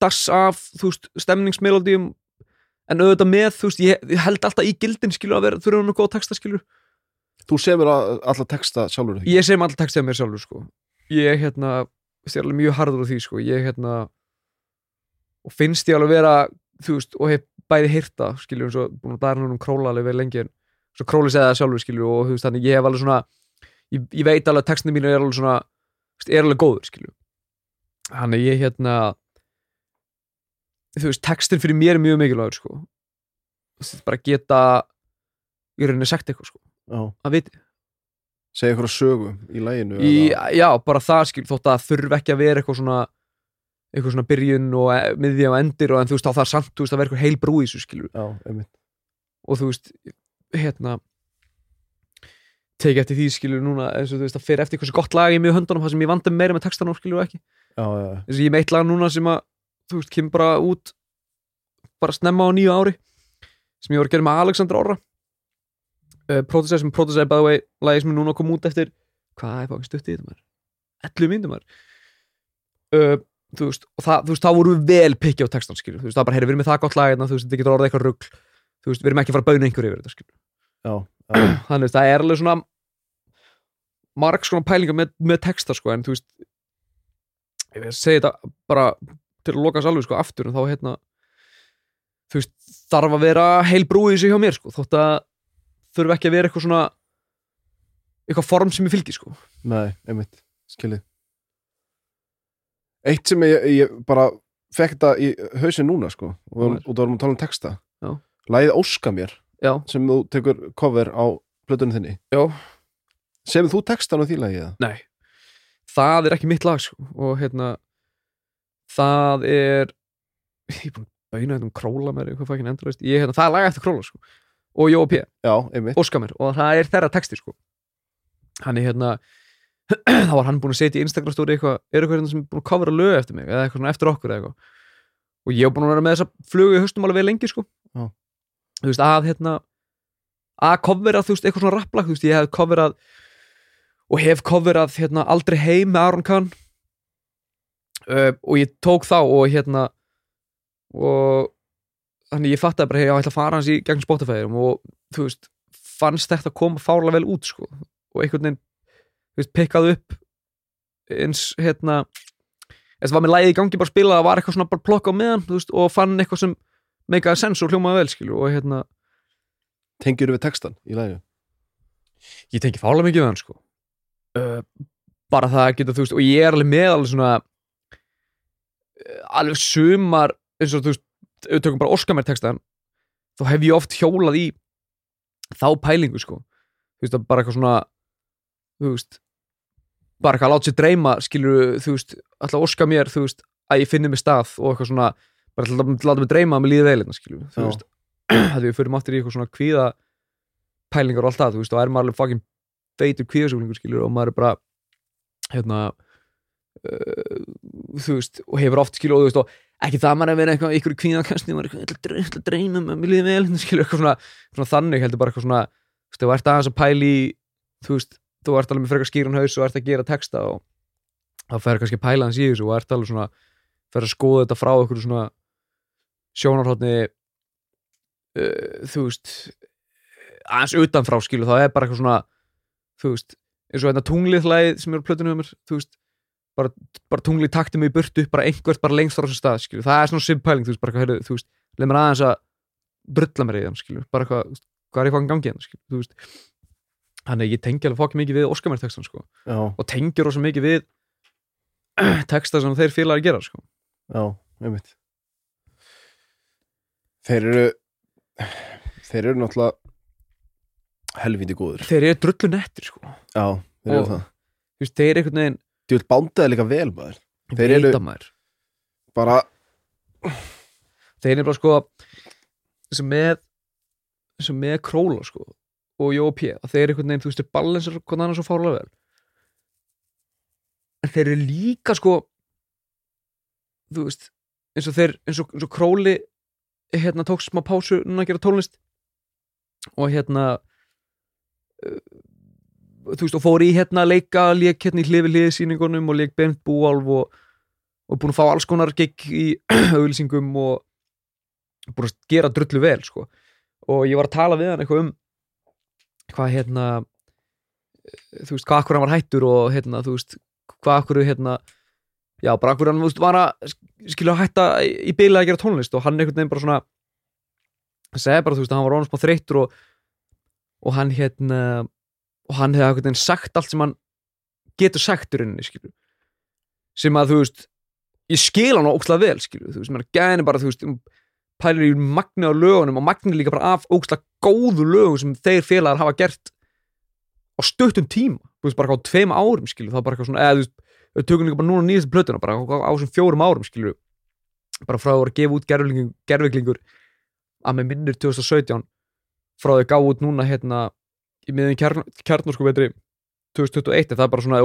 dass af, þú veist, stemningsmelodíum en auðvitað með, þú veist, ég, ég held alltaf í gildin skilur að vera, þurfa hann góð texta skilur þú semur alla texta sjálfur ég sem alltaf textaði mér sjálfur sko. Ég hérna, veist ég er alveg mjög harður á því sko, ég hérna og finnst ég alveg vera, þú veist og hef bæði hýrta, eins og búin að bæra hann um króla alveg vel lengi en svo króli segði það sjálfur, skilur og þú veist þannig ég hef alveg svona, ég, ég veit alveg að textinu mínu er alveg svona, er alveg góður, skilur. Þannig ég hérna þú veist, textin fyrir mér er mjög mikilvægur sko. Bara geta í rauninni sagt eitthvað sko, að viti segja ykkur sögu í læginu í, já, bara það skil þótt að það þurfi ekki að vera eitthvað svona eitthvað svona byrjun og e- miðja og endir og en þú veist þá það er samt, þú veist að vera eitthvað heil brú í þessu skilur. Já, einmitt. Og þú veist, hérna tekið eftir því skilur núna eins og þú veist að fyrir eftir hversu gott lag ég er með höndunum það sem ég vandi meira með textan og skilur ekki. Já, já, já, eins og ég er með eitt lag núna sem að þú veist, kemur bara út bara snemma á nýju ári sem ég var að gera með Alexander Orra uh, Protestar sem Protestar by the way lagi sem er núna að koma út eftir hvað er fáin stutt í þetta maður? 11 myndum maður. Uh, þú veist, og það, þú veist, þá vorum við vel pikki á textan skilur, þú veist, það bara, heyri, við erum með það gott lag þú veist, þetta getur orðið eitthvað rugl. Þú veist, við erum ekki að fara að bauna einhver yfir þetta já. [CLEARS THROAT] þannig að það er alveg svona marg svona pælingar með, með texta sko, en þú veist ég vil segja þetta bara til að loka alveg sko aftur en þá hérna þú veist, þarf að vera heil brúi í sig hjá mér sko, þótt að þurfi ekki að vera eitthvað svona eitthvað form sem ég fylgi sko. Nei, einmitt, skilið Eitt sem ég, ég bara fekk þetta í hausin núna sko og og það varum að tala um texta. Já. Lægið Óska mér já, sem þú tekur cover á plötunni þinni. Já, Semur þú textan á því lagið? eða? nei. Það er ekki mitt lag sko og hérna það er ég er búin að bauna þetta um króla mér eitthvað fækin endurist, ég hérna, það er lag eftir króla sko og Jóa P. Já, einmitt. Óska mér. Og það er þeirra texti sko. Hann er hérna [CLEARS THROAT] þá var hann búinn að setja í Instagram stóri eitthvað er eitthvað hérna sem er búinn að covera lög eftir mig? Eða eitthvað svona eftir okkur eða eitthvað. Og ég hef búinn að vera með þessa flugu í höstum alveg lengi sko. Já. þú veist að hérna að covera þú veist eitthvað svona rapplag þú veist ég hef coverað og hef coverað hérna aldrei heim með Aron Kahn. Uh, og ég tók þá og hérna og þannig ég fattaði bara, hey, ég ætla að fara hans í gegn Spotify og þú veist, fannst þetta koma fárlega vel út sko og einhvern veginn, þú veist, pikkaði upp eins, hérna þess að var með lægi í gangi bara að spila það var eitthvað svona bara plokka á meðan, þú veist, og fann eitthvað sem meikaði sens og hljómaði vel, skilu og hérna, Tengir við textan í laginu? ég tengi fárlega mikið við hann, sko uh, bara það að geta, þú veist, og ég er alveg með alveg svona alveg sumar eins og þú veist, við tökum bara Óskamær textan þá hef ég oft hjólað í þá pælingu sko. Þú veist, að bara eitthvað svona þú veist bara eitthvað að láta sér dreyma, skilur þú veist, alltaf óska mér, þú veist að ég finni mig stað og eitthvað svona bara alltaf láta mig dreyma að mér líði vel hérna, skilur þú veist, [CLEARS THROAT] að við förum aftur í eitthvað svona kvíða pælingar og allt það, þú veist, og er maður alveg fucking feitur kvíðasúklingur, skilur, og maður er bara hérna uh, þú veist, og hefur oft skilur og þú veist, og ekki það að maður að vera eitthvað ykkur kvíðakastni, maður er eitthvað, "Ég ætla að dreyma- að um að mér líði vel, hérna, skilur, eitthvað svona, svona þannig heldur bara eitthvað svona, þú veist, þú ert aðeins að pæli þú veist, þú ert alveg með frekar skýran haus og ert að gera texta og þá fer kannski að pæla hans í þessu og ert alveg svona, fer að skoða þetta frá okkur svona sjónarhóttni uh, þú veist aðeins utanfrá skilu, þá er bara eitthvað svona þú veist, eins og þetta tunglið hlæð sem er á plötunum um mér, þú veist bara, bara tunglið takti mig í burtu bara einhvert bara lengst frá þessum stað, skilu, það er svona simpæling, þú veist, bara heyrðu, þú veist, leið mér aðeins að drulla mér í þeim, skilu, bara veist, hvað er ég fann gangi hérna, skilu, þú veist. Þannig að ég tengi alveg fokk mikið við Óskamær textan, sko, Já, og tengi rosa mikið við [CLEARS THROAT] texta sem þeir félagar gera, sko. Já, einmitt. Þeir eru Þeir eru náttúrulega helviti góður þeir eru drullu nettir, sko. Já, þeir eru það. þú veist, þeir eru einhvern veginn Þú vil bándaði líka vel maður. Þeir eru- bara þeir er bara sko sem með sem með króla sko og Jóp að þeir einhvern veginn, þú veist, balansar hvernig annars svo fárlega vel. En þeir eru líka sko þú veist eins og þeir, eins og, eins og króli hérna tók smá pásu núna að gera tónlist. Og hérna þú veist, og fór í hérna að leika leik hérna í hlifi hliði sýningunum og leik Bent Búalf og, og búin að fá alls konar gig í [CLEARS THROAT] auðlýsingum og búin að gera drullu vel sko. og ég var að tala við hann eitthvað um hvað hérna þú veist, hvað akkur hann var hættur og hérna, þú veist, hvað akkur hérna já, bara akkur hann, veist, var að skilja að hætta í beila að gera tónlist og hann einhvern veginn bara svona hann segi bara, þú veist, að hann var rónast á þreyttur og, og hann hérna og hann hefði veginn sagt allt sem hann getur sagt í rauninni, skilju sem að, þú veist ég skil hann ógslag vel, skilju, þú veist, mér gæni bara, þú veist, um, pælir í magni á lögunum og magni líka bara af ógslag góðu lögum sem þeir félagar hafa gert á stöttum tíma, þú veist, bara á tveim árum, skilju, það er bara eitthvað svona, eða, þú veist við tökum líka bara núna nýðist plötuna bara á, á þessum fjórum árum skilur bara frá að voru að gefa út gerfiklingur að með minnur 2017 frá að þau gáð út núna hérna í miðin kjarn, kjarnorsku vetri 2021 það er bara svona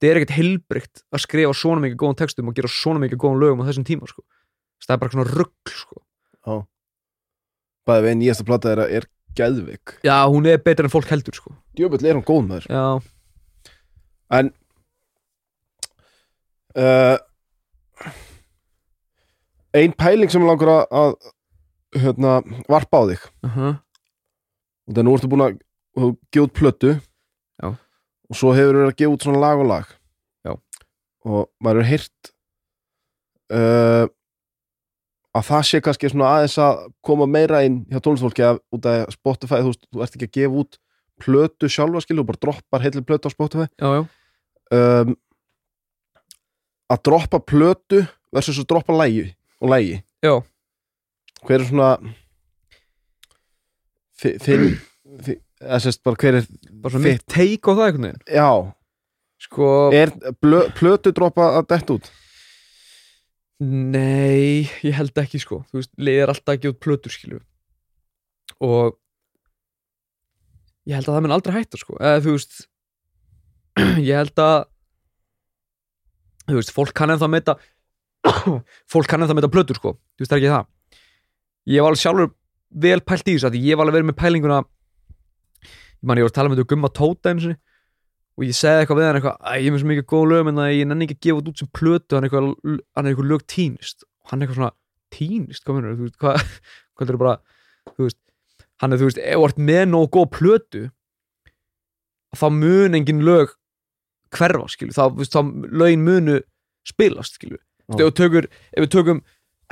það er ekkert heilbrygt að skrifa svona mikið góðan textum og gera svona mikið góðan lögum á þessum tíma sko. það er bara svona ruggl sko. bæði við nýjasta platta er, er gæðvik já hún er betur en fólk heldur sko. djöfull er hún góð með þér já en uh, ein pæling sem langar að, að hérna, varpa á þig uh -huh. og það nú ertu búin að þú hefur gefa út plötu. Já. og svo hefur verið að gefa út svona lag og lag. Já. og maður er heyrt uh, að það sé kannski svona aðeins að koma meira inn hjá tónlistfólki að út af Spotify, þú, veist, þú ert ekki að gefa út plötu sjálfa skilu, þú bara droppar heilir plötu á Spotify. Já, já, um, að droppa plötu versus að droppa lægi og lægi. Já. Hver er svona þi- þinn þi- eða sérst bara hver er bara svona mitt take á það einhvern veginn. Já, sko, er blö, plötu droppa að detta út? Nei, ég held ekki sko. Þú veist, liðið er alltaf ekki út plötur skilju og ég held að það mun aldrei hætta sko. Eða þú veist [CLEARS THROAT] ég held að þú veist, fólk kann ennþá að meta [CLEARS THROAT] fólk kann ennþá að meta plötur sko. Þú veist, það er ekki það. Ég var alveg sjálfur vel pælt í þessu því ég var alveg verið með pælinguna man ég var að tala með þetta gumma tóta einu sinni og ég segði eitthvað við hann eitthvað að ég er með svo mikið góð lögum en ég nenni ekki að gefa þetta út sem plötu hann er eitthvað, hann er eitthvað lög týnist og hann er eitthvað svona týnist, hvað mennur þú veist, hvað, [LAUGHS] hvað er bara þú veist, hann er þú veist, ef þú ert með nóg góð plötu þá mun engin lög hverfa, skilju, þá, veist, þá lögin munu spilast, skilju Þú veist, ef ef við tökum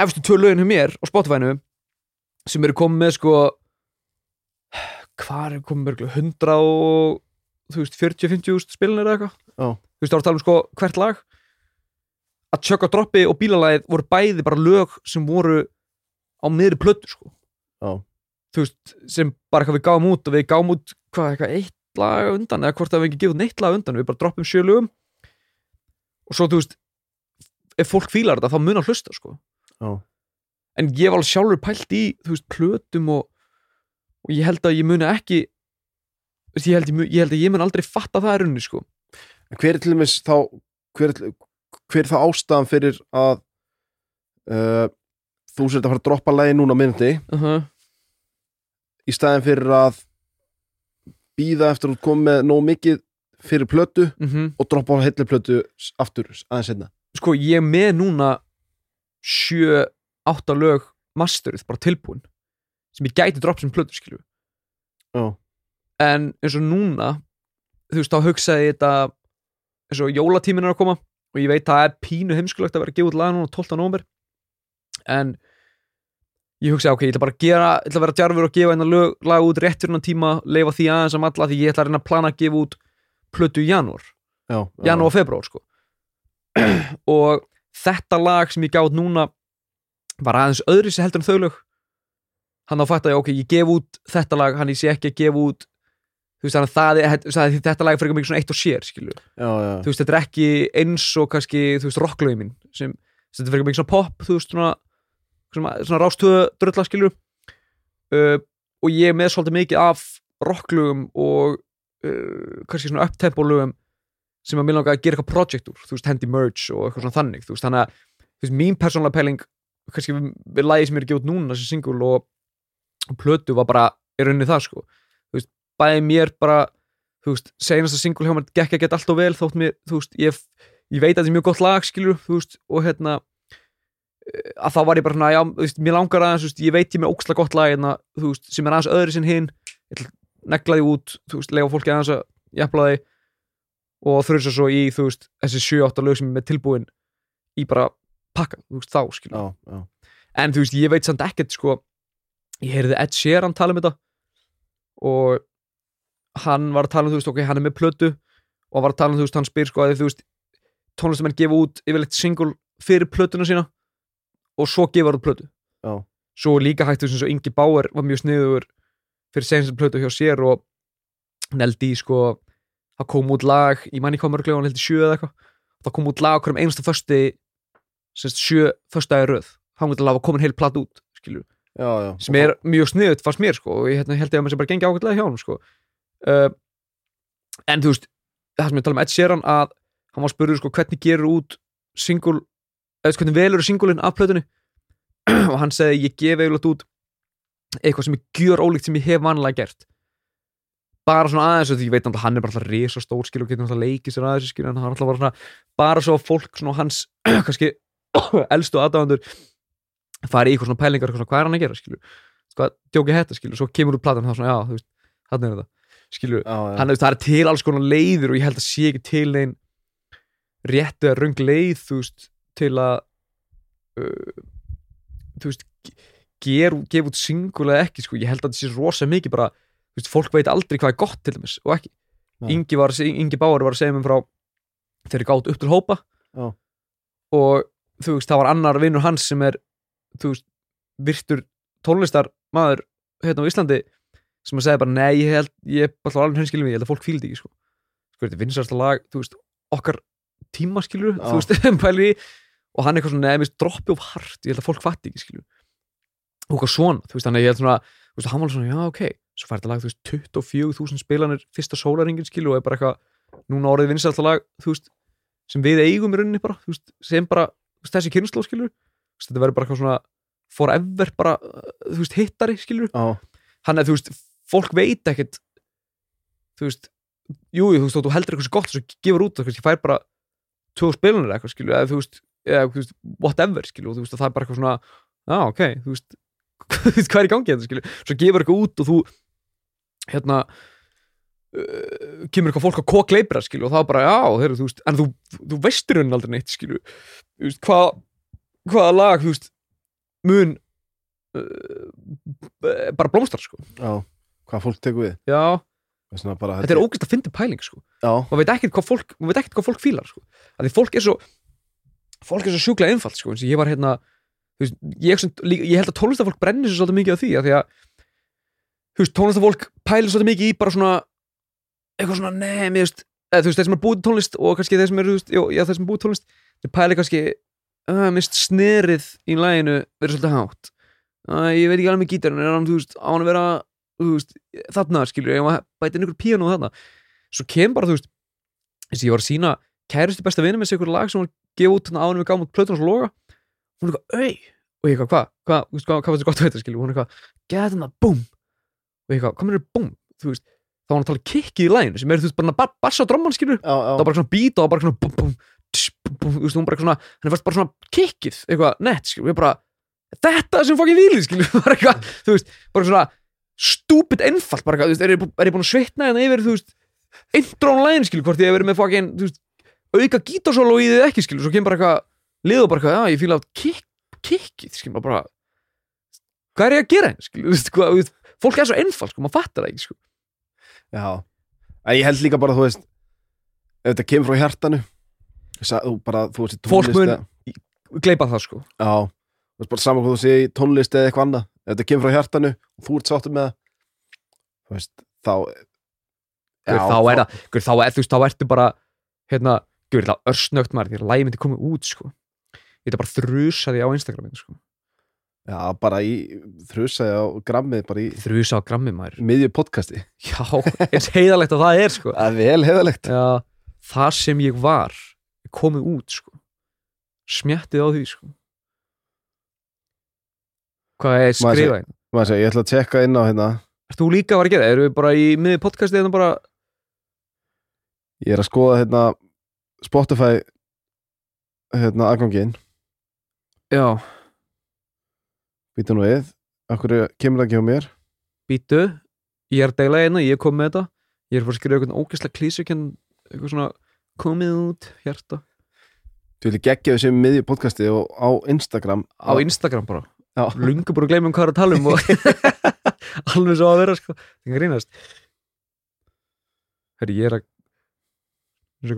efstu tvö lögin hjá mér á Spotify-nu sem eru komið með sko hvað er komið örugglega 100 og þú veist 40-50 úst spilinir eða eitthvað Já. þú veist þá er að tala um sko hvert lag að tjökka droppi og bílalagið voru bæði bara lög sem voru á miðri plötu sko Já. þú veist sem bara eitthvað við gáum út og við gáum út hvað eitthvað eitt lag á undan eða hvort að við ekki gefum neitt lag á undan við bara droppum sjö lögum og svo þú veist ef fólk fílar þetta þá mun að hlusta sko Já. en ég var alveg sjálfur pælt í þú veist plötum og, og ég held að ég muni ekki ég held, ég, ég held að ég mun aldrei fatta það er unni sko. Hver er til dæmis þá hver er, hver er þá ástæðan fyrir að uh, þú sért að fara að droppa lægi núna myndi uh -huh. í staðin fyrir að býða eftir að þú kom með nóg mikið fyrir plötu Mm og droppa á heilli plötu aftur aðeins setna sko ég með núna sjö, átta lög masterið bara tilbúin sem ég gæti dropp sem plötu skilju Já. en eins og núna þú veist þá hugsaði ég þetta eins og jólatímin er að koma og ég veit að það er pínu heimskulegt að vera að gefa út lag núna 12. november en ég hugsaði ok, ég ætla bara að gera ég ætla að vera djarfur og gefa hennar lög, lag út rétt fyrir hennar tíma, leifa því aðeins að malla því ég ætla að reyna að plana að gefa út plötu í janúar Já, janúar og februar sko. [CLEARS THROAT] og þetta lag sem ég gátt núna var aðeins öðri sem heldur en þau lög hann á að fatta ég, ok, ég gef út þetta lag, hann ég sé ekki að gefa út þú veist, þannig að það er, það þetta lag er frekar mikið svona eitt og sér, skilju þú veist, þetta er ekki eins og kannski, þú veist, rocklögin mín sem, þetta er frekar mikið svona pop, þú veist, svona svona, svona rástöðu drölla skilur uh, og ég er með svolítið mikið af rocklugum og uh, kannski svona upptempolugum sem að mér langar að gera eitthvað project úr þú veist, hendi merge og eitthvað svona þannig þú veist, þannig að þú veist, mín persónulega pæling kannski við, við lagi sem er að gefa út núna single og, og plötu var bara í rauninni það sko veist, bæði mér bara þú veist, senast að single hjá mér gekk ekki allt og vel þótt mér, þú veist, ég, ég veit að þetta er mjög gott lag, skilur, þú veist, og hérna eh, að þá var ég bara svona, já, þú veist, mér langar aðeins, þú veist, ég veit ég með óksla gott lag hérna, þú veist, sem er aðeins öðri sinn hinn ég ætla að negla því út, þú veist, lega fólki aðeins að jafnla því og þurfa svo í, þú veist, þessi 7-8 lög sem er með tilbúin í bara pakka, þú veist, þá, skilur já, já, en þú veist, ég veit samt ekkert sko, ég heyrði Ed Sheeran tala um þetta. Og hann var að tala um, þú veist, ok, hann er með plötu og hann var að tala um, þú veist, hann spyr sko að þú veist, tónlistamenn gefa út yfirleitt single fyrir plötuna sína og svo gefa út plötu. Já. svo líka hægt, eins og Ingi Bauer var mjög sniður fyrir senast plötu hjá sér og neldi sko það kom út lag, ég manni hvað mörglega hann heldur sjö eða eitthvað, það kom út lag okkur um einasta fösti semst sjö föstudagi röð, þá mútið að hafa komin heil platt út, skilju, já, já. sem er mjög sniðut fannst mér, sko, og ég hérna, held ég að maður sem bara gengi ágætlega hjá hann, sko. Uh, en þú veist, það sem ég tala um Ed Sheeran að hann var spurður, sko, hvernig gerur út single, eða hvernig velur singulinn af plötunni? [CLEARS THROAT] Og hann segi, ég gef eiginlega út eitthvað sem er gjör ólíkt sem ég hef vanlega gert. Bara svona aðeins og því ég veit náttúrulega hann er bara alltaf risa stór skil og getur náttúrulega leikið sér aðeins skil en hann er alltaf bara svona bara svo að fólk svona hans [CLEARS THROAT] kannski [CLEARS THROAT] elstu aðdáðandur fari í eitthvað svona pælingar eitthvað svona hvað er hann að gera skilu hvað djóki þetta skilu svo kemur út platan þá svona já þú veist hann er þetta já. hann þú veist það er til alls konar leiðir og ég held að sé ekki til neinn rétt eða röng leið þú veist til að uh, þú veist ger, gef út single eða ekki sko ég held að þetta sé rosa mikið bara þú veist, fólk veit aldrei hvað er gott til dæmis og ekki. Ingi, var, Ingi Báar var að segja mér frá þegar ég gátt upp til hópa Já. og þú veist, það var annar vinnur hans sem er þú veist, virtur tónlistar maður hérna á Íslandi sem að segja bara, nei, ég held ég er bara alveg henskilum við, ég held að fólk fíldi ekki sko, sko, þetta er vinsarsta lag þú veist, okkar tíma skilur Já. þú veist, [LAUGHS] pæli í og hann er eitthvað svona, neða, mér finnst droppi of hart ég held að fólk fatti ekki, skilur og eitthvað svona, þú veist, þannig ég held svona þú veist, hann var svona, já, ok, svo fær þetta lag, þú veist 24.000 spilanir fyrsta sólaringin skilu og er bara eitthvað, núna orðið vinsælta lag, þú veist, sem við eigum í rauninni bara, þú veist, sem bara þessi kynnslóð skilur, þetta verður bara eitthvað svona forever bara, uh, þú veist, hittari skilur, já, hann er, þú veist fólk veit ekkert þú veist, jú, þú veist, þú heldur eitthvað svo gott svo gefur út, þú veist, ég fær bara tvö spilanir eitthvað, skilur, eða þú veist eða, þú veist, whatever, skilur, þú veist, það er bara eitthvað svona já, ok, þú veist hvað er í gangi þetta, skilur, svo gefur eitthvað út og þú hérna uh, kemur eitthvað fólk að kokk leipra, skilur, og það er bara, já, þeir, þú veist en þú, þú veistir henni aldrei neitt, skilur þú veist, hvað hvaða lag, þú veist, mun uh, bara blómstrar, sko já, hvað fólk tekur við já, bara, þetta er ógæst að fyndi pæling, sko já, maður veit ekkert hvað fólk, maður veit ekkert hvað fólk fílar sko. að því fólk er svo fólk er svo sjúklega einfalt sko. eins og ég var hérna þú veist, ég, ég held að tónlistafólk brennir svo svolítið mikið á því að því að þú veist, tónlistafólk pælir svolítið mikið í bara svona eitthvað svona, nei, mér veist eða, þú veist, þeir sem er búið tónlist og kannski þeir sem eru þú veist, já, þeir sem er búið tónlist þeir pælir kannski, að, mér veist, snerið í læginu verið svolítið hátt. Að, ég veit ekki alveg með gítarinn er hann, þú veist, á hann að vera veist, þarna, skilur, ég var að bæta inn ykkur píanó þarna? Svo kem bara, þú veist eins og ég var að sína kærustu besta vinur með sig ykkur lag sem hún gefa út þannig en við gáum út plötun og loga. Hún er eitthvað, auð og ég eitthvað, hvað, hvað, hvað, var þetta gott að veita skilju, hún er eitthvað, geða þetta, búm og ég eitthvað, hvað er búm, þú veist þá var hann að tala kikkið í læginu sem er, þú veist, bara ba bassa drömman það var bara svona beat og það var bara svona búm, búm, hún bara svona hann er fast bara svona kikkið, eitthvað, nett, skilju og ég bara, þetta sem fokkin vilið, skilju [LAUGHS] bara eitthvað, þú veist, bara svona stúpid einfalt, bara eitthvað, þú veist, er ég, er ég búin að svitna hérna yfir, þú veist intron lægin, skilju, hvort ég hef verið með fokkin, þú veist, auka gítarsólu í þið ekki, skilju, svo kemur bara eitthvað lið og bara eitthvað, já, ég kick, kickið, skilju, maður bara hvað er ég að gera hérna, skilju, þú veist, fólk er svo einfalt, sko, maður fattar þú bara, þú veist, í Fólk tónlist mun- gleipa það, sko. Já, þú veist, bara saman hvað þú segir í tónlist eða eitthvað annað, ef þetta kemur frá hjartanu og þú ert sáttur með það þú veist, þá Guð, þá er það, guð, þá, er, veist, þá ertu bara hérna, guð, það örsnögt maður því að lægi myndi komið út, sko. Ég þetta bara þrusa því á Instagraminu, sko. Já, bara í þrusaði á grammið bara í þrjusa á grammi maður. miðju podcasti. Já, [LAUGHS] eins heiðalegt að það er sko. Það er vel heiðalegt já, þar sem ég var komið út sko. Smjattið á því sko. Hvað er Maður sé- skrifa hérna? Maður segja, ég ætla að tjekka inn á hérna. Þú líka að vera að gera? Erum við bara í miði podcastið hérna bara? Ég er að skoða hérna Spotify hérna aðgangin Já, Býta nú við. Akkur kemur það ekki hjá mér? Býtu Ég er að deila hérna, ég kom með þetta. Ég er bara að skrifa eitthvað ógæslega klísukinn eitthvað svona komið út hjarta. Þú vilja geggja þessi miðju podcasti og á Instagram á Instagram bara. Já. lungu bara að gleyma um hvað er að tala um og [LAUGHS] alveg svo að vera sko. Það grínast. Herri, ég er að er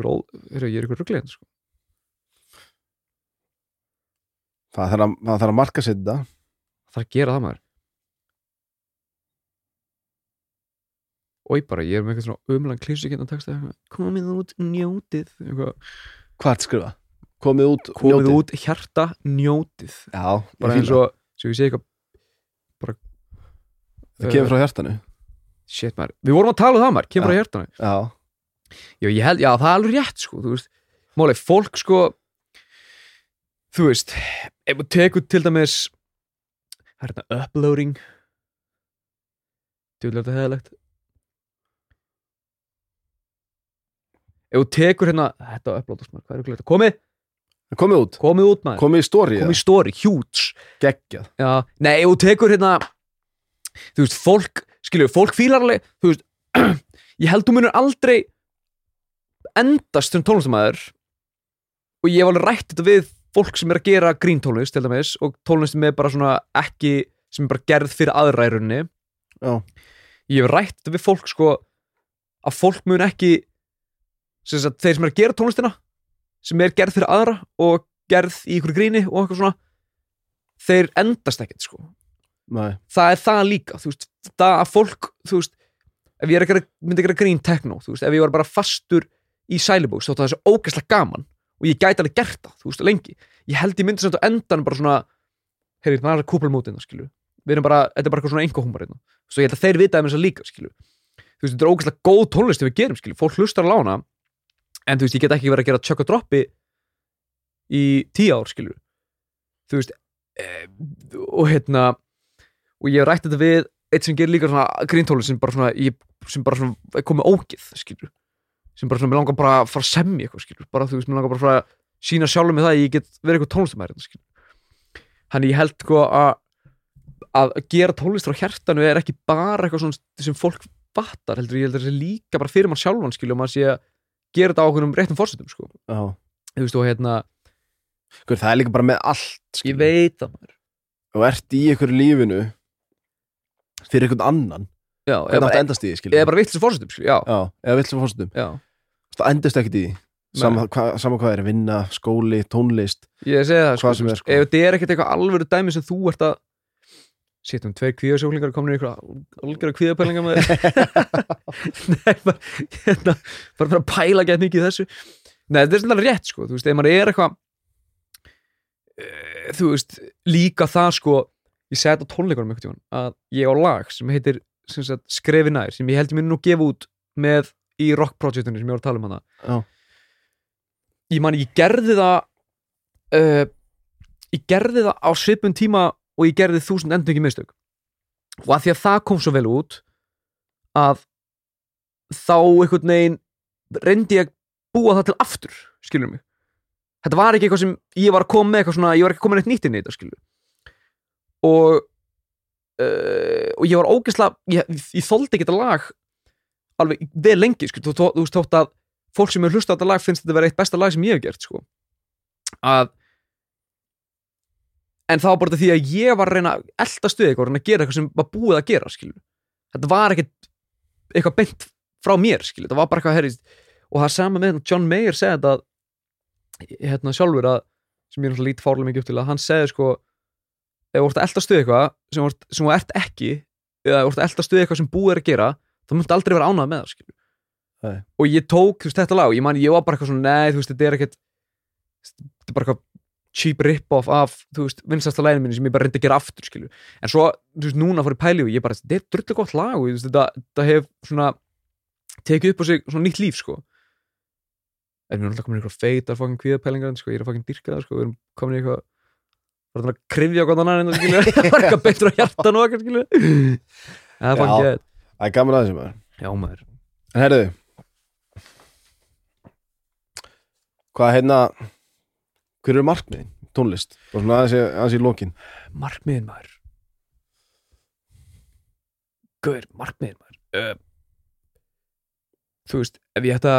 herri, ég er ykkur rugglegin sko. Það þarf að, það þarf að marka sér þetta. Það er að gera það maður og bara, ég er með eitthvað svona umlan klísukinn að texta eitthvað, komið út, njótið. Eitthvað, Hvað að skrifa? Komið út, komið njótið. út, hjarta, njótið. Já, bara eins og, svo ég sé eitthvað Það kemur frá hjartanu. Shit maður, við vorum að tala um það maður, kemur Já. að hjartanu. Já, Já, ég held, já, það er alveg rétt, sko, þú veist. Máli, fólk, sko Þú veist Ef þú tekur til dæmis Það er hérna uploading. Vil þetta hefðalegt Ef þú tekur hérna Þetta uploadast maður, hvað er þetta? Komið, komið út. Komið út maður. Komið í story Komið í story, huge. Geggjað. Já, nei, ef þú tekur hérna Þú veist, fólk Skilju, fólk fílar alveg Þú veist, [CLEARS THROAT] ég held þú munur aldrei Endast sem tónlistamæður Og ég hef alveg rætt þetta við Fólk sem er að gera grín tónlist til dæmis Og tónlist sem er bara svona ekki Sem er bara gerð fyrir Já, Ég hef rætt þetta við fólk sko Að fólk mun ekki sem sagt, Þeir sem er að gera tónlistina Sem er gerð fyrir aðra Og gerð í ykkur gríni og eitthvað svona Þeir endast ekkert sko. Nei, það er það líka veist, það að fólk þú veist, ef ég er gera, myndi að gera grín techno, þú veist, ef ég var bara fastur í sælibóks, þá er það svo ógæslega gaman og ég gæti alveg gert það, þú veist, lengi. Ég held ég myndi samt á endan bara svona heyrðu, það er kúpulmótið, skilju við erum bara, þetta er bara eitthvað svona einhverjum hérna. svo ég held að þeir vita um þess að líka, skilju þú veist, þetta er ógæslega góð tónlist við gerum, skilju fólk hlustar að lána, en þú veist, ég get ekki verið að gera tjökk og droppi í tíu ár, skilju þú veist, e, og hérna og ég hef rætt þetta við eitt sem gerir líka svona gríntóli sem bara svona, ég, sem bara svona komið ógið, skilur sem bara svona, mér langar bara að fara að semja eitthvað, skilur bara þú veist, mér langar bara að fara að sína sjálfum með það að ég get verið eitthvað tónlistamæri, skilur þannig ég held sko að að gera tónlist frá hjartanu er ekki bara eitthvað svona sem fólk fattar, heldur ég heldur líka bara fyrir mann sjálfan, skilur, og maður sé að gera þetta á okkur um réttum fórsetum, sko. Þú veist, og hérna, Hver, Það er líka bara með allt ég skilur. veit það maður. Og ert í ykkur lífinu Fyrir einhvern annan. Já, Hvernig átt að endast í því, eða bara skilur, já, Já, eða fórstum já. Það endast ekkert í því. Sama, hva, sama hvað er, vinna, skóli, tónlist Ég segi það, sko, sko. ef þetta er ekkert eitthvað alvöru dæmi sem þú ert að Sýttum, tveir kvíðasjóklingar komin í eitthvað algjörða kvíðapælinga með [LAUGHS] [LAUGHS] Nei, bara, hérna, bara bara að pæla gett mikið þessu. Nei, þetta er svona rétt, sko, þú veist, ef maður er eitthvað e, þú veist, líka það, sko ég þetta á tónleikunum tímann að ég á lag sem heitir sem sagt, Skrefi nær, sem ég held ég mér nú gefa út með í rock projektinu sem ég var að tala um hana. Já. ég man, ég gerði það uh, ég gerði það á svipun tíma og ég gerði þúsund endur ekki mistök. Og að því að það kom svo vel út að þá einhvern veginn reyndi ég að búa það til aftur skilur mig. Þetta var ekki eitthvað sem ég var að koma með eitthvað svona, ég var ekki að koma neitt nýtt inn í þetta skilur og uh, og ég var ógeðslega ég, ég þoldi ekki þetta lag alveg vel lengi skilur, þú, veist þótt að fólk sem er hlusta á þetta lag finnst þetta að vera eitt besta lag sem ég hef gert sko. Að en það var bara því að ég var að reyna að elda stuði eitthvað, reyna að gera eitthvað sem var búið að gera skilur. þetta var ekkert eitthvað beint frá mér skilur. þetta var bara eitthvað herrist og það er sama með John Mayer segði þetta hérna sjálfur að sem ég er náttúrulega lítið fárlega mikið upp til að hann segði sko ef þú ert að elda stuði eitthvað sem, ert- sem þú ert ekki eða ef þú ert að elda stuði eitthvað sem búið er að gera þá myndi aldrei vera ánægð með það og ég tók þú veist, þetta lag og ég man ég var bara eitthvað svona nei þú veist þetta er ekkert þetta er bara eitthvað cheap rip-off af, þú veist, vinsasta læginu minni sem ég bara reyndi að gera aftur, skilju en svo, þú veist, núna fór ég pæli og ég bara, þetta er drullu gott lag og þetta, þetta hef svona tekið upp á sig svona nýtt líf, sko. En við erum alltaf komin í eitthvað feita fokkin kvíðapælingar, sko, ég er að fokkin dyrka það, sko við erum komin í eitthvað bara að krifja gott [LAUGHS] en það, skilju það er eitthvað betur á hjartan og eitthvað, skilju það er fokkin geð Það er gaman aðeins maður. Já, maður. En herðu Hvað hérna Hver eru markmiðin? Tónlist? Og svona aðeins, í- aðeins í lokin. Markmiðin maður. Gauður, markmiðin maður? Uh, Þú veist, ef ég ætta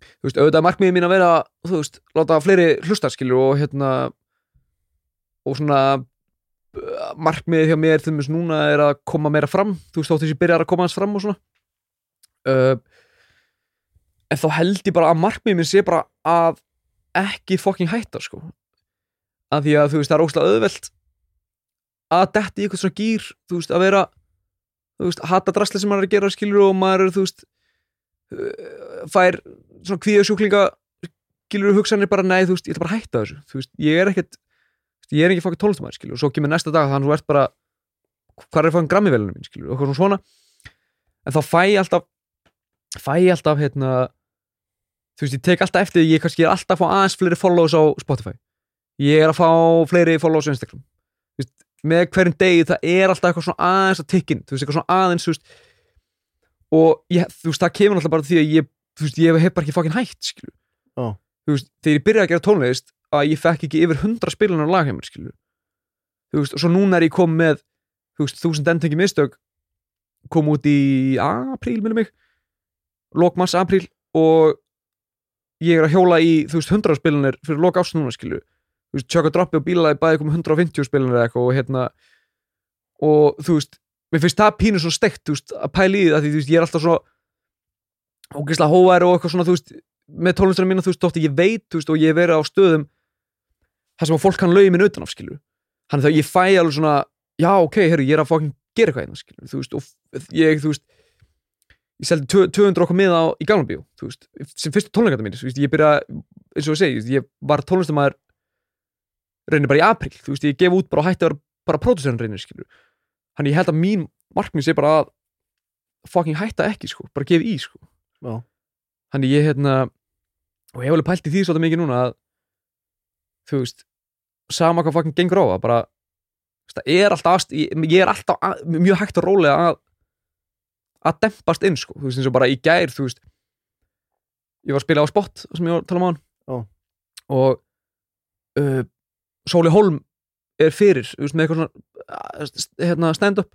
Þú veist, auðvitað markmiðin mín að vera Þú veist, láta fleiri hlusta skilur og hérna og svona uh, markmiðið hjá mér þess núna er að koma meira fram þú veist, þótt þess að ég byrjar að koma hans fram og svona. Uh, en þá held ég bara að markmiðið minn sé bara að ekki fucking hætta sko. Að því að þú veist það er óslega auðvelt að detti í eitthvað svona gýr þú veist að vera þú veist hata drasli sem maður er að gera skilur og maður er þú veist uh, fær svona kvíða sjúklinga skilur hugsanir bara nei þú veist ég ætla bara að hætta þessu. Þú veist ég er ekkert ég er ekki fokkin tónlistamæður skilur og svo kemur næsta dag þannig að þú ert bara hvað er fokkin grammivélunum mín? Skilur og eitthvað svona. En þá fæ ég alltaf fæ ég alltaf hérna þú veist ég tek alltaf eftir ég kannski er alltaf að fá aðeins fleiri follows á Spotify. Ég er að fá fleiri follows á Instagram. Þú veist, með hverjum degi það er alltaf eitthvað svona aðeins að tikkin þú veist, eitthvað svona aðeins þú veist, og ég, þú veist, það kemur alltaf bara því að ég, þú veist, ég hef bara ekki fokkin hætt skilur. Já. þú veist, þegar ég byrjaði að gera tónlist að ég fekk ekki yfir 100 spilunar á lagheimur skilur. Þú veist, og svo núna er ég kom með þú veist, þúsund endengi mistök kom út í apríl minnum mig. Lok mars apríl og ég er að hjóla í, þú veist, 100 spilunir fyrir lok ást núna, skilu þú veist, tjöka droppi og bílaði bæði komið 150 spilunir eða eitthvað og hérna og þú veist, mér finnst það pínu svo steikt, þú veist, að pæla í því að því, þú veist, ég er alltaf svo ógeðslega hóværi og eitthvað svona, þú veist með tónlistunum mína, þú veist, þótt að ég veit, þú veist, og ég verið á stöðum þar sem að fólk kann lögin minn utan af, skilu þannig að ég fæ alveg svona, já, ok, herru, ég er að ég, seldi tvö- 200 okkur miða á, í veist, sem fyrstu tónleikata mín veist, ég byrja, eins og ég segi, veist, ég var tónlistamæður reynir bara í apríl, þú veist, ég gef út bara hætti að vera bara pródusörn reynir, þannig ég held að mín markmið sé bara að fucking hætta ekki, sko, bara gefa í, sko Já. þannig ég, hérna og ég hef alveg pælt í því svolítið mikið núna að þú veist, sama hvað fucking gengur á að bara, það er alltaf ég, er alltaf mjög hægt og rólega að að dempast inn sko, þú veist eins og bara í gær þú veist ég var að spila á spot sem ég var að tala um á hann Já. og uh, Sóli Holm er fyrir, veist, með eitthvað svona uh, hérna, stand up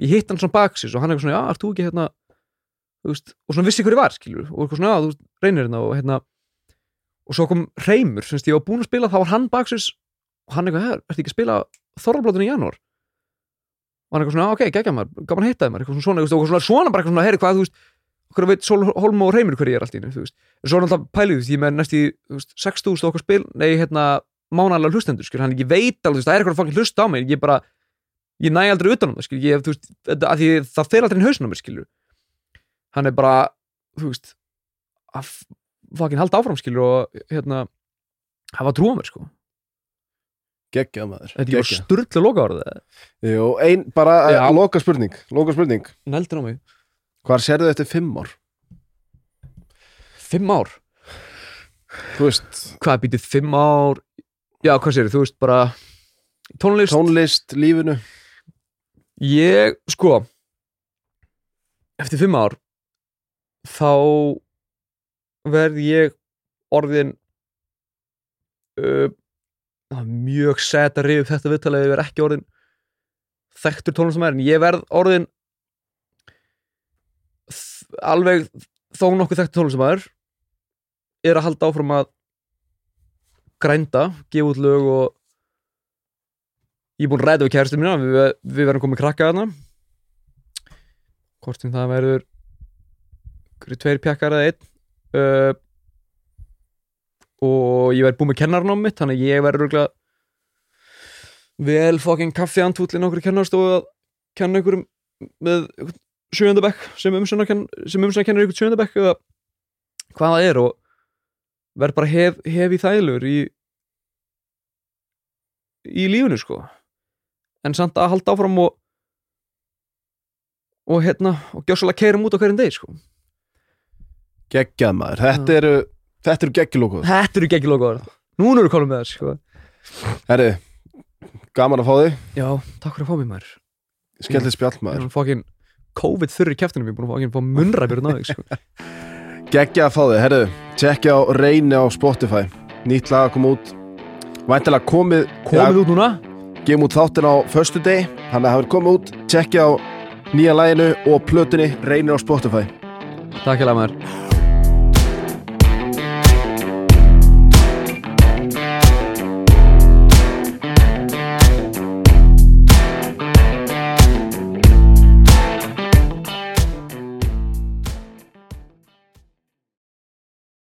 ég hitt hann svona baksis og hann eitthvað svona, já, ert þú ekki hérna veist, og svona vissi hver ég var, skilur og eitthvað svona, já, þú reynir hérna og hérna. Og svo kom Reymur, sem ég var búinn að spila þá var hann baksis og hann eitthvað, "Her, ertu ekki að spila Þorrablótinu í janúar og hann eitthvað svona, "Já, ok, geggja maður, gaman að hitta þið maður. Eitthvað svona, og svona, svona bara eitthvað svona, heyri hvað, þú veist okkur veit Sól Holm og Reymur hver ég er allt í einu, þú veist. En svo er alltaf pælið, veist, ég með næst í þú veist, 6.000 okkur spil, nei, hérna mánalega hlustendur, skil, hann, ég veit alveg, það er eitthvað að fangin hlusta á mig, ég bara ég næ aldrei utan um það, skil, ég, þú veist þetta- að því það fer aldrei inn hausinn á mér, skilur. Hann er bara, þú veist að fangin halda áfram, skilur og, hérna hafa trú á mér, sko, Geggjað maður. Þetta er sturglu loka orðið, Jú, ein, bara Já. uh, loka spurning Loka spurning neldur á mig. Hvar sérðu þetta eftir fimm ár? fimm ár, Þú veist, hvað býtið fimm ár? Já, hvað sér, þú veist, bara tónlist, tónlist, lífinu. Ég, sko eftir fimm ár þá verð ég orðin uh, það er mjög set að rifja upp þetta viðtalið ég verð ekki orðin þekktur tónlistamæður en ég verð orðin alveg þó nokkuð þekktur tónlistamæður er að halda áfram að grænda, gefa út lög og ég er búinn að ræða við kæristum mína við, við verðum komið krakka þarna. Hvort sem það verður einhverju tveir pjakkar eða einn. Uh, og ég verð búinn með kennarnám mitt þannig að ég verður örugglega vel fucking kaffi antúllin okkur kennarstofu að kenna ykkur með sjöndabekk sem umsöna kennir ykkur sjöndabekk eða hvað það er og verð bara hef, hef í þælur í í lífinu sko. En samt að halda áfram og og hérna og gjössalega keirum út á hverjum degi sko. Geggjað maður, þetta eru þetta eru geggjulókuð Þetta eru geggilókuðar Núna eru konum með það sko. Herri, gaman að fá þig. Já, takk fyrir að fá mig maður. Skellið spjall Ég maður. er fokkin COVID þurri kæftinum Ég er búin að fokkin fá munræfjörn á þig sko. [LAUGHS] Geggjað að fá þig, herri, tjekkja á reyni á Spotify, nýtt lag að koma út. Væntalega komið Komið út núna? Gefum út þáttin á föstu deg þannig að það verður komið út, tjekkja á nýja læginu og plötunni reyni á Spotify. Takk hérlega maður